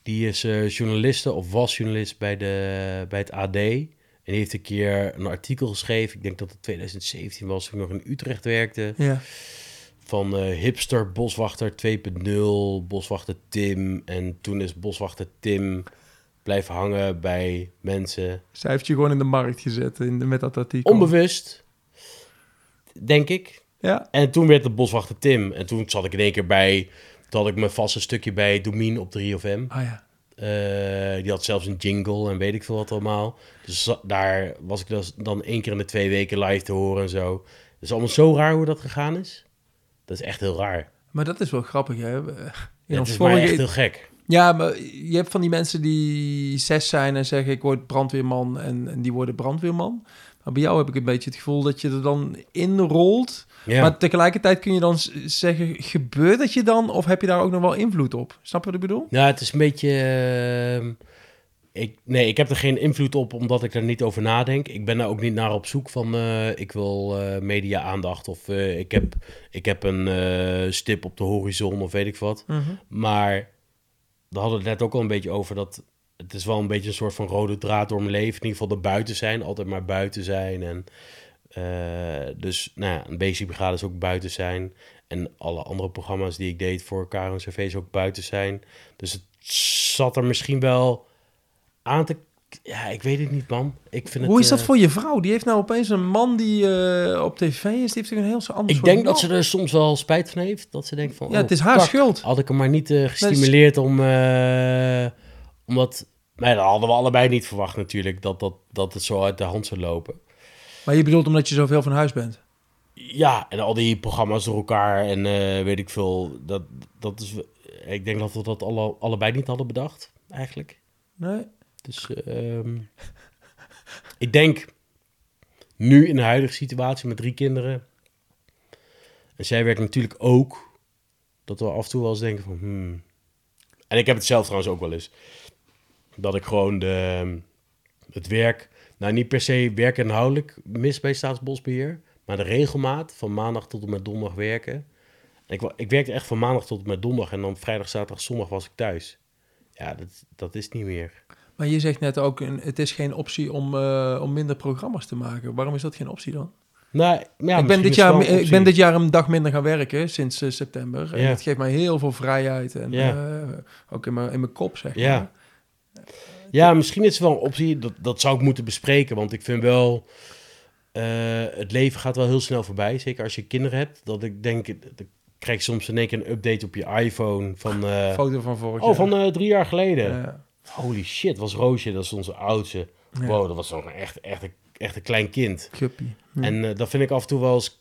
Die is eh, journaliste of was journalist bij, de, bij het AD. En die heeft een keer een artikel geschreven, ik denk dat het 2017 was, toen ik nog in Utrecht werkte. Ja. Van eh, hipster Boswachter 2.0, Boswachter Tim. En toen is Boswachter Tim blijven hangen bij mensen. Zij heeft je gewoon in de markt gezet in de, met dat artikel. Onbewust, denk ik. Ja. En toen werd het Boswachter Tim. En toen zat ik in één keer bij... Toen had ik mijn vaste stukje bij Domien op 3FM. Ah ja. Eh, die had zelfs een jingle en weet ik veel wat allemaal. Dus daar was ik dus dan één keer in de twee weken live te horen en zo. Het is allemaal zo raar hoe dat gegaan is. Dat is echt heel raar. Maar dat is wel grappig, hè? In Ja, ons het is vorige- echt heel gek. Ja, maar je hebt van die mensen die zes zijn en zeggen ik word brandweerman en, en die worden brandweerman. Maar bij jou heb ik een beetje het gevoel dat je er dan inrolt. Ja. Maar tegelijkertijd kun je dan zeggen, gebeurt dat je dan of heb je daar ook nog wel invloed op? Snap je wat ik bedoel? Ja, het is een beetje... ehm, ik, nee, ik heb er geen invloed op omdat ik er niet over nadenk. Ik ben daar ook niet naar op zoek van... eh, ik wil eh, media-aandacht of eh, ik, heb, ik heb een stip op de horizon of weet ik wat. Maar we hadden het net ook al een beetje over dat... Het is wel een beetje een soort van rode draad door mijn leven. In ieder geval de buiten zijn. Altijd maar buiten zijn. En, eh, dus nou ja, een basic brigade is ook buiten zijn. En alle andere programma's die ik deed voor Karen CV is ook buiten zijn. Dus het zat er misschien wel aan te... Ja, ik weet het niet, man. Ik vind Hoe het, is dat eh, voor je vrouw? Die heeft nou opeens een man die eh, op tv is. Die heeft een heel zo anders Ik denk dat ze er soms wel spijt van heeft. Dat ze denkt van... Ja, oh, het is haar kak, schuld. Had ik hem maar niet eh, gestimuleerd om... omdat... Nee, dat hadden we allebei niet verwacht natuurlijk, dat, dat, dat het zo uit de hand zou lopen. Maar je bedoelt omdat je zoveel van huis bent? Ja, en al die programma's door elkaar en weet ik veel. Dat, dat is, ik denk dat we dat alle, allebei niet hadden bedacht, eigenlijk. Nee? Dus ehm, ik denk nu in de huidige situatie met drie kinderen. En zij werkt natuurlijk ook. Dat we af en toe wel eens denken van. Hmm. En ik heb het zelf trouwens ook wel eens. Dat ik gewoon de, het werk. Nou, niet per se werk inhoudelijk mis bij Staatsbosbeheer. Maar de regelmaat van maandag tot en met donderdag werken. En ik, ik werkte echt van maandag tot en met donderdag. En dan vrijdag, zaterdag, zondag was ik thuis. Ja, dat, dat is niet meer. Maar je zegt net ook, een- het is geen optie om, eh, om minder programma's te maken. Waarom is dat geen optie dan? Nou, ja, ik, ben dit jaar, een ik ben dit jaar een dag minder gaan werken sinds eh, september. En Ja. dat geeft mij heel veel vrijheid. En Ja. eh, ook in mijn, in mijn kop, zeg Ja. maar. Ja, misschien is het wel een optie. Dat, dat zou ik moeten bespreken. Want ik vind wel. het leven gaat wel heel snel voorbij. Zeker als je kinderen hebt. Dat ik denk. Dan krijg je soms in één keer een update op je iPhone. Van. Foto van vorig oh, jaar. van eh, drie jaar geleden. Holy shit, was Roosje. Dat is onze oudste. Ja. Wow, dat was een echt, echt, een- echt een klein kind. Hm. En eh, dat vind ik af en toe wel eens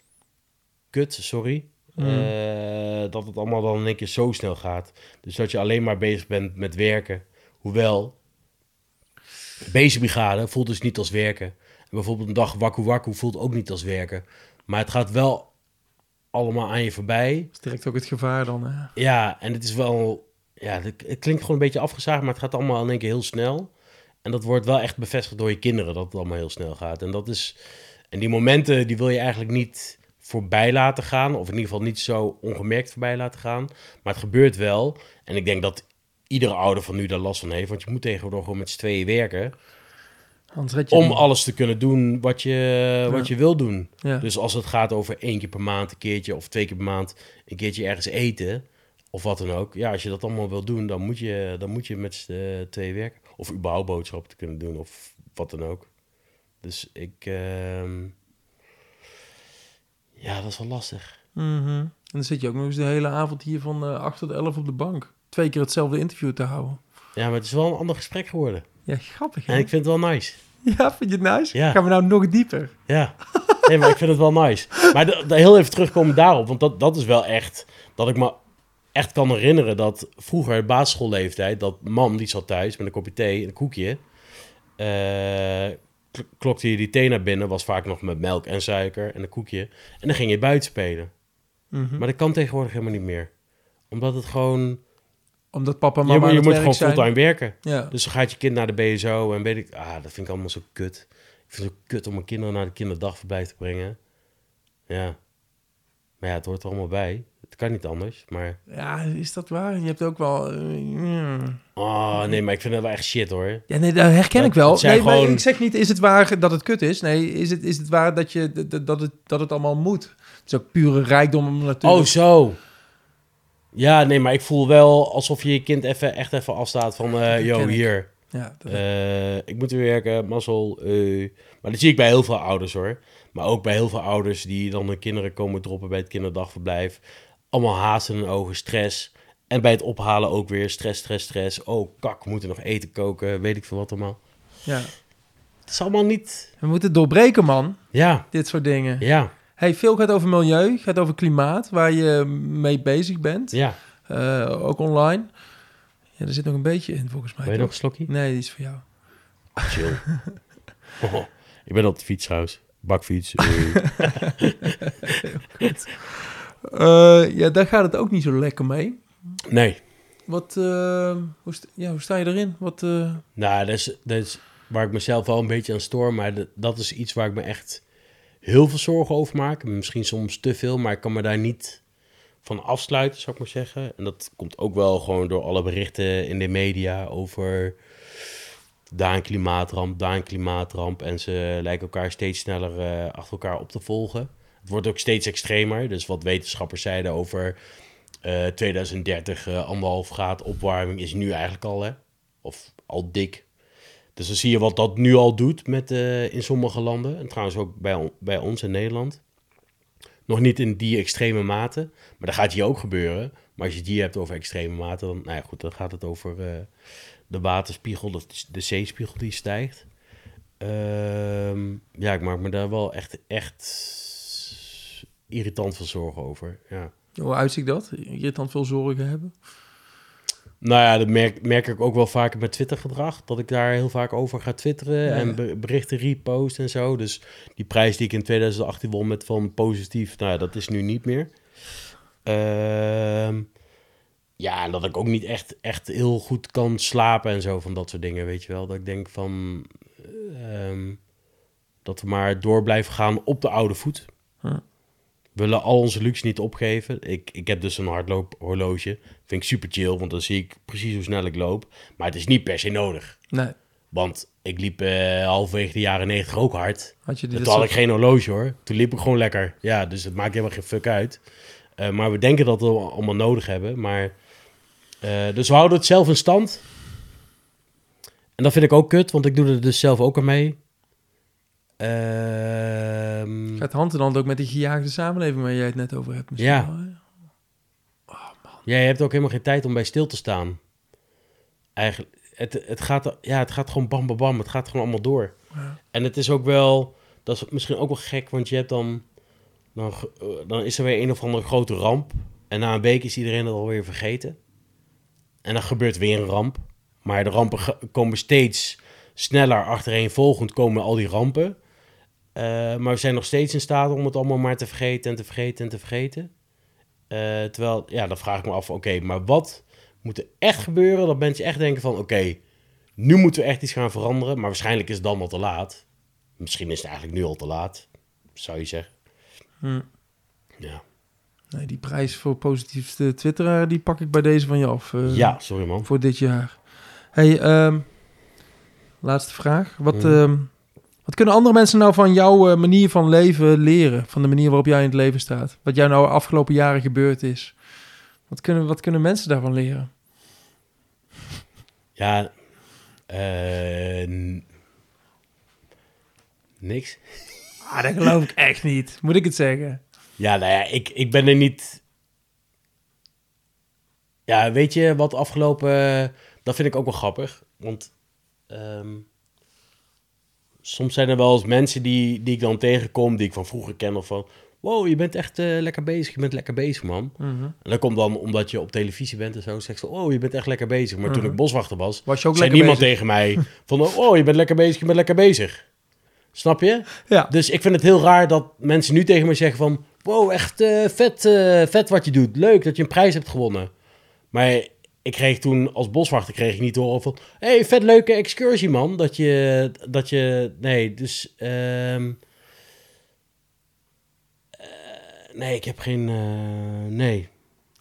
kut, sorry. Mm. Eh, dat het allemaal dan in één keer zo snel gaat. Dus dat je alleen maar bezig bent met werken. Hoewel, Bezig brigade voelt dus niet als werken. En bijvoorbeeld een dag wakku wakku voelt ook niet als werken. Maar het gaat wel allemaal aan je voorbij. Dat is direct ook het gevaar dan. Hè? Ja, en het is wel... Ja, het, klinkt gewoon een beetje afgezaagd, maar het gaat allemaal in één keer heel snel. En dat wordt wel echt bevestigd door je kinderen, dat het allemaal heel snel gaat. En dat is... En die momenten, die wil je eigenlijk niet voorbij laten gaan. Of in ieder geval niet zo ongemerkt voorbij laten gaan. Maar het gebeurt wel. En ik denk dat iedere ouder van nu daar last van heeft. Want je moet tegenwoordig gewoon met z'n tweeën werken. Om niet. alles te kunnen doen wat je, wat je wil doen. Ja. Dus als het gaat over één keer per maand een keertje... of twee keer per maand een keertje ergens eten... of wat dan ook. Ja, als je dat allemaal wil doen... dan moet je, dan moet je met z'n tweeën werken. Of überhaupt boodschappen te kunnen doen... of wat dan ook. Dus ik... ehm, Ja, dat is wel lastig. Mhm. En dan zit je ook nog eens de hele avond hier van eh 8 tot 11 op de bank. Twee keer hetzelfde interview te houden. Ja, maar het is wel een ander gesprek geworden. Ja, grappig hè? En ik vind het wel nice. Ja, vind je het nice? Ja. Gaan we nou nog dieper? Ja, nee, maar ik vind het wel nice. Maar de, de- heel even terugkomen daarop, want dat, dat is wel echt... dat ik me echt kan herinneren dat vroeger, basisschoolleeftijd... dat mam, die zat thuis met een kopje thee en een koekje... kl- klokte je die thee naar binnen, was vaak nog met melk en suiker en een koekje... en dan ging je buiten spelen. Mhm. Maar dat kan tegenwoordig helemaal niet meer. Omdat het gewoon... Omdat papa en Je, mama je moet gewoon zijn. fulltime werken. Ja. Dus dan gaat je kind naar de BSO en weet ik... Ah, dat vind ik allemaal zo kut. Ik vind het zo kut om mijn kinderen naar de kinderdagverblijf te brengen. Ja. Maar ja, het hoort er allemaal bij. Het kan niet anders, maar... ja, is dat waar? Je hebt ook wel... mm. Oh, nee, maar ik vind het wel echt shit, hoor. Ja, nee, dat herken Dat- ik wel. Nee, maar gewoon- ik zeg niet, is het waar dat het kut is? Nee, is het, is het waar dat, je, dat, dat, het, dat het allemaal moet? Het is ook pure rijkdom om natuurlijk... Oh, zo. Ja, nee, maar ik voel wel alsof je je kind even, echt even afstaat van... eh Dat yo, hier. Ja, dat- Eh, ik moet weer werken, mazzel. Maar dat zie ik bij heel veel ouders, hoor. Maar ook bij heel veel ouders die dan hun kinderen komen droppen bij het kinderdagverblijf. Allemaal haast in hun ogen, stress. En bij het ophalen ook weer stress, stress, stress. Oh, kak, we moeten nog eten koken, weet ik veel wat allemaal. ja. Het is allemaal niet... We moeten doorbreken, man. Ja, Dit soort dingen. ja, Hey, veel gaat over milieu, gaat over klimaat, waar je mee bezig bent. ja. Eh, ook online. Ja, er zit nog een beetje in, volgens mij. Wil je nog een slokje? Nee, die is voor jou. Chill. Oh, ik ben op de fiets trouwens. Bakfiets. Eh, ja, daar gaat het ook niet zo lekker mee. nee. Wat, eh, hoe, st- ja, hoe sta je erin? Wat, eh, Nou, dat is, dat is waar ik mezelf wel een beetje aan stoor. Maar dat, dat is iets waar ik me echt heel veel zorgen over maak. Misschien soms te veel, maar ik kan me daar niet van afsluiten, zou ik maar zeggen. En dat komt ook wel gewoon door alle berichten in de media over daar een klimaatramp, daar een klimaatramp. En ze lijken elkaar steeds sneller achter elkaar op te volgen. Wordt ook steeds extremer. Dus wat wetenschappers zeiden over eh 2030, eh, anderhalf graad opwarming is nu eigenlijk al, hè? Of al dik. Dus dan zie je wat dat nu al doet met, eh, in sommige landen. En trouwens ook bij, bij ons in Nederland. Nog niet in die extreme mate. Maar dat gaat hier ook gebeuren. Maar als je het hier hebt over extreme mate, dan, nou ja, goed, dan gaat het over eh, de waterspiegel, de, de zeespiegel die stijgt. Ehm, ja, ik maak me daar wel echt, echt irritant veel zorgen over. Ja. Hoe uitziet dat? Irritant veel zorgen hebben? Nou ja, dat merk, merk ik ook wel vaker met Twitter-gedrag. Dat ik daar heel vaak over ga twitteren Ja, en berichten repost en zo. Dus die prijs die ik in 2018 won met van positief, nou ja, dat is nu niet meer. Ehm, ja, dat ik ook niet echt, echt heel goed kan slapen en zo van dat soort dingen, weet je wel. Dat ik denk van... ehm, dat we maar door blijven gaan op de oude voet. We willen al onze luxe niet opgeven. Ik, ik heb dus een hardloophorloge. Vind ik super chill, want dan zie ik precies hoe snel ik loop. Maar het is niet per se nodig. Nee. Want ik liep eh halverwege de jaren 90 ook hard. Had je dit Toen had ik geen horloge hoor. Toen liep ik gewoon lekker. Ja, dus het maakt helemaal geen fuck uit. Eh, maar we denken dat we allemaal nodig hebben. Maar, eh, dus we houden het zelf in stand. En dat vind ik ook kut, want ik doe er dus zelf ook aan mee. Ehm, Gaat hand in hand ook met die gejaagde samenleving waar jij het net over hebt. Misschien Ja. wel? Ja, je hebt ook helemaal geen tijd om bij stil te staan. Eigenlijk, het, het, gaat, ja, het gaat gewoon bam, bam, bam. Het gaat gewoon allemaal door. Ja. En het is ook wel, dat is misschien ook wel gek, want je hebt dan, dan, eh, dan is er weer een of andere grote ramp. En na een week is iedereen het alweer vergeten. En dan gebeurt weer een ramp. Maar de rampen komen steeds sneller achtereenvolgend komen al die rampen. Eh, maar we zijn nog steeds in staat om het allemaal maar te vergeten en te vergeten en te vergeten. Eh, terwijl, ja, dan vraag ik me af, oké, maar wat moet er echt gebeuren dat mensen echt denken van, oké, nu moeten we echt iets gaan veranderen, maar waarschijnlijk is het dan al te laat. Misschien is het eigenlijk nu al te laat, zou je zeggen. Hm. Ja, Nee, die prijs voor positiefste twitteraar, die pak ik bij deze van je af. eh, ja sorry man. Voor dit jaar. Hey, ehm, laatste vraag. Wat, Mhm. ehm, wat kunnen andere mensen nou van jouw eh, manier van leven leren? Van de manier waarop jij in het leven staat? Wat jou nou de afgelopen jaren gebeurd is? Wat kunnen, wat kunnen mensen daarvan leren? Ja, n- niks. Ah, dat geloof ik echt niet. Moet ik het zeggen? Ja, nou ja, ik, ik ben er niet... Ja, weet je wat afgelopen... Dat vind ik ook wel grappig. Want ehm, soms zijn er wel eens mensen die, die ik dan tegenkom... die ik van vroeger ken of van... Wow, je bent echt eh, lekker bezig. Je bent lekker bezig, man. Mhm. En dat komt dan omdat je op televisie bent en zo. Zeg ze, oh, je bent echt lekker bezig. Maar toen Mhm. ik boswachter was, Was je ook zei niemand bezig? tegen mij van... Oh, je bent lekker bezig, je bent lekker bezig. Snap je? Ja. Dus ik vind het heel raar dat mensen nu tegen me zeggen van... Wow, echt eh, vet, eh, vet wat je doet. Leuk dat je een prijs hebt gewonnen. Maar ik kreeg toen als boswachter kreeg ik niet te horen van... hey, vet leuke excursie man. Dat je... Dat je nee, dus... ehm, eh, nee, ik heb geen... eh, nee.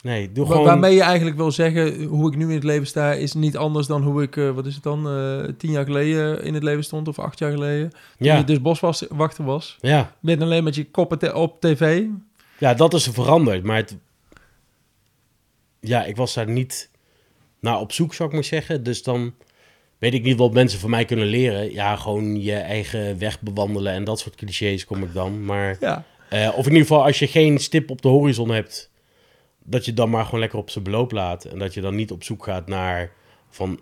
Nee, doe gewoon... Waarmee je eigenlijk wil zeggen, hoe ik nu in het leven sta, is niet anders dan hoe ik, eh, wat is het dan, tien jaar geleden in het leven stond of acht jaar geleden. Toen ja, je dus boswachter was. ja. Met alleen met je koppen op tv. Ja, dat is er veranderd. Maar het... Ja, ik was daar niet naar op zoek, zou ik maar zeggen. Dus dan weet ik niet wat mensen van mij kunnen leren. Ja, gewoon je eigen weg bewandelen en dat soort clichés kom ik dan. Maar, Ja. eh, of in ieder geval, als je geen stip op de horizon hebt, dat je dan maar gewoon lekker op zijn beloop laat. En dat je dan niet op zoek gaat naar van...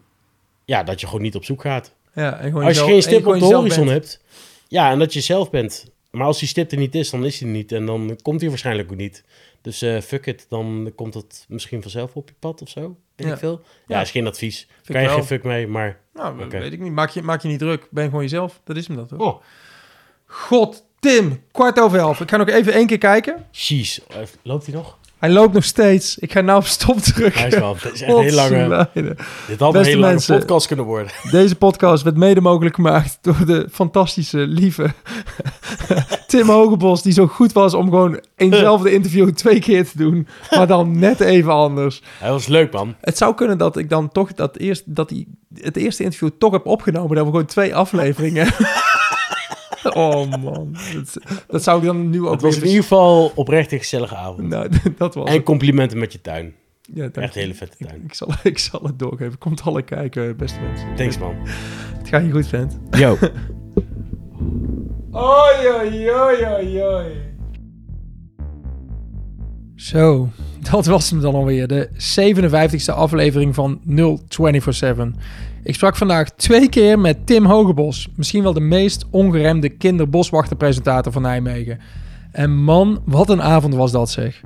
Ja, dat je gewoon niet op zoek gaat. Ja, en gewoon Als je geen en stip op de horizon bent. hebt, ja, en dat je zelf bent. Maar als die stip er niet is, dan is hij niet. En dan komt hij waarschijnlijk ook niet. Dus eh, fuck it, dan komt het misschien vanzelf op je pad of zo. Weet Ja. ik veel. Ja, Ja. is geen advies. ik kan je wel. geen fuck mee, maar... Nou, Oké. weet ik niet. Maak je, maak je niet druk. Ben gewoon jezelf. Dat is hem dat, hoor. Oh, God, Tim. Kwart over elf. Ik ga nog even één keer kijken. jeez. Loopt hij nog? Hij loopt nog steeds. Ik ga nou op stop drukken. Hij is wel... Dit is echt een heel lange... Dit had een Beste hele lange mensen. podcast kunnen worden. Deze podcast werd mede mogelijk gemaakt door de fantastische, lieve Tim Hogebos, die zo goed was om gewoon eenzelfde interview twee keer te doen, maar dan net even anders. Hij was leuk, man. Het zou kunnen dat ik dan toch dat eerst dat hij het eerste interview toch heb opgenomen, dat we gewoon twee afleveringen. oh man, dat, dat zou ik dan nu ook Het was weer in ieder geval oprecht een gezellige avond. Nou, dat was En het. complimenten met je tuin. Ja, Echt een hele vette Ik, tuin. ik, zal, ik zal het doorgeven. Komt alle kijken, beste mensen. Thanks, man. Het gaat je goed, vent. Yo. Oi. Zo, dat was hem dan alweer. De 57e aflevering van 0247. Ik sprak vandaag twee keer met Tim Hogebos. Misschien wel de meest ongeremde kinderboswachterpresentator van Nijmegen. En man, wat een avond was dat zeg.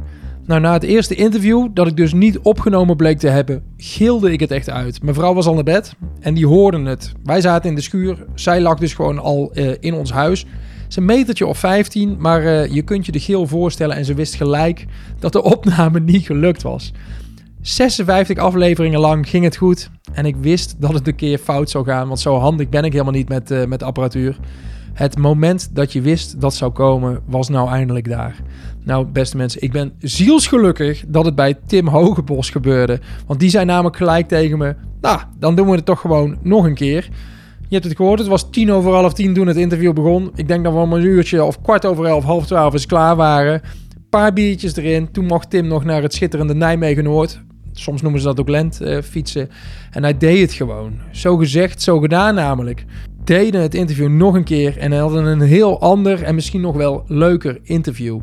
Nou, na het eerste interview, dat ik dus niet opgenomen bleek te hebben, gilde ik het echt uit. Mijn vrouw was al naar bed en die hoorden het. Wij zaten in de schuur, zij lag dus gewoon al uh, in ons huis. Ze een metertje of 15, maar uh, je kunt je de geel voorstellen en ze wist gelijk dat de opname niet gelukt was. 56 afleveringen lang ging het goed en ik wist dat het een keer fout zou gaan, want zo handig ben ik helemaal niet met, uh, met apparatuur. Het moment dat je wist dat zou komen, was nou eindelijk daar. Nou, beste mensen, ik ben zielsgelukkig dat het bij Tim Hogebos gebeurde. Want die zei namelijk gelijk tegen me: Nou, dan doen we het toch gewoon nog een keer. Je hebt het gehoord, het was tien over half tien toen het interview begon. Ik denk dat we om een uurtje of kwart over elf, half twaalf eens klaar waren. Paar biertjes erin. Toen mocht Tim nog naar het schitterende Nijmegen Noord. Soms noemen ze dat ook lent uh, fietsen. En hij deed het gewoon. Zo gezegd, zo gedaan namelijk. Deden het interview nog een keer en hadden een heel ander en misschien nog wel leuker interview.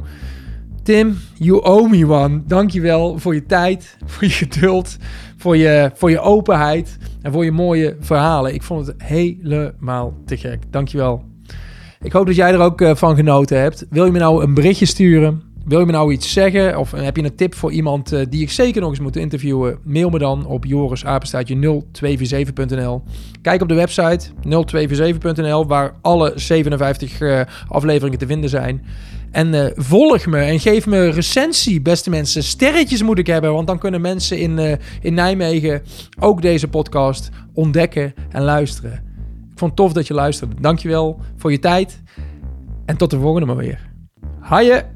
Tim, you owe me one. Dankjewel voor je tijd, voor je geduld, voor je, voor je openheid en voor je mooie verhalen. Ik vond het helemaal te gek. Dankjewel. Ik hoop dat jij er ook uh, van genoten hebt. Wil je me nou een berichtje sturen? Wil je me nou iets zeggen? Of heb je een tip voor iemand uh, die ik zeker nog eens moet interviewen? Mail me dan op jorisapenstaatje0247.nl. Kijk op de website 0247.nl waar alle 57 uh, afleveringen te vinden zijn. En uh, volg me en geef me recensie, beste mensen. Sterretjes moet ik hebben, want dan kunnen mensen in, uh, in Nijmegen ook deze podcast ontdekken en luisteren. Ik vond het tof dat je luisterde. Dankjewel voor je tijd. En tot de volgende maar weer. Haaien!